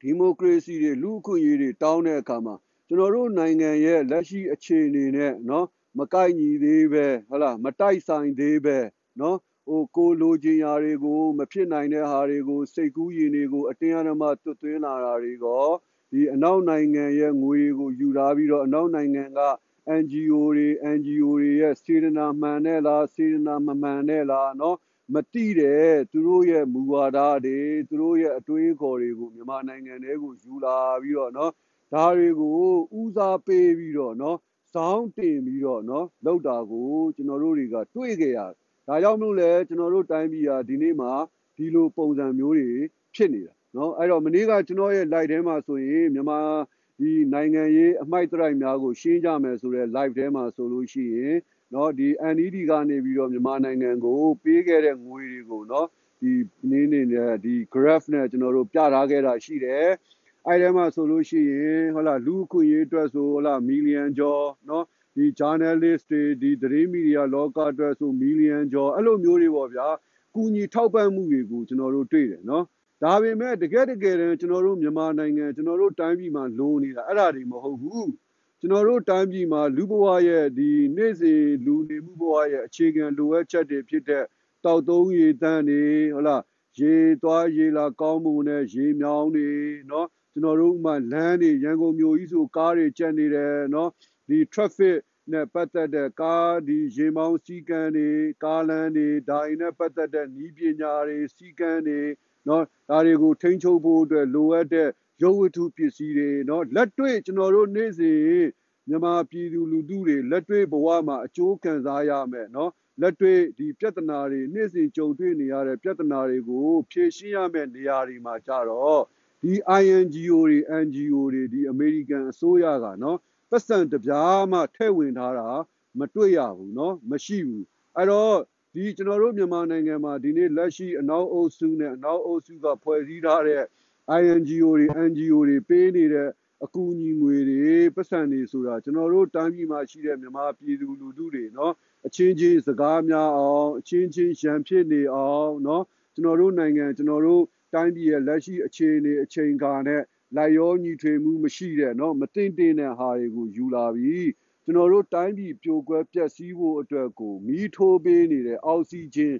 ဒီမိုကရေစီတွေလူ့အခွင့်အရေးတွေတောင်းတဲ့အခါမှာကျွန်တော်တို့နိုင်ငံရဲ့လက်ရှိအခြေအနေနဲ့နော်မကိုက်ညီသေးပဲဟလာမတိုက်ဆိုင်သေးပဲနော်ဟိုကိုလိုချင်ရာတွေကို မဖြစ်နိုင်တဲ့ဟာတွေကိုစိတ်ကူးရင်တွေကိုအတင်းအဓမ္မတွတ်သွင်းလာတာတွေကိုဒီအနောက်နိုင်ငံရဲ့ငွေတွေကိုယူလာပြီးတော့အနောက်နိုင်ငံက NGO တွေ NGO တွေရဲ့စေတနာမှန်နဲ့လားစေတနာမမှန်နဲ့လားနော် မတိတဲ့သူတို့ရဲ့မူဝါဒတွေသူတို့ရဲ့အတွေးအခေါ်တွေကိုမြန်မာနိုင်ငံထဲကိုယူလာပြီးတော့နော်ဒါတွေကိုဦးစားပေးပြီးတော့နော်စောင်းတင်ပြီးတော့နော်လောက်တာကိုကျွန်တော်တို့တွေကတွေးကြရဒါကြောင့်မလို့လဲကျွန်တော်တို့တိုင်းပြည်ဟာဒီနေ့မှာဒီလိုပုံစံမျိုးတွေဖြစ်နေတာနော်အဲ့တော့မနေ့ကကျွန်တော်ရဲ့ live ထဲမှာဆိုရင်မြန်မာဒီနိုင်ငံရေးအမိုက်တရိုက်များကိုရှင်းကြမယ်ဆိုတဲ့ live ထဲမှာဆိုလို့ရှိရင် နော်ဒီ NED ကနေပြီးတော့မြန်မာနိုင်ငံကိုပေးခဲ့တဲ့ငွေတွေကိုနော်ဒီနင်းနေတဲ့ဒီ graph နဲ့ကျွန်တော်တို့ပြထားခဲ့တာရှိတယ်အဲ့ဒီမှာဆိုလို့ရှိရင်ဟုတ်လားလူအခွင့်အရေးအတွက်ဆိုဟုတ်လားမီလီယံကျော်နော်ဒီ journalist တွေဒီသတင်းမီဒီယာလောကအတွက်ဆိုမီလီယံကျော်အဲ့လိုမျိုးတွေပေါ့ဗျာကူညီထောက်ပံ့မှုတွေကိုကျွန်တော်တို့တွေ့တယ်နော်ဒါပေမဲ့တကယ်တကယ်တမ်းကျွန်တော်တို့မြန်မာနိုင်ငံကျွန်တော်တို့တိုင်းပြည်မှာလိုနေတာအဲ့ဒါတွေမဟုတ်ဘူး ကျွန်တော်တို့တိုင်းပြည်မှာလူဘဝရဲ့ဒီနေ့စဉ်လူနေမှုဘဝရဲ့အခြေခံလိုအပ်ချက်တွေဖြစ်တဲ့တောက်သုံးရေတန်းတွေဟုတ်လားရေသွားရေလာကောင်းမှုနဲ့ရေမြောင်းတွေเนาะကျွန်တော်တို့ဥမာလမ်းတွေရန်ကုန်မြို့ကြီးဆိုကားတွေကျက်နေတယ်เนาะဒီ traffic နဲ့ပတ်သက်တဲ့ကားဒီရေမောင်းစီကံတွေကားလမ်းတွေဒါတွေနဲ့ပတ်သက်တဲ့ဤပညာတွေစီကံတွေနော်ဒါတွေကိုထိန်းချုပ်ဖို့အတွက်လိုအပ်တဲ့ ရုပ်ဝတ္ထုပစ္စည်းတွေနော်လက်တွေ့ကျွန်တော်တို့နေ့စဉ်မြန်မာပြည်သူလူထုတွေလက်တွေ့ဘဝမှာအကျိုးခံစားရမယ်နော်လက်တွေ့ဒီပြဿနာတွေနေ့စဉ်ကြုံတွေ့နေရတဲ့ပြဿနာတွေကိုဖြေရှင်းရမယ့်နေရာတွေမှာကြတော့ဒီ INGO တွေ NGO တွေဒီအမေရိကန်အစိုးရကနော်ပတ်စံတစ်ပြားမှထည့်ဝင်ထားတာမတွေ့ရဘူးเนาะမရှိဘူးအဲ့တော့ဒီကျွန်တော်တို့မြန်မာနိုင်ငံမှာဒီနေ့လက်ရှိအနောက်အုပ်စုနဲ့အနောက်အုပ်စုကဖွဲ့စည်းထားတဲ့ INGO တွေ NGO တွေပေးနေတဲ့အကူအညီငွေတွေပတ်စံတွေဆိုတာကျွန်တော်တို့တိုင်းပြည်မှာရှိတဲ့မြန်မာပြည်သူလူထုတွေနော်အချင်းချင်းစကားများအောင်အချင်းချင်းရန်ဖြစ်နေအောင်နော်ကျွန်တော်တို့နိုင်ငံကျွန်တော်တို့တိုင်းပြည်ရဲ့လက်ရှိအခြေအနေအချိန်ကာနဲ့လိုက်ရောညီထွေမှုမရှိတဲ့နော်မတင်တင်တဲ့ဟာတွေကိုယူလာပြီးကျွန်တော်တို့တိုင်းပြည်ပြိုကွဲပျက်စီးဖို့အတွက်ကိုမီးထိုးပေးနေတဲ့အောက်ဆီဂျင်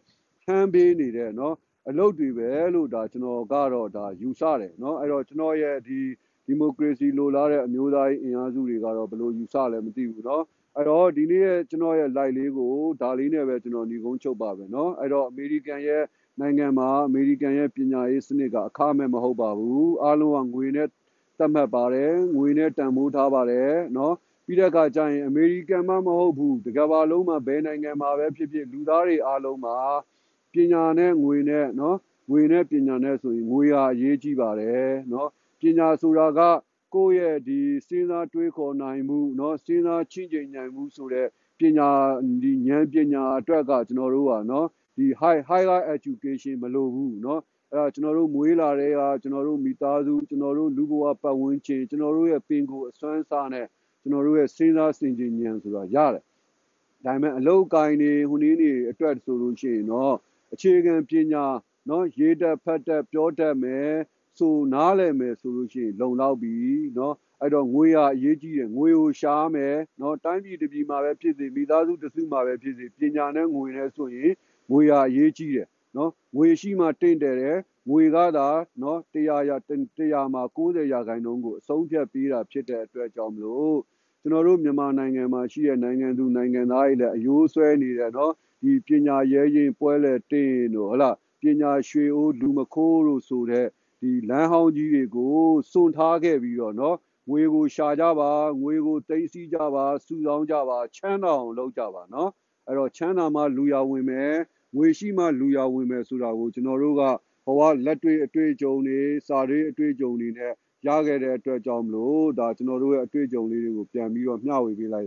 ထမ်းပေးနေတဲ့နော် အလုပ်တွေပဲလို့ဒါကျွန်တော်ကတော့ဒါယူဆတယ်เนาะအဲ့တော့ကျွန်တော်ရဲ့ဒီဒီမိုကရေစီလိုလားတဲ့အမျိုးသားရေးအင်အားစုတွေကတော့ဘယ်လိုယူဆလဲမသိဘူးเนาะအဲ့တော့ဒီနေ့ရဲ့ကျွန်တော်ရဲ့ live လေးကိုဒါလေးနဲ့ပဲကျွန်တော်ညီကုန်းချုပ်ပါပဲเนาะအဲ့တော့အမေရိကန်ရဲ့နိုင်ငံမှာအမေရိကန်ရဲ့ပညာရေးစနစ်ကအခမဲ့မဟုတ်ပါဘူးအားလုံးကငွေနဲ့သတ်မှတ်ပါတယ်ငွေနဲ့တန်ဖိုးထားပါတယ်เนาะပြီးတဲ့အခါကျရင်အမေရိကန်မှမဟုတ်ဘူးတကမ္ဘာလုံးမှာဘယ်နိုင်ငံမှာပဲဖြစ်ဖြစ်လူသားတွေအားလုံးမှာ ပညာနဲ့ငွေနဲ့เนาะငွေနဲ့ပညာနဲ့ဆိုရင်ငွေဟာအရေးကြီးပါတယ်เนาะပညာဆိုတာကကိုယ့်ရဲ့ဒီစဉ်းစားတွေးခေါ်နိုင်မှုเนาะစဉ်းစားချင့်ချိန်နိုင်မှုဆိုတဲ့ပညာဒီဉာဏ်ပညာအတွက်ကကျွန်တော်တို့ကเนาะဒီ high higher education မလိုဘူးเนาะအဲ့ဒါကျွန်တော်တို့မွေးလာတဲ့ဟာကျွန်တော်တို့မိသားစုကျွန်တော်တို့လူဘဝပတ်ဝန်းကျင်ကျွန်တော်တို့ရဲ့ပင်ကိုယ်အစွမ်းစားနဲ့ကျွန်တော်တို့ရဲ့စဉ်းစားစင်ကြင်ဉာဏ်ဆိုတာရတယ်ဒါပေမဲ့အလောက်ကိုင်းနေဟိုနည်းနေအတွက်ဆိုလို့ရှိရင်တော့ အခြေခံပညာနော်ရေးတတ်ဖတ်တတ်ပြောတတ်မယ်ဆိုနားလည်မယ်ဆိုလို့ရှိရင်လုံလောက်ပြီနော်အဲ့တော့ငွေရအရေးကြီးတယ်ငွေကိုရှားမယ်နော်တိုင်းပြည်တစ်ပြည်မှာပဲဖြစ်စေမိသားစုတစ်စုမှာပဲဖြစ်စေပညာနဲ့ငွေနဲ့ဆိုရင်ငွေရအရေးကြီးတယ်နော်ငွေရှိမှတင့်တယ်တယ်ငွေကသာနော်100ရာ100မှာ90ရာခိုင်နှုန်းကိုအဆုံးဖြတ်ပေးတာဖြစ်တဲ့အတွက်ကြောင့်မလို့ ကျွန်တော်တို့မြန်မာနိုင်ငံမှာရှိတဲ့နိုင်ငံသူနိုင်ငံသားတွေလည်းအယိုးဆွဲနေတယ်နော်ဒီပညာရဲရင်ပွဲလေတင်းတို့ဟလားပညာရွှေအိုးလူမခိုးတို့ဆိုတဲ့ဒီလမ်းဟောင်းကြီးတွေကိုစွန့်ထားခဲ့ပြီးတော့နော်ငွေကိုရှာကြပါငွေကိုသိမ်းဆည်းကြပါစုဆောင်းကြပါချမ်းသာအောင်လုပ်ကြပါနော်အဲ့တော့ချမ်းသာမှလူရဝင်မယ်ငွေရှိမှလူရဝင်မယ်ဆိုတာကိုကျွန်တော်တို့ကဘဝလက်တွေ့အတွေ့အကြုံတွေစာရေးအတွေ့အကြုံတွေနဲ့ ရခဲ့တဲ့အတွက်ကြောင့်မလို့ဒါကျွန်တော်တို့ရဲ့အတွေ့အကြုံလေးတွေကိုပြန်ပြီးတော့မျှဝေပေးလိုက်